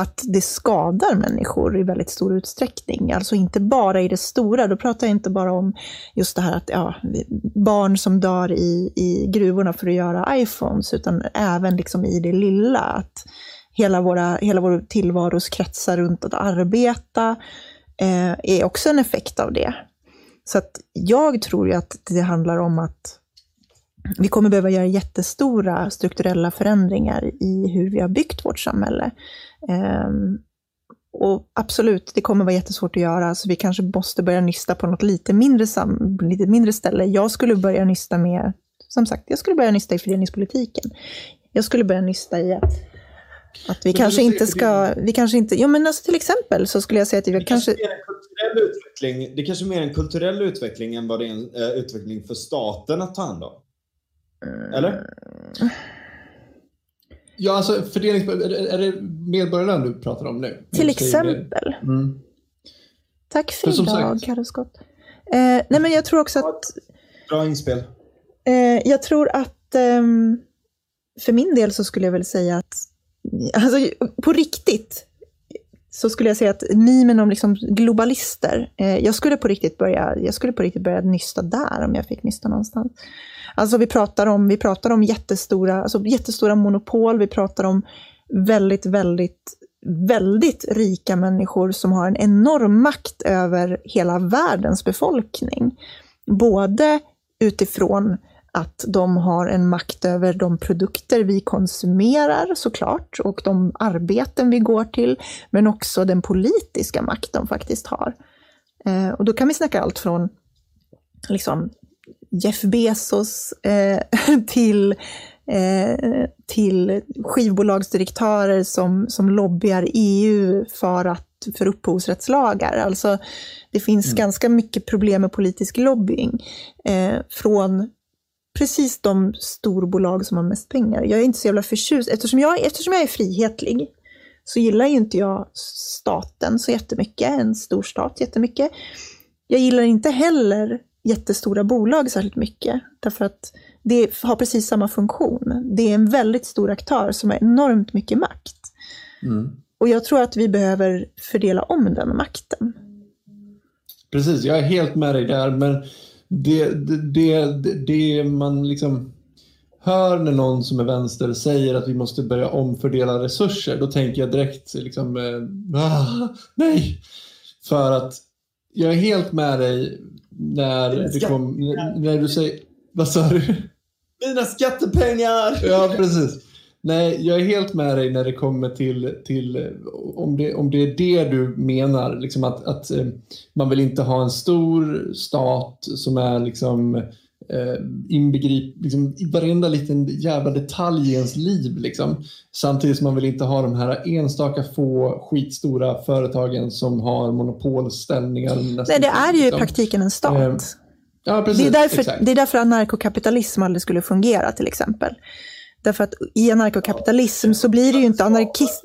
att det skadar människor i väldigt stor utsträckning. Alltså inte bara i det stora, då pratar jag inte bara om just det här att ja, barn som dör i, i gruvorna för att göra iPhones, utan även liksom i det lilla. Att hela, våra, hela vår tillvaros kretsar runt att arbeta, eh, är också en effekt av det. Så att jag tror ju att det handlar om att vi kommer behöva göra jättestora strukturella förändringar i hur vi har byggt vårt samhälle. Eh, och absolut, det kommer vara jättesvårt att göra, så vi kanske måste börja nysta på något lite mindre, sam, lite mindre ställe. Jag skulle börja nysta med, som sagt, jag skulle börja nysta i fördelningspolitiken. Jag skulle börja nysta i att att vi kanske inte ska, vi kanske inte, jo men alltså till exempel så skulle jag säga att vi det kanske... kanske är en kulturell utveckling, det är kanske mer en kulturell utveckling än vad det är en uh, utveckling för staten att ta hand om. Eller? Ja, alltså fördelnings... Är det medborgarlön du pratar om nu? Till exempel. Mm. Tack för, för idag, Carro Scott. Eh, nej, men jag tror också att... Bra inspel. Eh, jag tror att eh, för min del så skulle jag väl säga att Alltså, på riktigt så skulle jag säga att mimen om liksom globalister, eh, jag, skulle på riktigt börja, jag skulle på riktigt börja nysta där om jag fick nysta någonstans. Alltså vi pratar om, vi pratar om jättestora, alltså jättestora monopol, vi pratar om väldigt, väldigt, väldigt rika människor som har en enorm makt över hela världens befolkning. Både utifrån att de har en makt över de produkter vi konsumerar såklart och de arbeten vi går till, men också den politiska makt de faktiskt har. Eh, och då kan vi snacka allt från liksom, Jeff Bezos eh, till, eh, till skivbolagsdirektörer som, som lobbyar EU för, att, för upphovsrättslagar. Alltså, det finns mm. ganska mycket problem med politisk lobbying. Eh, från precis de storbolag som har mest pengar. Jag är inte så jävla förtjust. Eftersom jag, eftersom jag är frihetlig så gillar ju inte jag staten så jättemycket, en stor stat jättemycket. Jag gillar inte heller jättestora bolag särskilt mycket, därför att det har precis samma funktion. Det är en väldigt stor aktör som har enormt mycket makt. Mm. Och jag tror att vi behöver fördela om den makten. Precis, jag är helt med dig där, men det, det, det, det man liksom hör när någon som är vänster säger att vi måste börja omfördela resurser, då tänker jag direkt liksom, eh, ah, nej! För att jag är helt med dig när, det kom, när du säger... Vad sa du? Mina skattepengar! Ja, precis. Nej, jag är helt med dig när det kommer till, till om, det, om det är det du menar, liksom att, att eh, man vill inte ha en stor stat som är liksom eh, inbegrip liksom, i varenda liten jävla detalj i ens liv. Liksom. Samtidigt som man vill inte ha de här enstaka få skitstora företagen som har monopolställningar. Nej, det är ju i liksom. praktiken en stat. Eh, ja, precis, det, är därför, det är därför anarkokapitalism aldrig skulle fungera till exempel. Därför att i anarkokapitalism så blir det ju inte anarkist...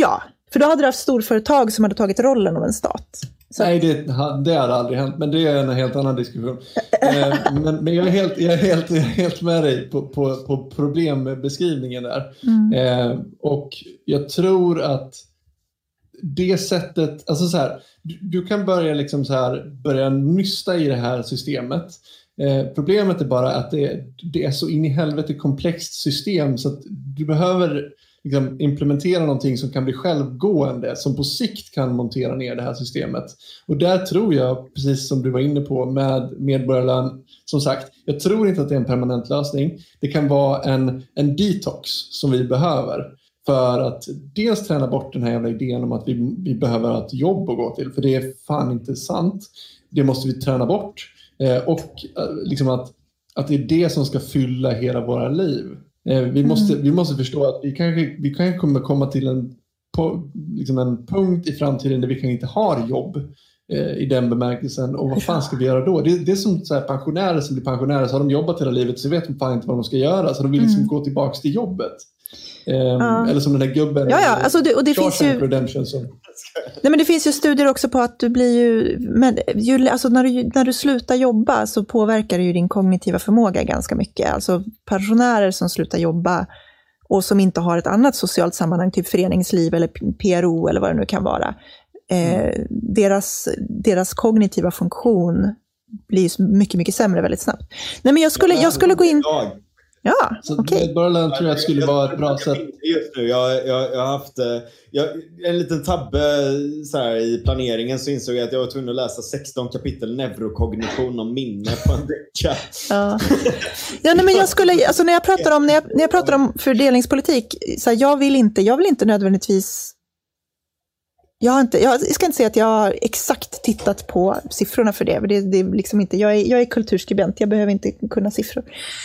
Ja, för då hade du haft storföretag som hade tagit rollen av en stat. Så. Nej, det, det har aldrig hänt, men det är en helt annan diskussion. Eh, men, men jag, är helt, jag, är helt, jag är helt med dig på, på, på problembeskrivningen där. Mm. Eh, och jag tror att det sättet, alltså så här, du, du, kan börja liksom så här, börja nysta i det här systemet Eh, problemet är bara att det, det, är så in i helvete komplext system så att du behöver liksom, implementera någonting som kan bli självgående, som på sikt kan montera ner det här systemet. Och där tror jag, precis som du var inne på med medborgarlön, som sagt, jag tror inte att det är en permanent lösning. Det kan vara en, en detox som vi behöver för att dels träna bort den här jävla idén om att vi, vi behöver ha ett jobb att gå till, för det är fan inte sant. Det måste vi träna bort. Eh, och eh, liksom att, att det är det som ska fylla hela våra liv. Eh, vi, måste, mm. vi måste förstå att vi kanske, vi kanske kommer komma till en, på, liksom en punkt i framtiden där vi kanske inte har jobb i den bemärkelsen. Och vad fan ska vi göra då? Det, det är som så pensionärer som blir pensionärer, så har de jobbat hela livet så vet de fan inte vad de ska göra. Så de vill liksom mm. gå tillbaka till jobbet. Um, Eller som den där gubben ja, ja. Alltså det, och det finns ju, Redemption. Som... Nej, men det finns ju studier också på att du blir ju, men, ju alltså när, du, när du slutar jobba så påverkar det ju din kognitiva förmåga ganska mycket. Alltså pensionärer som slutar jobba och som inte har ett annat socialt sammanhang, typ föreningsliv eller PRO eller vad det nu kan vara. Eh, mm. deras, deras kognitiva funktion blir mycket, mycket sämre väldigt snabbt. Nej, men jag skulle, jag skulle gå in... Ja, så okay. Medborgarlön tror jag skulle vara ett bra sätt. Just nu. Jag, jag, jag har haft eh, jag, en liten tabbe så här, i planeringen så insåg jag att jag var tvungen att läsa 16 kapitel neurokognition om minne på en vecka. Ja. ja, nej, men jag skulle, alltså när jag pratar om, när jag, när jag pratar om fördelningspolitik, så här, jag, vill inte, jag vill inte nödvändigtvis jag, har inte, jag ska inte säga att jag har exakt tittat på siffrorna för det. det, det är liksom inte, jag, är, jag är kulturskribent, jag behöver inte kunna siffror.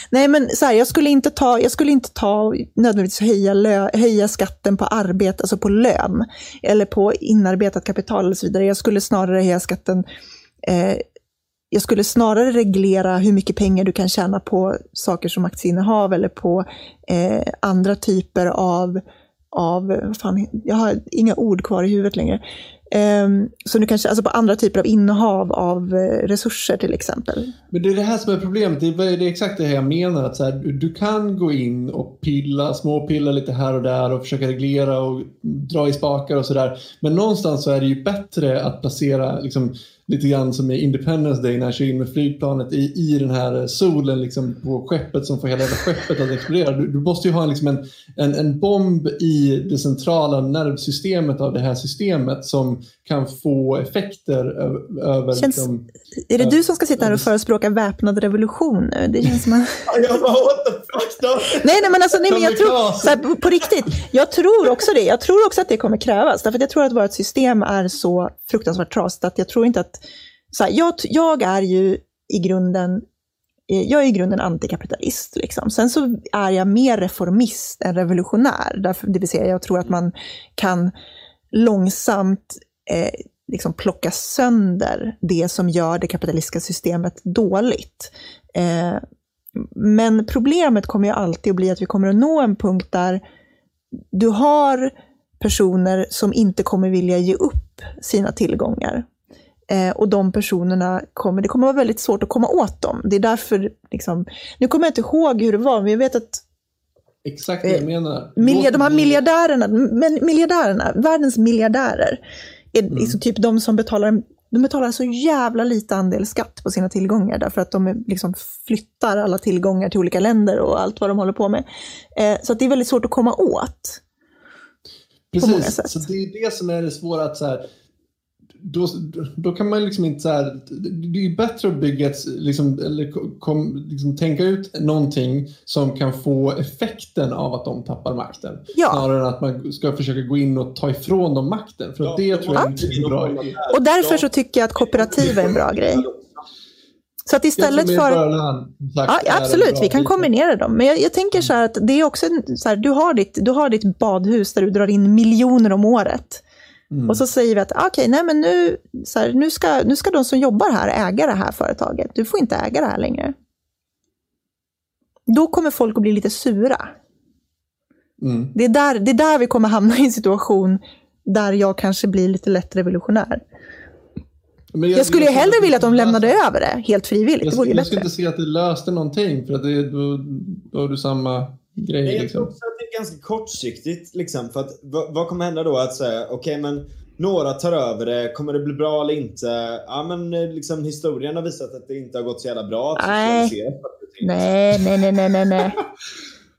Nej, men så här, jag skulle inte ta, jag skulle inte ta nödvändigtvis höja, lö, höja skatten på arbete, alltså på lön, eller på inarbetat kapital och så vidare. Jag skulle snarare höja skatten eh, jag skulle snarare reglera hur mycket pengar du kan tjäna på saker som aktieinnehav eller på eh, andra typer av av, fan, jag har inga ord kvar i huvudet längre. Um, så nu kanske, alltså på andra typer av innehav av uh, resurser till exempel. Men det är det här som är problemet. Det är, det är exakt det här jag menar. Att så här, du, du, kan gå in och pilla, småpilla lite här och där och försöka reglera och dra i spakar och sådär. Men någonstans så är det ju bättre att placera liksom, lite grann som i Independence Day när han kör in med flygplanet i, i den här solen liksom, på skeppet som får hela skeppet att explodera. Du, du måste ju ha liksom en, en, en bomb i det centrala nervsystemet av det här systemet som kan få effekter över... Känns, liksom, är det du som ska sitta här och förespråka väpnad revolution nu? Det känns som att... jag bara, what the fuck då? Nej, nej, men alltså, nej, men jag tror, här, på riktigt, jag tror också det. Jag tror också att det kommer krävas. Därför att jag tror att vårt system är så fruktansvärt trasigt att jag tror inte att... Så här, jag, jag är ju i grunden eh, jag är i grunden antikapitalist. Liksom. Sen så är jag mer reformist än revolutionär. Därför, det vill säga, jag tror att man kan långsamt eh, liksom plocka sönder det som gör det kapitalistiska systemet dåligt. Eh, men problemet kommer ju alltid att bli att vi kommer att nå en punkt där du har personer som inte kommer vilja ge upp sina tillgångar. Eh, och de personerna kommer, det kommer att vara väldigt svårt att komma åt dem. Det är därför, liksom, nu kommer jag inte ihåg hur det var, men jag vet att Exakt det jag menar. Miljard, de här miljardärerna, men miljardärerna, världens miljardärer, är mm. liksom typ de som betalar de betalar så jävla lite andel skatt på sina tillgångar därför att de liksom flyttar alla tillgångar till olika länder och allt vad de håller på med. Eh, så det är väldigt svårt att komma åt. Precis, så det är det som är det svåra. att så här, då, då kan man liksom inte så här, det är bättre att bygga ett, liksom, eller kom, liksom, tänka ut någonting som kan få effekten av att de tappar makten. Ja. Snarare än att man ska försöka gå in och ta ifrån dem makten. För ja, det tror jag inte är en bra idé. Och därför så tycker jag att kooperativ är en bra grej. Så att istället för... Ja, absolut, vi kan kombinera dem. Men jag, jag tänker så här att det är också så här, du har, ditt, du har ditt badhus där du drar in miljoner om året. Mm. Och så säger vi att ah, okay, nej, men nu, så här, nu, ska, nu ska de som jobbar här äga det här företaget. Du får inte äga det här längre. Då kommer folk att bli lite sura. Mm. Det, är där, det är där vi kommer hamna i en situation där jag kanske blir lite lätt revolutionär. Jag, jag, skulle ju hellre vilja att de lämnade över det helt frivilligt. Jag, det jag skulle inte se att det löste någonting, för att det, då, då har du samma grej. Nej, liksom. jag tror att det är ganska kortsiktigt. Liksom, för att, vad, vad kommer hända då? Att säga, okej okay, men några tar över det, kommer det bli bra eller inte? Ja men eh, liksom, historien har visat att det inte har gått så jävla bra att nej. nej, nej, nej, nej, nej.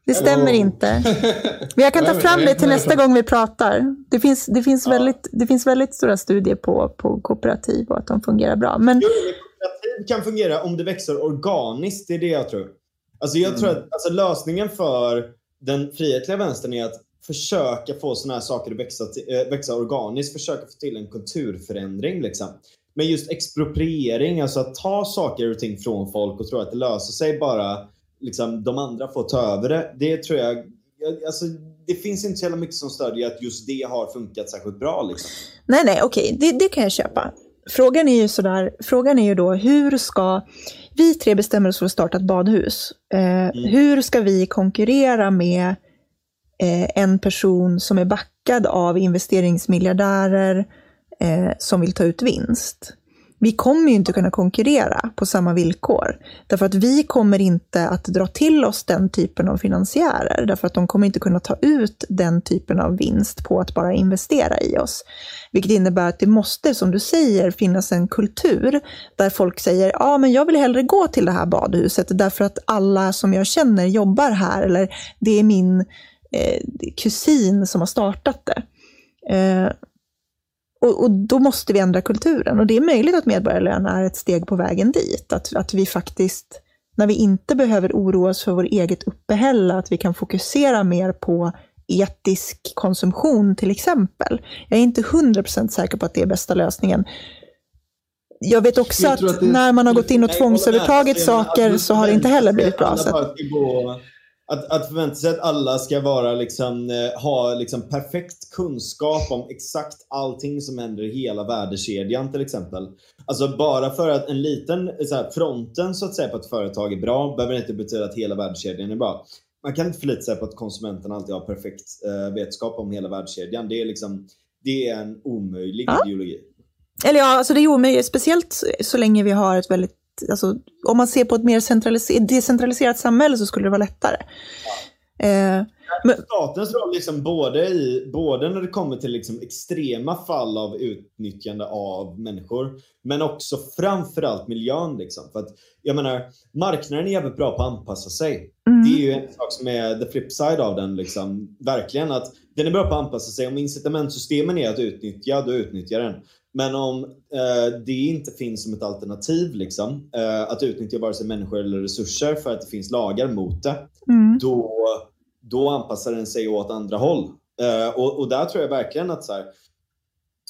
Det stämmer inte. Men jag kan ta fram det till nästa gång vi pratar. Det finns, det finns, ja. väldigt, det finns väldigt stora studier på, på kooperativ och att de fungerar bra. Men... Jo, kooperativ kan fungera om det växer organiskt. Det är det jag tror. Alltså jag tror mm. att alltså lösningen för den frihetliga vänstern är att försöka få sådana här saker att växa, äh, växa organiskt, försöka få till en kulturförändring. Liksom. Men just expropriering, alltså att ta saker och ting från folk och tro att det löser sig bara liksom, de andra får ta över det. Det tror jag, alltså, det finns inte så jävla mycket som stödjer att just det har funkat särskilt bra. Liksom. Nej, nej, okej, det, det kan jag köpa. Frågan är ju sådär, frågan är ju då hur ska vi tre bestämmer oss för att starta ett badhus. Eh, mm. Hur ska vi konkurrera med eh, en person som är backad av investeringsmiljardärer eh, som vill ta ut vinst? Vi kommer ju inte kunna konkurrera på samma villkor. Därför att vi kommer inte att dra till oss den typen av finansiärer. Därför att de kommer inte kunna ta ut den typen av vinst på att bara investera i oss. Vilket innebär att det måste, som du säger, finnas en kultur där folk säger ja men jag vill hellre gå till det här badhuset därför att alla som jag känner jobbar här eller det är min eh, kusin som har startat det. Eh, och, och, då måste vi ändra kulturen. Och det är möjligt att medborgarlön är ett steg på vägen dit. Att, att vi faktiskt, när vi inte behöver oroa oss för vår eget uppehälle, att vi kan fokusera mer på etisk konsumtion till exempel. Jag är inte 100% säker på att det är bästa lösningen. Jag vet också jag att, att det, när man har gått in och tvångsövertagit saker så har det inte heller blivit bra. Så att, att förvänta sig att alla ska vara liksom, eh, ha liksom perfekt kunskap om exakt allting som händer i hela värdekedjan till exempel. Alltså bara för att en liten så här, fronten så att säga på ett företag är bra behöver inte betyda att hela värdekedjan är bra. Man kan inte förlita sig på att konsumenten alltid har perfekt eh, vetskap om hela värdekedjan. Det är liksom det är en omöjlig ja. ideologi. Eller ja, alltså det är omöjligt, speciellt så länge vi har ett väldigt, alltså, om man ser på ett mer decentraliserat samhälle så skulle det vara lättare. Ja. Eh, men... Statens roll, liksom både, i, både när det kommer till liksom extrema fall av utnyttjande av människor, men också framförallt miljön. Liksom. För att, jag menar, marknaden är jävligt bra på att anpassa sig. Mm. Det är ju en sak som är the flip side av den. Liksom. Verkligen att den är bra på att anpassa sig. Om incitamentsystemen är att utnyttja, då utnyttjar den. Men om eh, det inte finns som ett alternativ, liksom, eh, att utnyttja vare sig människor eller resurser för att det finns lagar mot det, mm. då då anpassar den sig åt andra håll. Uh, och, och, där tror jag verkligen att så här,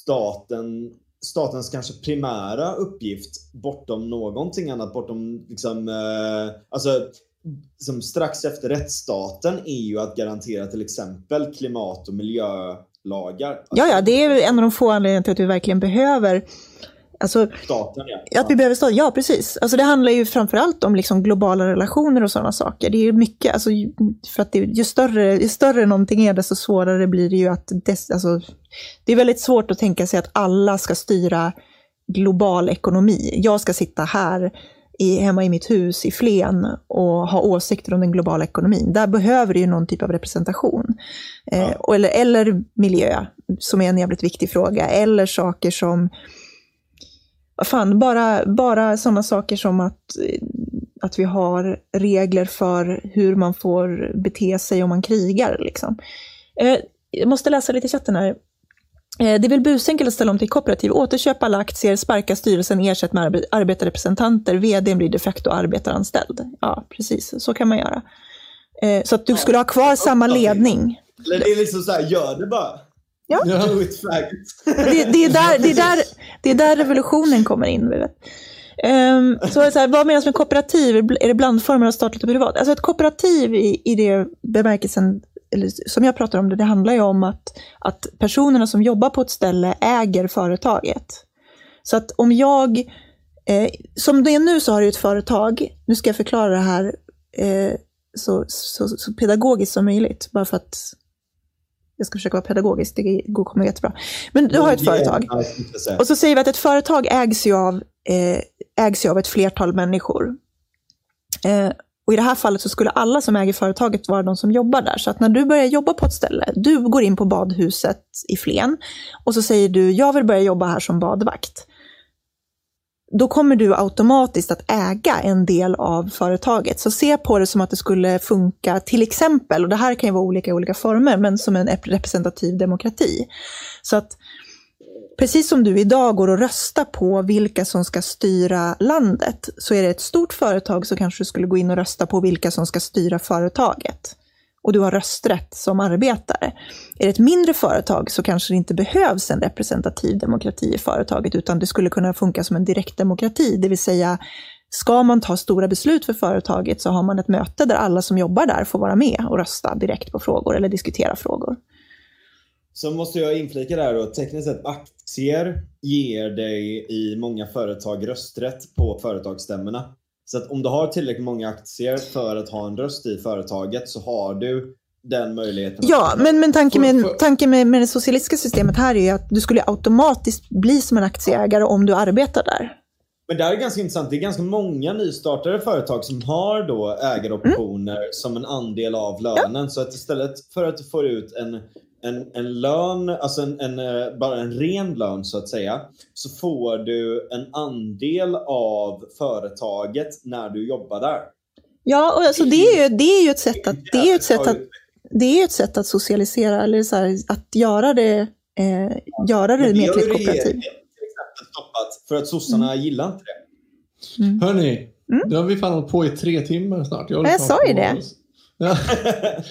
staten, statens kanske primära uppgift bortom någonting annat, bortom liksom, uh, alltså, som strax efter rättsstaten är ju att garantera till exempel klimat och Alltså, ja, ja, det är en av de få anledningarna till att vi verkligen behöver Alltså, staten, ja. Att vi behöver staten, ja precis. Alltså det handlar ju framförallt om liksom globala relationer och sådana saker. Det är ju mycket, alltså, för att det, ju, större, ju större någonting är, desto svårare blir det ju att... Des, alltså, det är väldigt svårt att tänka sig att alla ska styra global ekonomi. Jag ska sitta här i, hemma i mitt hus i Flen och ha åsikter om den globala ekonomin. Där behöver det ju någon typ av representation. Eh, ja. Eh, eller, eller miljö, som är en jävligt viktig fråga. Eller saker som fan, bara, bara sådana saker som att, att vi har regler för hur man får bete sig om man krigar. Liksom. Eh, jag måste läsa lite i chatten här. Eh, det är väl busenkelt att ställa om till kooperativ, återköpa alla aktier, sparka styrelsen, ersätta med arbetarrepresentanter, vd blir de facto arbetaranställd. Ja, precis, så kan man göra. Eh, så att du skulle ha kvar samma ledning. Det är liksom så här, gör det bara. Ja. Det, det, är där, det, är där, det är där revolutionen kommer in. Um, så, så här, vad menas med kooperativ? Är det blandformer av statligt och privat? Alltså ett kooperativ i, i det bemärkelsen, eller som jag pratar om det, det handlar ju om att, att personerna som jobbar på ett ställe äger företaget. Så att om jag, eh, som det är nu så har du ett företag, nu ska jag förklara det här eh, så, så, så pedagogiskt som möjligt, bara för att jag ska försöka vara pedagogisk, det kommer jättebra. Men du har ett företag. Och så säger vi att ett företag ägs ju av, eh, ägs ju av ett flertal människor. Eh, och i det här fallet så skulle alla som äger företaget vara de som jobbar där. Så att när du börjar jobba på ett ställe, du går in på badhuset i Flen och så säger du, jag vill börja jobba här som badvakt då kommer du automatiskt att äga en del av företaget. Så se på det som att det skulle funka, till exempel, och det här kan ju vara olika i olika former, men som en representativ demokrati. Så att precis som du idag går och röstar på vilka som ska styra landet, så är det ett stort företag så kanske du skulle gå in och rösta på vilka som ska styra företaget och du har rösträtt som arbetare. Är det ett mindre företag så kanske det inte behövs en representativ demokrati i företaget, utan det skulle kunna funka som en direktdemokrati, det vill säga Ska man ta stora beslut för företaget så har man ett möte där alla som jobbar där får vara med och rösta direkt på frågor eller diskutera frågor. Så måste jag inflika där då, tekniskt sett aktier ger dig i många företag rösträtt på företagsstämmorna. Så att om du har tillräckligt många aktier för att ha en röst i företaget så har du den möjligheten. Ja, men, men tanken, med, tanken med, med det socialistiska systemet här är ju att du skulle automatiskt bli som en aktieägare om du arbetar där. Men det här är ganska intressant. Det är ganska många nystartade företag som har då ägaroptioner mm. som en andel av lönen. Ja. Så att istället för att du får ut en en, en lön, alltså en, en, eh, bara en ren lön så att säga, så får du en andel av företaget när du jobbar där. Ja, och alltså det, är ju, det är ju ett sätt att, det är ett sätt att, det är ett sätt att socialisera, eller så här, att göra det, eh, göra det mer till ett kooperativ. exempel stoppat för att sossarna mm. gillar inte det. Mm. Hörni, mm. nu har vi fan hållit på i tre timmar snart. Jag, jag sa ju det. Ja.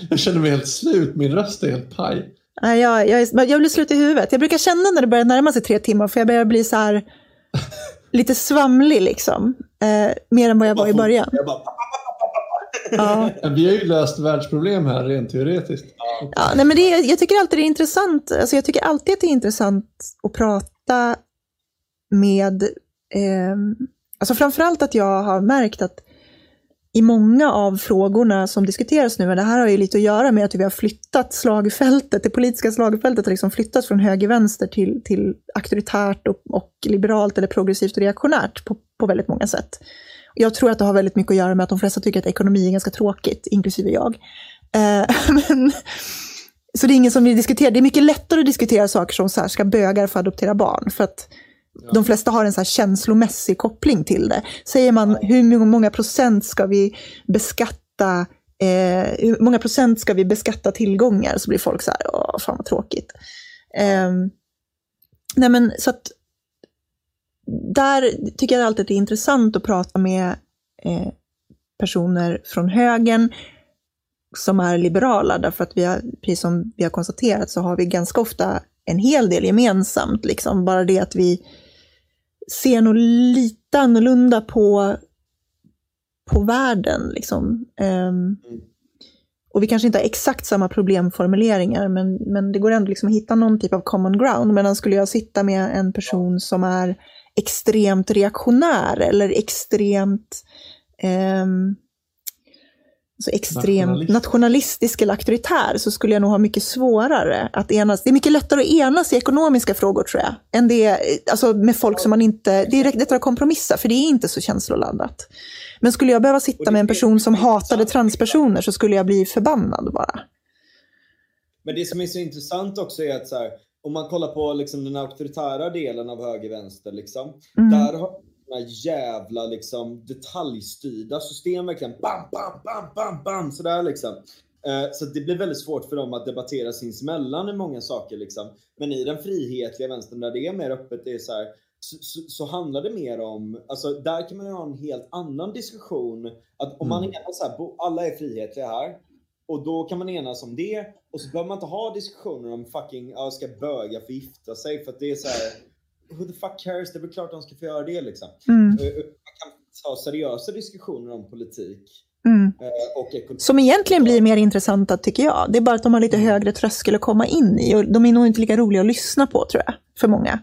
jag känner mig helt slut, min röst är helt paj. Jag, jag, jag blir slut i huvudet. Jag brukar känna när det börjar närma sig tre timmar, för jag börjar bli så här lite svamlig liksom. Eh, mer än vad jag var i början. Ja. Vi har ju löst världsproblem här rent teoretiskt. Ja, nej, men det, jag tycker alltid det är intressant. Alltså, jag tycker alltid att det är intressant att prata med... Eh, alltså framförallt att jag har märkt att i många av frågorna som diskuteras nu, men det här har ju lite att göra med att vi har flyttat slagfältet, det politiska slagfältet har liksom flyttats från höger-vänster till, till auktoritärt och, och, liberalt eller progressivt och reaktionärt på, på väldigt många sätt. Jag tror att det har väldigt mycket att göra med att de flesta tycker att ekonomi är ganska tråkigt, inklusive jag. Eh, men, så det är ingen som vill diskutera. Det är mycket lättare att diskutera saker som så här, ska bögar få adoptera barn? För att de flesta har en så känslomässig koppling till det. Säger man hur många procent ska vi beskatta eh, hur många procent ska vi beskatta tillgångar? Så blir folk så här, åh, fan vad tråkigt. Eh, nej men så att där tycker jag alltid att det är intressant att prata med eh, personer från högern som är liberala, därför att vi har, precis som vi har konstaterat så har vi ganska ofta en hel del gemensamt. Liksom. Bara det att vi ser nog lite annorlunda på, på världen. Liksom. Um, och vi kanske inte har exakt samma problemformuleringar, men, men det går ändå liksom att hitta någon typ av common ground. Medan skulle jag sitta med en person som är extremt reaktionär eller extremt um, så extremt nationalist. nationalistisk eller auktoritär så skulle jag nog ha mycket svårare att enas. Det är mycket lättare att enas i ekonomiska frågor tror jag, än det alltså med folk som man inte, det är lättare att kompromissa för det är inte så känsloladdat. Men skulle jag behöva sitta med en person som hatade transpersoner så skulle jag bli förbannad bara. Men det som är så intressant också är att så här, om man kollar på liksom den auktoritära delen av höger-vänster, liksom, mm. där har jävla liksom detaljstyrda system verkligen. Bam, bam, bam, bam, bam, sådär liksom. Eh, så det blir väldigt svårt för dem att debattera sinsemellan i många saker liksom. Men i den frihetliga vänstern där det är mer öppet, det är så, här, så, så, så, handlar det mer om, alltså där kan man ha en helt annan diskussion. Att om man mm. enas här, alla är frihetliga här. Och då kan man enas om det. Och så behöver man inte ha diskussioner om fucking, ja, ska böga få gifta sig för att det är så här, who the fuck cares? Det är väl klart de ska få göra det liksom. Mm. Eh, eh, man kan ha seriösa diskussioner om politik. Mm. Eh, och Som egentligen blir mer intressanta tycker jag. Det är bara att de har lite mm. högre tröskel att komma in i. Och de är nog inte lika roliga att lyssna på tror jag, för många.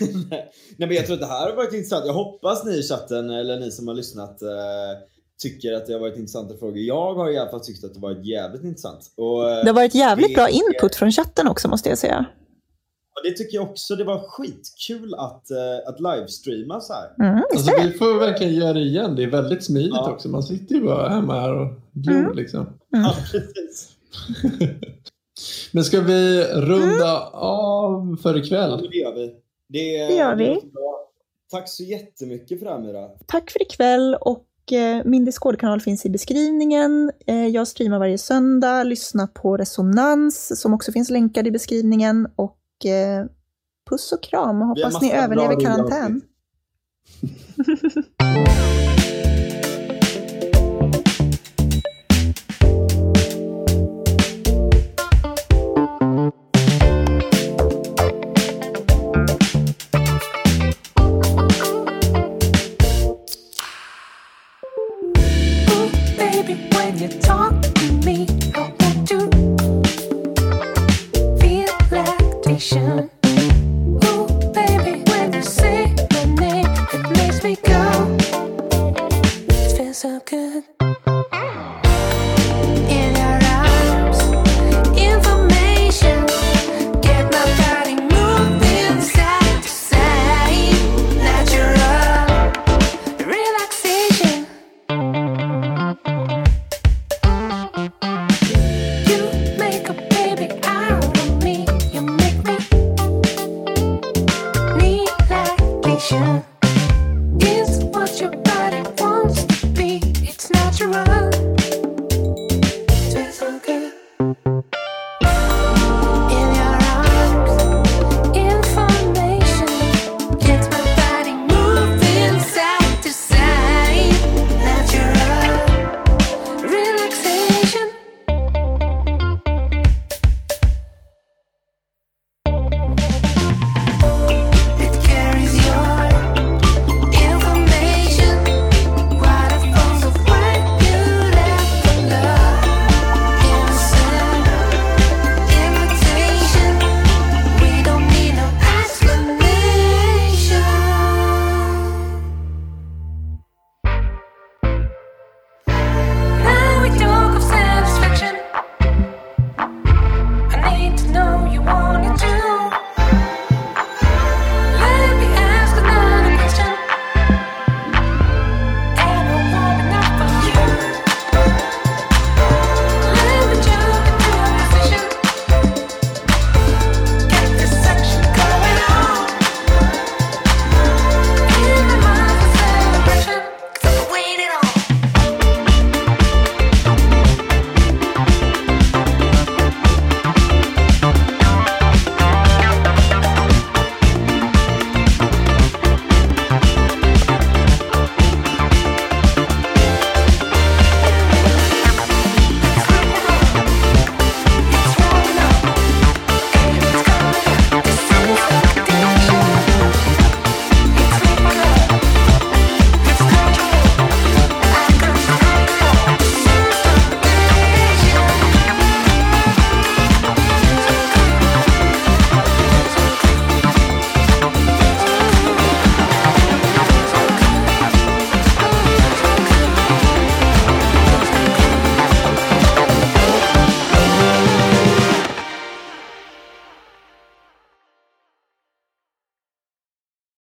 Nej, men jag tror att det här har varit intressant. Jag hoppas ni i chatten, eller ni som har lyssnat, tycker att det har varit intressanta frågor. Jag har i alla fall tyckt att det varit jävligt intressant. Och, det har varit jävligt bra input från chatten också måste jag säga. Och det tycker jag också. Det var skitkul att, uh, att livestreama så här. Mm, alltså, vi får verkligen göra det igen. Det är väldigt smidigt ja. också. Man sitter ju bara hemma här och glor mm. liksom. Mm. Ja, precis. Men ska vi runda mm. av för ikväll? Ja, det gör vi. Det, det gör vi. Tack så jättemycket för det här Mira. Tack för ikväll och eh, min Discord-kanal finns i beskrivningen. Eh, jag streamar varje söndag. Lyssna på Resonans som också finns länkad i beskrivningen. Och eh, puss och kram och hoppas ni överlever karantän.